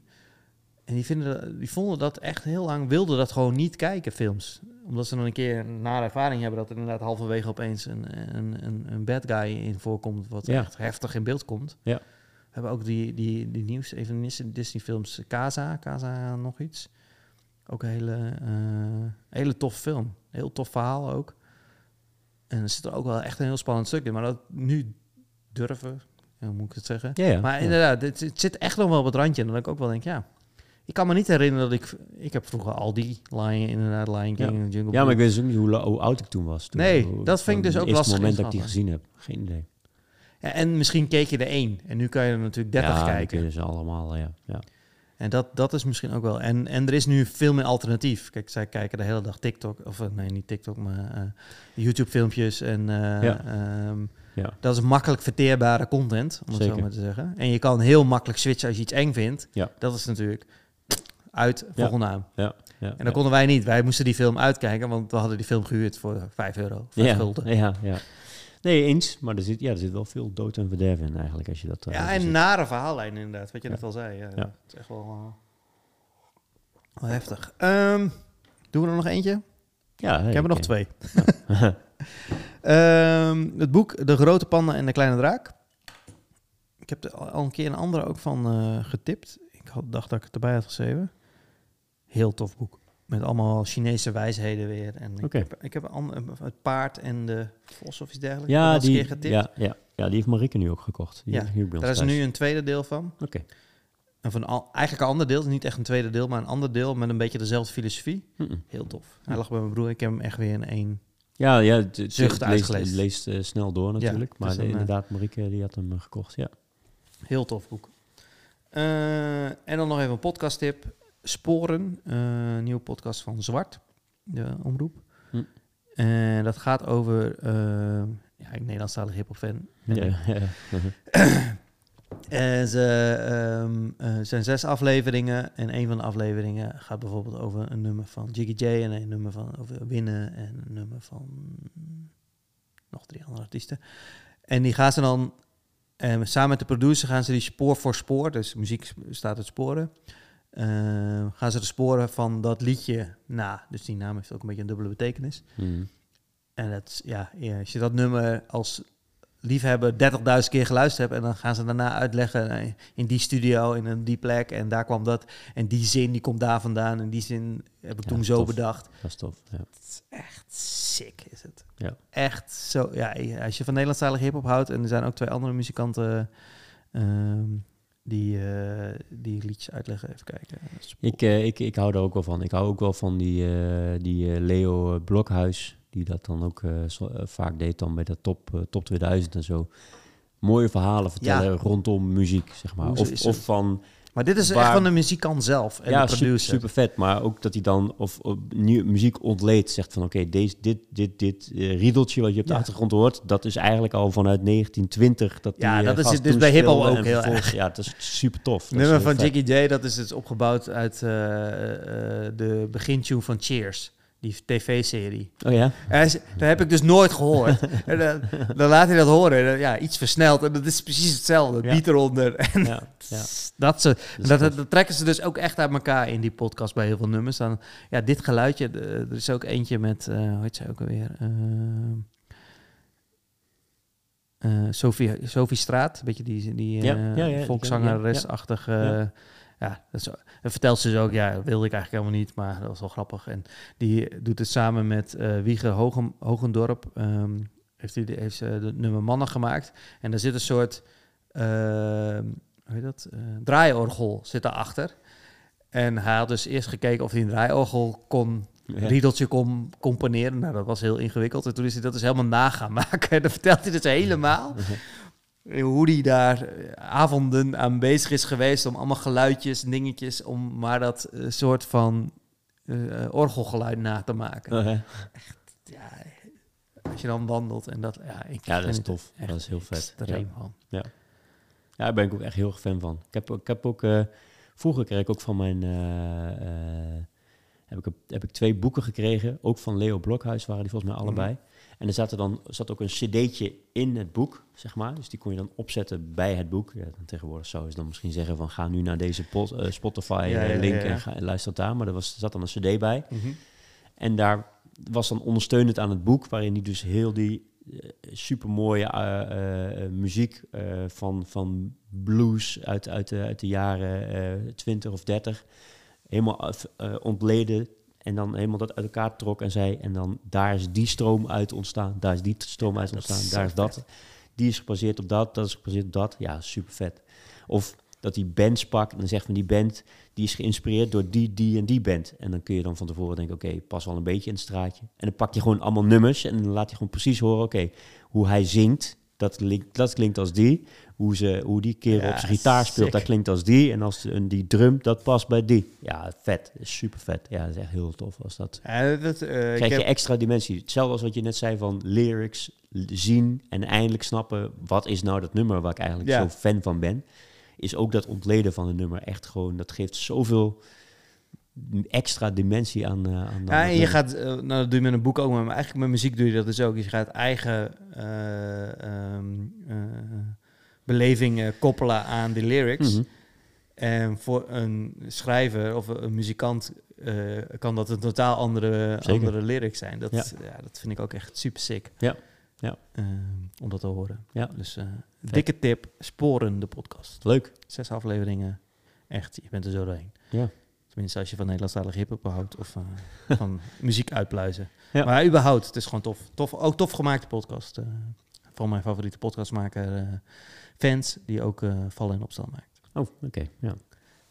En die, vinden, die vonden dat echt heel lang, wilden dat gewoon niet kijken, films. Omdat ze dan een keer een nare ervaring hebben dat er inderdaad halverwege opeens een, een, een, een bad guy in voorkomt, wat Ja. echt heftig in beeld komt. Ja. We hebben ook die, die, die nieuws, even Disney films, Casa, Casa nog iets. Ook een hele, eh, hele tof film. Heel tof verhaal ook. En er zit er ook wel echt een heel spannend stuk in. Maar dat nu durven, ja, moet ik het zeggen? ja, ja. Maar ja. inderdaad, het, het zit echt nog wel op het randje. En dan ik ook wel denk, ja... Ik kan me niet herinneren dat ik... Ik heb vroeger al die Lion, inderdaad, Lion King Ja. en Jungle Ja, maar ik weet dus ook niet hoe, oud ik toen was. Toen, Nee, Hoe- dat vind ik dus ook Het lastig moment dat ik die gezien heb. Geen idee. Ja, en misschien keek je er één. En nu kan je er natuurlijk 30 ja, dan kijken. kun je ze allemaal, ja. ja. En dat, dat is misschien ook wel. En, en er is nu veel meer alternatief. Kijk, zij kijken de hele dag TikTok. Of eh, nee, niet TikTok, maar eh, YouTube-filmpjes. En eh, Ja. ehm, Ja. dat is makkelijk verteerbare content, om het zo maar te zeggen. En je kan heel makkelijk switchen als je iets eng vindt. Ja. Dat is natuurlijk uit volgende naam. Ja, ja, En dat konden wij niet. Wij moesten die film uitkijken, want we hadden die film gehuurd voor 5 euro. 5 ja, gulden. ja, ja. Nee, eens. Maar er zit, ja, er zit wel veel dood en verderf in eigenlijk, als je dat... eh, Ja, zo en nare verhaallijn inderdaad, wat je net al zei. Ja, Ja. Het is echt wel, eh, wel heftig. Ehm, doen we er nog eentje? Ja, Ik heb er nog twee. Ehm, het boek De Grote Panda en de Kleine Draak. Ik heb er al een keer een andere ook van eh, getipt. Ik had, dacht dat ik het erbij had geschreven. Heel tof boek. Met allemaal Chinese wijsheden weer. En ik heb, ik heb een het paard en de vos of iets dergelijks. Ja, die, ja, ja, ja, die heeft Marieke nu ook gekocht. Die Ja, Daar is thuis. nu een tweede deel van. Oké. En van al, eigenlijk een ander deel. Het is niet echt een tweede deel, maar een ander deel met een beetje dezelfde filosofie. Heel tof. Hij lag bij mijn broer. Ik heb hem echt weer in één. Ja, ja het, het- Zucht leest, uitgelezen. leest eh, snel door natuurlijk. het maar is een, eh, inderdaad, Marieke die had hem gekocht, ja. Heel tof boek. Eh, en dan nog even een podcast tip. Sporen, eh, een nieuwe podcast van Zwart, de omroep. Hm. En dat gaat over, eh ja, ik Nederlandstalige hip-hop fan. Ja, ja. En ze ehm, eh, zijn zes afleveringen. En een van de afleveringen gaat bijvoorbeeld over een nummer van Jiggy J. En een nummer van over Winnen. En een nummer van nog drie andere artiesten. En die gaan ze dan, eh, samen met de producer, gaan ze die spoor voor spoor. Dus muziek staat uit sporen. Eh, gaan ze de sporen van dat liedje na. Dus die naam heeft ook een beetje een dubbele betekenis. Mhm. En dat, ja, als je dat nummer als liefhebber 30.000 keer geluisterd hebt... en dan gaan ze daarna uitleggen eh, in die studio, in een die plek... en daar kwam dat, en die zin die komt daar vandaan... en die zin heb ik Ja, toen zo tof. bedacht. Dat is tof. Ja. Het is echt sick, is het. Ja. Echt zo, ja, als je van Nederlandstalige hip-hop houdt... en er zijn ook twee andere muzikanten... ehm, die, eh, die liedjes uitleggen, even kijken. Ik, eh, ik, ik hou daar ook wel van. Ik hou ook wel van die, eh, die Leo Blokhuis, die dat dan ook zo- vaak deed dan bij de top, top 2000 en zo. Mooie verhalen vertellen rondom muziek, zeg maar. Of, of van, Maar dit is echt van de muzikant zelf en ja, de super, producer. super vet. Maar ook dat hij dan of, of nieuw, muziek ontleed. Zegt van oké, deze dit, dit, dit eh, riedeltje wat je op de Ja. achtergrond hoort, dat is eigenlijk al vanuit 1920. Dat Ja, die, eh, dat is gast het dus bij hiphop ook heel erg. Ja, dat is super tof. Het Dat is nummer van. Jiggy J, dat is dus opgebouwd uit eh, eh, eh, de begintune van Cheers. Die tv-serie. Oh ja? En ze- Dat heb ik dus nooit gehoord. en dan, dan laat hij dat horen. En dan, ja, iets versneld. En dat is precies hetzelfde. Ja. Beat eronder. En Ja, ja. dat, ze, dat, trekken ze dus ook echt uit elkaar in die podcast bij heel veel nummers. Dan, ja, dit geluidje. de- er is ook eentje met, eh hoe heet zij ook alweer? Eh, eh, Sophie, Sophie Straat, een beetje die, die Ja, eh, ja, ja, die volkszangeres-achtige... Ja. Dat is, vertelt ze dus ook, ja, dat wilde ik eigenlijk helemaal niet, maar dat was wel grappig. En die doet het samen met eh Wiege Hogen, Hogendorp. ehm, heeft, die, heeft ze het nummer Mannen gemaakt. En daar zit een soort, ehm, hoe heet dat, Eh, draaiorgel zit daarachter. En hij had dus eerst gekeken of hij een draaiorgel kon, Ja. riedeltje kon componeren. Nou, dat was heel ingewikkeld. En toen is hij dat dus helemaal na gaan maken. En dan vertelt hij dus helemaal hoe hij daar eh, avonden aan bezig is geweest om allemaal geluidjes en dingetjes, om maar dat eh, soort van eh, orgelgeluid na te maken. Oh, ja. Ja, als je dan wandelt en dat, ja, ik Ja, dat is tof. echt Dat is heel vet. extreem van. Ja, daar ben ik ook echt heel erg fan van. Ik heb, ik heb ook, vroeger kreeg ik ook van mijn, heb, ik, heb ik twee boeken gekregen, ook van Leo Blokhuis waren die volgens mij allebei. En er zat er dan zat ook een cd'tje in het boek, zeg maar. Dus die kon je dan opzetten bij het boek. Ja, dan tegenwoordig zou je dan misschien zeggen van ga nu naar deze pot, eh, Spotify Ja, eh, ja, link en, ga, en luister daar. Maar er was, er zat dan een cd bij. En daar was dan ondersteunend aan het boek, waarin hij dus heel die super mooie muziek eh, van, van blues uit, uit, de, uit de jaren eh 20 of 30 helemaal eh, ontleden. En dan helemaal dat uit elkaar trok en zei: En dan daar is die stroom uit ontstaan, daar is die stroom uit ontstaan, is daar is dat. vet. Die is gebaseerd op dat, dat is gebaseerd op dat. Ja, super vet. Of dat hij bands pakt en dan zegt van die band, die is geïnspireerd door die, die en die band. En dan kun je dan van tevoren denken, oké, pas wel een beetje in het straatje. En dan pakt hij gewoon allemaal nummers en dan laat hij gewoon precies horen, oké, hoe hij zingt, dat klinkt, dat klinkt als die. Hoe, ze, hoe die kerel Ja, op zijn gitaar speelt, sick. dat klinkt als die. En als een, die drum, dat past bij die. Ja, vet. Super vet. Ja, dat is echt heel tof als dat. Ja, dat, eh, Krijg je heb- extra dimensie. Hetzelfde als wat je net zei van lyrics zien en eindelijk snappen wat is nou dat nummer waar ik eigenlijk Ja. zo fan van ben. Is ook dat ontleden van een nummer echt gewoon, dat geeft zoveel extra dimensie aan. eh, aan Ja, en je gaat, eh, nou dat doe je met een boek ook, maar eigenlijk met muziek doe je dat dus ook. Je gaat eigen eh, ehm, eh, beleving eh, koppelen aan de lyrics. Mhm. En voor een schrijver of een muzikant kan dat een totaal andere, Zeker. andere lyrics zijn. Dat, Ja. ja. dat vind ik ook echt super sick. Ja. Ja. Ehm, om dat te horen. Ja. Dus dikke tip, Sporen de podcast. Leuk. Zes afleveringen. Echt, je bent er zo doorheen. Ja. Tenminste, als je van Nederlandstalige hip-hop houdt of eh, van muziek uitpluizen. Ja. Maar überhaupt, het is gewoon tof. tof ook tof gemaakte podcast. eh, van mijn favoriete podcastmaker, eh, fans, die ook Vallen in Opstaan maakt. Oh, oké. Ja.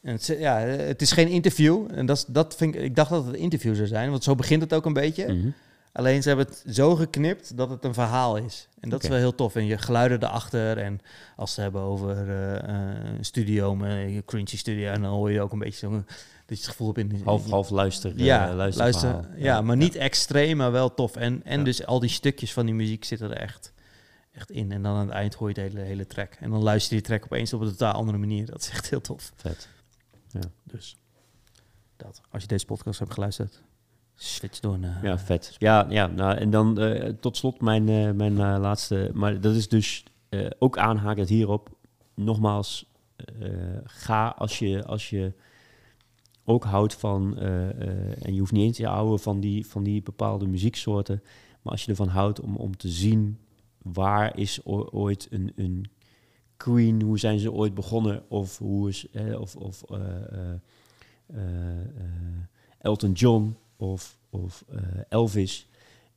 En het, is- ja, het is geen interview. En dat, dat vind ik, ik dacht dat het een interview zou zijn, want zo begint het ook een beetje. Mhm. Alleen ze hebben het zo geknipt dat het een verhaal is. En dat is wel heel tof. En je geluiden erachter. En als ze hebben over een studio, een cringy studio, en dan hoor je ook een beetje zo'n dat je het gevoel hebt in Half, half luister, eh, ja, luisterverhaal. luister. Ja, maar niet extreem, maar wel tof. En, en dus al die stukjes van die muziek zitten er echt, echt in. En dan aan het eind hoor je de hele, hele track. En dan luister je die track opeens op een totaal andere manier. Dat is echt heel tof. Vet. Dus dat. Als je deze podcast hebt geluisterd, switch door naar... Ja, vet. Ja, ja nou, en dan eh, tot slot mijn, eh, mijn eh, laatste. Maar dat is dus eh, ook aanhakend hierop. Nogmaals, eh, ga als je, als je ook houdt van. eh, eh, en je hoeft niet eens te houden van die, van die bepaalde muzieksoorten. Maar als je ervan houdt om, om te zien waar is ooit een, een Queen, hoe zijn ze ooit begonnen? Of hoe is. eh, of, of Elton John of, of Elvis.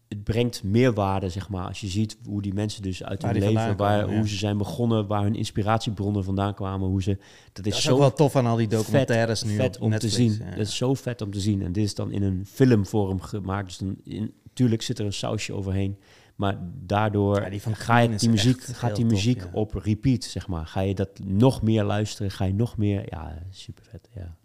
Het brengt meerwaarde, zeg maar, als je ziet hoe die mensen dus uit Waar hun leven, waar, hoe ze zijn begonnen, waar hun inspiratiebronnen vandaan kwamen, hoe ze... Dat is, Dat is zo ook wel tof aan al die documentaires vet, nu vet om Netflix. te zien. Ja. Dat is zo vet om te zien. En dit is dan in een filmvorm gemaakt. Dus dan in, tuurlijk zit er een sausje overheen. Maar daardoor Ja, die van ga je die muziek, gaat die muziek op repeat, zeg maar. Ga je dat nog meer luisteren? Ga je nog meer... Ja, super vet. Ja,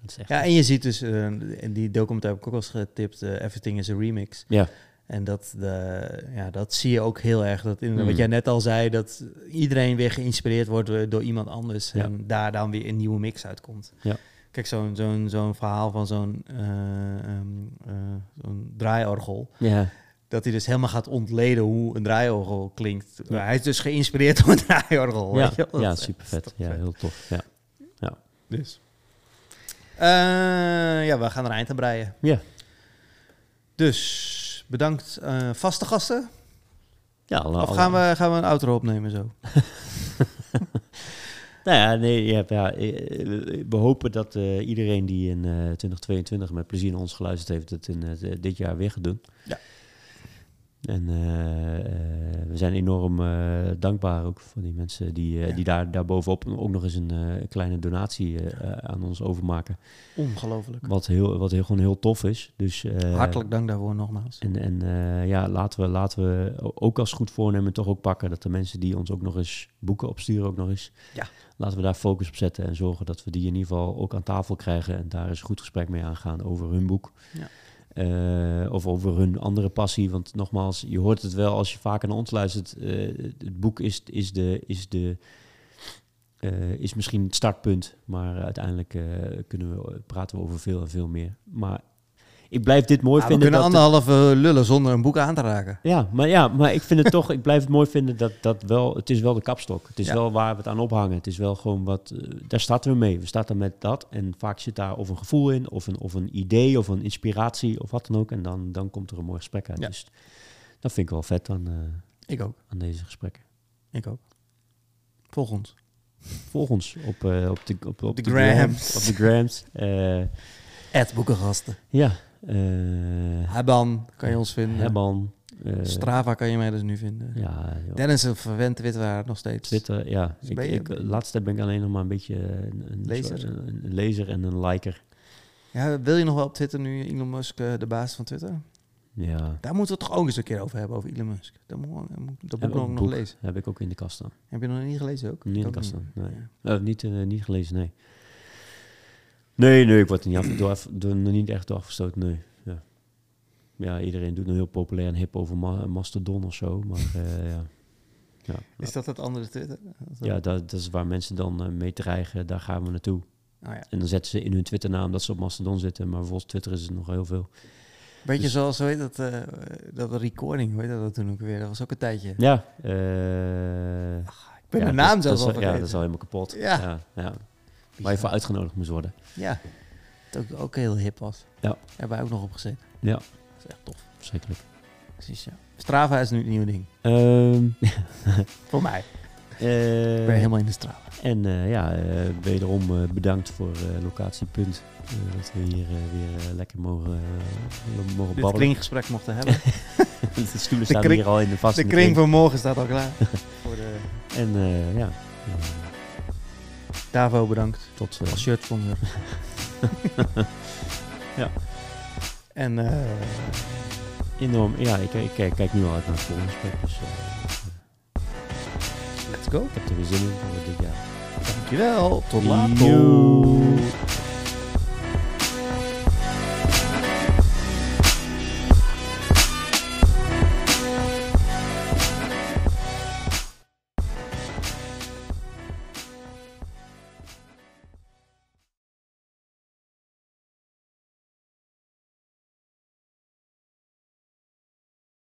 dat is echt... Ja, en je ziet dus, eh, in die documentaire heb ik ook eens getipt, eh, Everything is a Remix. ja. En dat, de, ja, dat zie je ook heel erg. Dat in, Mm. Wat jij net al zei, dat iedereen weer geïnspireerd wordt door, iemand anders. Ja. En daar dan weer een nieuwe mix uitkomt. Ja. Kijk, zo'n zo'n zo'n verhaal van zo'n eh, ehm, eh, zo'n draaiorgel. ja. Dat hij dus helemaal gaat ontleden hoe een draaiorgel klinkt. Ja. Hij is dus geïnspireerd door een draaiorgel. Ja, weet je wel? ja super vet. Ja, heel tof. Ja. Dus. Eh, ja, we gaan er eind aan breien. Ja. Dus bedankt eh, vaste gasten. Ja, alle- Of alle- gaan we, gaan we een outro opnemen zo? Nou ja, nee, ja, eh, we hopen dat eh, iedereen die in eh 2022 met plezier naar ons geluisterd heeft, het in eh, dit jaar weer gaat doen. Ja. En eh, eh, we zijn enorm eh, dankbaar ook voor die mensen die, eh, Ja. die daar, daar bovenop ook nog eens een eh, kleine donatie aan ons overmaken. Ongelooflijk. Wat, heel, wat heel, gewoon heel tof is. Dus, eh, Hartelijk dank daarvoor nogmaals. En, en eh, ja, laten we, laten we ook als goed voornemen toch ook pakken dat de mensen die ons ook nog eens boeken opsturen ook nog eens. Ja. Laten we daar focus op zetten en zorgen dat we die in ieder geval ook aan tafel krijgen en daar eens een goed gesprek mee aangaan over hun boek. Ja. Eh, of over hun andere passie. Want nogmaals, je hoort het wel als je vaker naar ons luistert. eh, het boek is, is, de, is, de, eh, is misschien het startpunt. Maar uiteindelijk kunnen we, praten we over veel en veel meer. Maar ik blijf dit mooi Ah, we vinden. kunnen dat anderhalve lullen zonder een boek aan te raken. ja, maar ja, maar ik vind het toch, ik blijf het mooi vinden dat dat wel, het is wel de kapstok. Het is Ja. wel waar we het aan ophangen. Het is wel gewoon wat, eh, daar starten we mee. We starten met dat en vaak zit daar of een gevoel in, of een, of een idee, of een inspiratie, of wat dan ook. En dan, dan komt er een mooi gesprek uit. Ja. Dus dat vind ik wel vet aan, eh, Ik ook. aan deze gesprekken. Ik ook. Volg ons. Volg ons op, eh, op de, op, op de de grams. grams. Op de grams. Eh, Ed Boekengasten. ja. Eh Hebban kan je ons vinden. Hebban. eh, Strava kan je mij dus nu vinden. ja, joh. Dennis is een verwend twitteraar nog steeds. Twitter, ja. Dus Ik, ik, laatste ben ik alleen nog maar een beetje een, een, Lezer? soort- een, een lezer en een liker. Ja, wil je nog wel op Twitter nu Elon Musk eh, de baas van Twitter? Ja, Daar moeten we het toch ook eens een keer over hebben, over Elon Musk. Dat moet, dat boek ook nog, boek. lezen. heb ik ook in de kast staan. Heb je nog niet gelezen ook? Niet in de kast staan, nee. Ja. Niet, niet gelezen, nee. Nee, nee, ik word er niet, af, door, af- door, niet echt door afgestoten, nee. Ja. ja, iedereen doet nu heel populair en hip over Ma- Mastodon of zo, maar eh, ja. Ja, Is dat het andere Twitter? ja dat, dat is waar mensen dan eh, mee dreigen, daar gaan we naartoe. Oh ja. En dan zetten ze in hun Twitternaam dat ze op Mastodon zitten, maar volgens Twitter is het nog heel veel. Beetje Dus- zoals, hoe dat, eh, dat recording, hoe heet dat toen ook weer? Dat was ook een tijdje. Ja, eh Ik ben de naam dat- zelfs dat al Ja, dat is al helemaal kapot. Ja, ja. Waar je voor uitgenodigd moest worden. Ja, dat ook, ook heel hip was. Ja. Hebben wij ook nog opgezet. Ja, Dat is echt tof. verschrikkelijk. Precies, ja. Strava is nu het nieuwe ding. Ehm Voor mij. eh, Ik ben helemaal in de Strava. En eh, ja, eh, wederom eh, bedankt voor eh Locatie Punt. Eh, dat we hier eh, weer eh, lekker mogen, eh, mogen Dit babbelen. kringgesprek mochten hebben. de stoelen de staan kring- hier al in de vaste de kring van morgen staat al klaar. Voor de En eh, ja, eh, Davo bedankt tot... eh, als shirt sponsor. Ja. En eh, enorm. Ja, ik, ik, ik kijk nu al uit naar het volgende gesprek. Dus eh, Let's go. ik heb er weer zin in voor dit jaar. Dankjewel. Tot later.